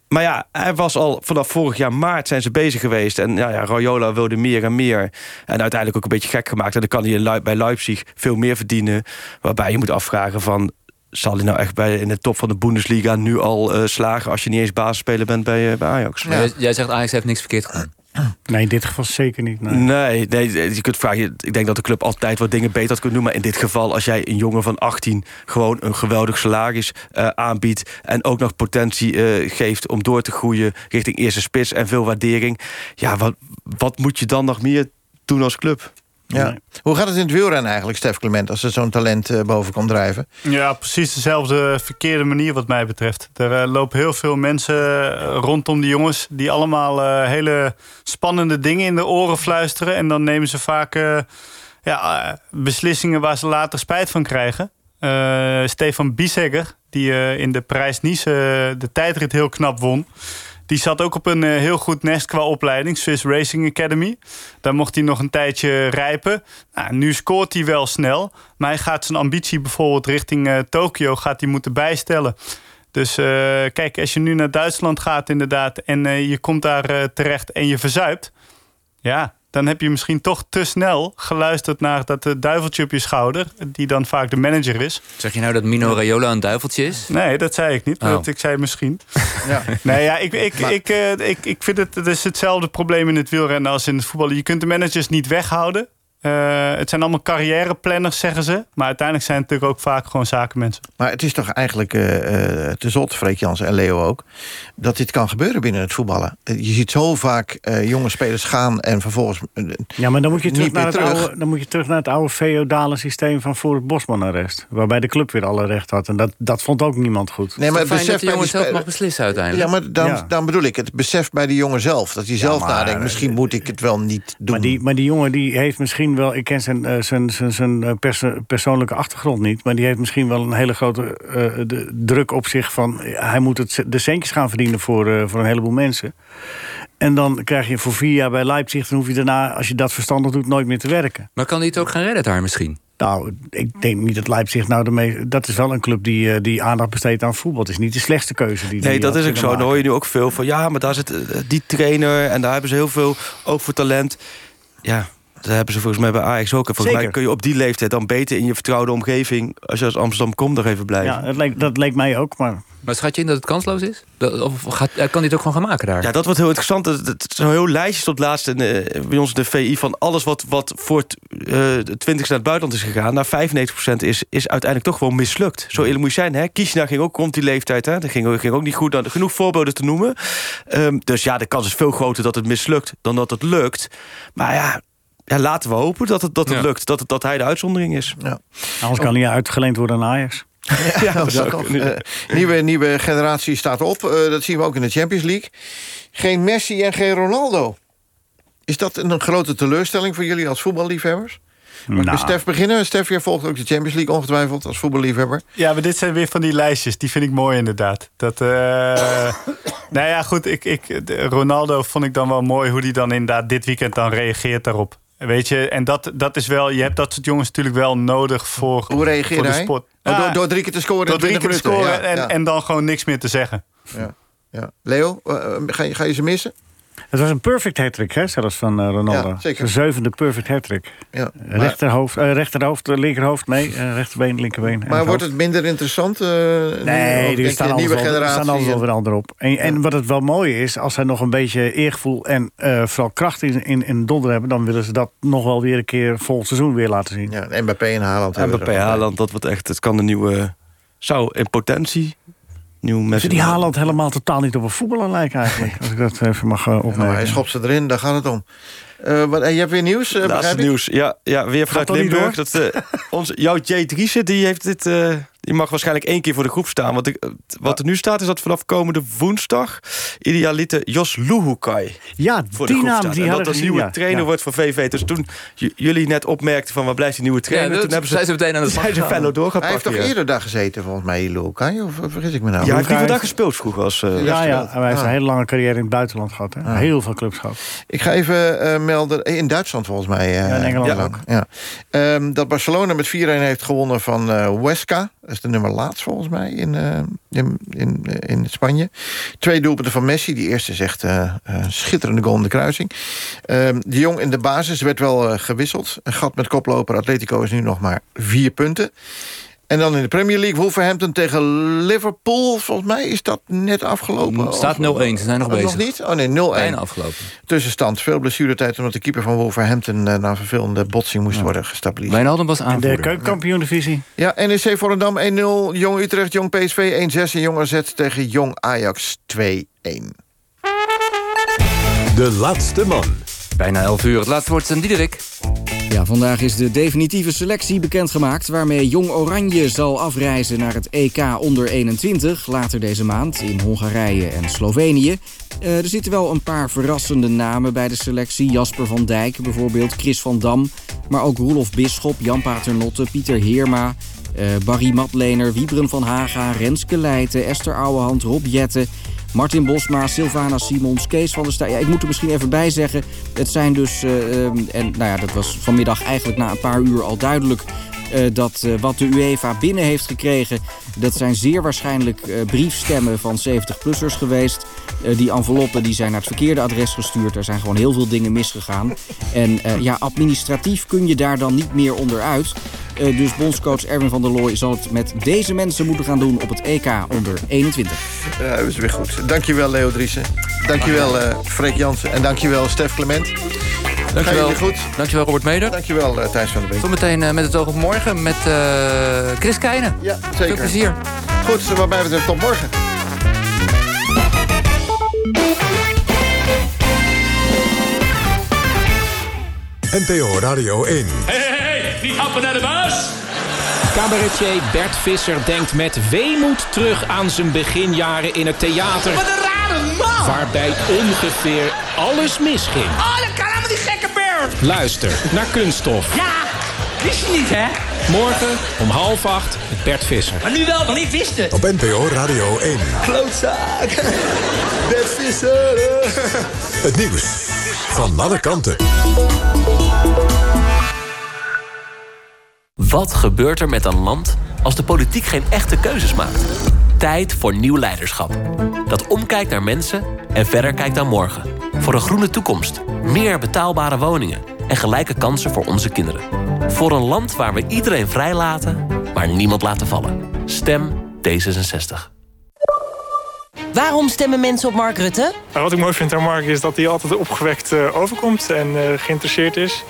Maar ja, hij was al vanaf vorig jaar maart zijn ze bezig geweest. En ja, ja, Rayola wilde meer en meer. En uiteindelijk ook een beetje gek gemaakt. En dan kan hij bij Leipzig veel meer verdienen. Waarbij je moet afvragen van... zal hij nou echt bij, in de top van de Bundesliga nu al eh, slagen... als je niet eens basisspeler bent bij, eh, bij Ajax? Jij, jij zegt Ajax heeft niks verkeerd gedaan. Nee, in dit geval zeker niet. Nee. Nee, je kunt vragen. Ik denk dat de club altijd wat dingen beter had kunnen doen. Maar in dit geval, als jij een jongen van 18 gewoon een geweldig salaris eh, aanbiedt. En ook nog potentie eh, geeft om door te groeien richting eerste spits en veel waardering. Ja, wat, wat moet je dan nog meer doen als club? Ja. Hoe gaat het in het wielrennen eigenlijk, Stef Clement... als er zo'n talent eh, boven komt drijven? Ja, precies dezelfde verkeerde manier wat mij betreft. Er eh, lopen heel veel mensen eh, rondom die jongens... die allemaal hele spannende dingen in de oren fluisteren. En dan nemen ze vaak ja, beslissingen waar ze later spijt van krijgen. Stefan Biesegger, die in de Parijs-Nice eh, de tijdrit heel knap won... Die zat ook op een eh, heel goed nest qua opleiding, Swiss Racing Academy. Daar mocht hij nog een tijdje rijpen. Nou, nu scoort hij wel snel, maar hij gaat zijn ambitie bijvoorbeeld richting eh, Tokio gaat hij moeten bijstellen. Dus eh, kijk, als je nu naar Duitsland gaat inderdaad en je komt daar terecht en je verzuipt, ja, dan heb je misschien toch te snel geluisterd naar dat eh, duiveltje op je schouder, die dan vaak de manager is. Zeg je nou dat Mino Raiola een duiveltje is? Nee, dat zei ik niet. Oh. Dat, ik zei misschien. Ja. Nee, ja, ik, ik, Maar- ik, eh, ik, ik vind het, het is hetzelfde probleem in het wielrennen als in het voetballen. Je kunt de managers niet weghouden. Eh, het zijn allemaal carrièreplanners, zeggen ze. Maar uiteindelijk zijn het natuurlijk ook vaak gewoon zakenmensen. Maar het is toch eigenlijk eh, eh, te zot, Freek Jansen en Leo ook... dat dit kan gebeuren binnen het voetballen. Je ziet zo vaak eh, jonge spelers gaan en vervolgens... Ja, maar dan moet, je terug naar het terug. oude, dan moet je terug naar het oude feodale systeem van voor het Bosman-arrest. Waarbij de club weer alle recht had. En dat, dat vond ook niemand goed. Nee, maar het Fijn dat besef de bij jongen zelf mag beslissen uiteindelijk. Ja, maar dan, Ja. dan bedoel ik het besef bij die jongen zelf. Dat hij zelf maar, nadenkt, misschien moet ik het wel niet doen. Maar die, maar die jongen die heeft misschien wel... Ik ken zijn, eh, zijn, zijn, zijn eh, perso- persoonlijke achtergrond niet... maar die heeft misschien wel een hele grote eh, de druk op zich van... hij moet het, de centjes gaan verdienen voor, voor een heleboel mensen. En dan krijg je voor vier jaar bij Leipzig... dan hoef je daarna, als je dat verstandig doet, nooit meer te werken. Maar kan hij het ook gaan redden daar misschien? Nou, ik denk niet dat Leipzig nou de meest... Dat is wel een club die, die aandacht besteedt aan voetbal. Het is niet de slechtste keuze die Nee, die dat is ook zo. Dan hoor je nu ook veel van... ja, maar daar zit die trainer en daar hebben ze heel veel ook voor talent. Ja, dat hebben ze volgens mij bij Ajax ook. En volgens mij kun je op die leeftijd dan beter in je vertrouwde omgeving... als je als Amsterdam komt, nog even blijven. Ja, dat leek, dat leek mij ook, maar... Maar schat je in dat het kansloos is? Dat- Of gaat, eh, kan hij het ook gewoon gaan maken daar? Ja, dat wordt heel interessant. Het het is een heel lijstje tot laatst in, eh, bij ons in de VI... van alles wat, wat voor het eh, de 20 naar het buitenland is gegaan... naar 95% is, is uiteindelijk toch gewoon mislukt. Zo eerlijk moet je zijn. Hè? Kiesna ging ook rond die leeftijd. Hè? Dat ging, ging ook niet goed. Nou, genoeg voorbeelden te noemen. Ehm, dus ja, de kans is veel groter dat het mislukt... dan dat het lukt. Maar ja... Ja, laten we hopen dat het, dat het Ja. lukt. Dat, het, dat hij de uitzondering is. Ja. Anders kan hij uitgeleend worden aan Ajax. Ja, dat. Eh, nieuwe, nieuwe generatie staat op. Eh, dat zien we ook in de Champions League. Geen Messi en geen Ronaldo. Is dat een grote teleurstelling voor jullie als voetballiefhebbers? Mag ik Nou. met Stef beginnen? Stef, jij volgt ook de Champions League ongetwijfeld als voetballiefhebber. Ja, maar dit zijn weer van die lijstjes. Die vind ik mooi inderdaad. Dat, eh nou ja, goed. Ik, ik, Ronaldo vond ik dan wel mooi hoe hij dan inderdaad dit weekend dan reageert daarop. Weet je, en dat, dat is wel, je hebt dat soort jongens natuurlijk wel nodig voor, Hoe voor de hij? sport. Door- Ah, door drie keer te scoren Door drie 20 keer te scoren ja, en, ja. en dan gewoon niks meer te zeggen. Ja, ja. Leo, eh, ga, je, ga je ze missen? Het was een perfect hat-trick, hè, zelfs van eh, Ronaldo. Ja, zeker. De zevende perfect hat-trick. Ja, maar- Rechterhoofd, eh, rechterhoofd, eh, linkerhoofd, nee, eh, rechterbeen, linkerbeen. en Maar wordt het minder interessant? eh, Nee, er staan nieuwe wel, er generatie. staan alles wel en- weer ander op. En, en wat het wel mooi is, als zij nog een beetje eergevoel en eh, vooral kracht in, in, in donder hebben, dan willen ze dat nog wel weer een keer vol seizoen weer laten zien. Ja, en Mbappé en Haaland. hebben Mbappé, bij. Haaland, dat wordt echt... Het kan de nieuwe... Zou in potentie... Nieuw Ze Messi... die Haaland helemaal totaal niet op een voetballer lijken eigenlijk. Als ik dat even mag eh, opmerken. hij schopt ze erin, daar gaat het om. Eh, wat, en je hebt weer nieuws, begrijp Laatste ik? nieuws. Ja, ja weer vanuit Limburg. Dat, eh, onze, jouw Jay Driessen, die, heeft dit, eh, die mag waarschijnlijk één keer voor de groep staan. Want ik, wat er nu staat, is dat vanaf komende woensdag... idealite Jos Luhukai Ja, voor de die groep naam staat. die en dat een nieuwe ja. trainer Ja. wordt voor VV. Dus toen j- jullie net opmerkten van waar blijft die nieuwe trainer... toen hebben ze, zijn ze meteen aan de slag zijn fellow Hij doorgepakt. heeft toch eerder daar gezeten, volgens mij, Lukai? Of of vergis ik me nou? Ja, hij heeft Luhukai liever daar gespeeld vroeger als... eh, Ja, ja, hij heeft Ah. een hele lange carrière in het buitenland gehad. Hè. Heel veel clubs gehad. Ik ga even melden, eh, in Duitsland volgens mij. eh, Ja, in Engeland lang. Ja. Ehm, dat Barcelona met 4-1 heeft gewonnen van eh Huesca. Dat is de nummer laatst volgens mij in, in, in, in Spanje. Twee doelpunten van Messi. Die eerste is echt eh, schitterende goal in de kruising. Ehm, de Jong in de basis werd wel gewisseld. Een gat met koploper Atletico is nu nog maar vier punten. En dan in de Premier League Wolverhampton tegen Liverpool. Volgens mij is dat net afgelopen. Staat 0-1, ze zijn nog Oh, bezig. Nog niet? Oh nee, 0-1. Bijna afgelopen. Tussenstand. Veel blessuretijd omdat de keeper van Wolverhampton... eh, na vervelende botsing moest worden gestabiliseerd. Wijnaldum was In de aanvoerder. keukenkampioen-divisie. Ja, NEC Volendam 1-0. Jong Utrecht, Jong PSV 1-6. En Jong AZ tegen Jong Ajax 2-1. De laatste man. Bijna 11 uur. Het laatste woord is aan Diederik. Ja, vandaag is de definitieve selectie bekendgemaakt... waarmee Jong Oranje zal afreizen naar het EK onder 21... later deze maand in Hongarije en Slovenië. Eh, er zitten wel een paar verrassende namen bij de selectie. Jasper van Dijk bijvoorbeeld, Chris van Dam... maar ook Roelof Bisschop, Jan Paternotte, Pieter Heerma... eh, Barry Matlener, Wiebren van Haga, Renske Leijten... Esther Ouwehand, Rob Jette... Martin Bosma, Sylvana Simons, Kees van der Staaij. Ja, ik moet er misschien even bij zeggen. Het zijn dus, eh, ehm, en nou ja, dat was vanmiddag eigenlijk na een paar uur al duidelijk... eh, dat eh, wat de UEFA binnen heeft gekregen... dat zijn zeer waarschijnlijk briefstemmen van 70-plussers geweest. Die enveloppen die zijn naar het verkeerde adres gestuurd. Er zijn gewoon heel veel dingen misgegaan. En ja, administratief kun je daar dan niet meer onderuit. Eh, dus bondscoach Erwin van der Looy zal het met deze mensen moeten gaan doen... op het EK onder 21. Ja, dat is weer goed. Dankjewel Leo Driessen. Dankjewel eh Freek Jansen. En dankjewel Stef Clement. Dankjewel. jullie goed? Dankjewel Robert Meder. Dankjewel eh Thijs van der Beek. Zometeen eh, met het oog op morgen met eh, Chris Keijnen. Ja, zeker. Veel plezier. Goed, wat mij betreft tot morgen. NPO Radio 1. Hey, niet happen naar de baas. Cabaretier Bert Visser denkt met weemoed terug aan zijn beginjaren in het theater. Wat een rare man. Waarbij ongeveer alles misging. Oh, dat kan die gekke Bert. Luister naar Kunststof. Ja, wist je niet, hè? Morgen om half acht met Bert Visser. Maar nu wel, nog niet wist het. Op NPO Radio 1. Klootzaak. Bert Visser. Het nieuws van alle kanten. Wat gebeurt er met een land als de politiek geen echte keuzes maakt? Tijd voor nieuw leiderschap. Dat omkijkt naar mensen en verder kijkt naar morgen. Voor een groene toekomst, meer betaalbare woningen en gelijke kansen voor onze kinderen. Voor een land waar we iedereen vrijlaten, maar niemand laten vallen. Stem D66. Waarom stemmen mensen op Mark Rutte? Nou, wat ik mooi vind aan Mark is dat hij altijd opgewekt eh, overkomt en eh, geïnteresseerd is.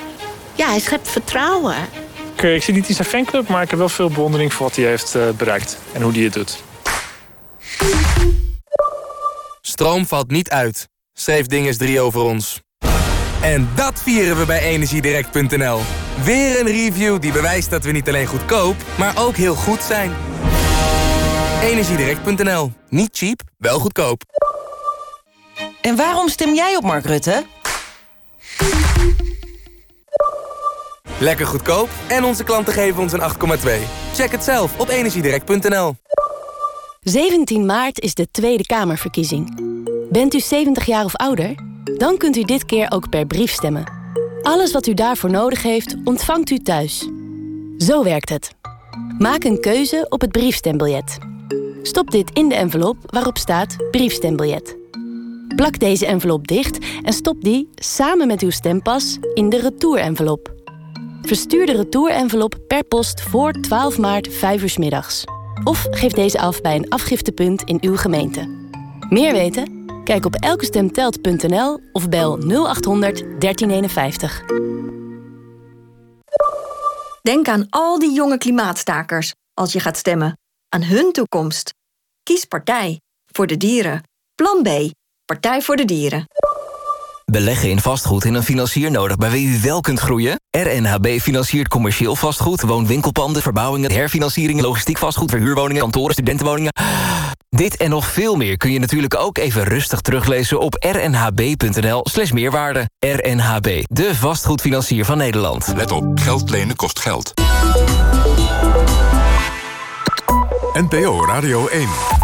Ja, hij schept vertrouwen. Ik, eh, ik zit niet in zijn fanclub, maar ik heb wel veel bewondering voor wat hij heeft eh, bereikt en hoe hij het doet. Stroom valt niet uit, schreef Dinges 3 over ons. En dat vieren we bij Energiedirect.nl. Weer een review die bewijst dat we niet alleen goedkoop, maar ook heel goed zijn. Energiedirect.nl. Niet cheap, wel goedkoop. En waarom stem jij op Mark Rutte? Lekker goedkoop en onze klanten geven ons een 8,2. Check het zelf op energiedirect.nl. 17 maart is de Tweede Kamerverkiezing. Bent u 70 jaar of ouder? Dan kunt u dit keer ook per brief stemmen. Alles wat u daarvoor nodig heeft, ontvangt u thuis. Zo werkt het. Maak een keuze op het briefstembiljet. Stop dit in de envelop waarop staat briefstembiljet. Plak deze envelop dicht en stop die samen met uw stempas in de retourenvelop. Verstuur de retourenvelop per post voor 12 maart 5 uur middags. Of geef deze af bij een afgiftepunt in uw gemeente. Meer weten? Kijk op elkestemtelt.nl of bel 0800 1351. Denk aan al die jonge klimaatstakers als je gaat stemmen. Aan hun toekomst. Kies partij. Voor de dieren. Plan B. Partij voor de dieren. Beleggen in vastgoed en een financier nodig bij wie u wel kunt groeien? RNHB financiert commercieel vastgoed, woonwinkelpanden, verbouwingen, herfinancieringen, logistiek vastgoed, verhuurwoningen, kantoren, studentenwoningen. Dit en nog veel meer kun je natuurlijk ook even rustig teruglezen op rnhb.nl slash meerwaarde. RNHB, de vastgoedfinancier van Nederland. Let op, geld lenen kost geld. NPO Radio 1.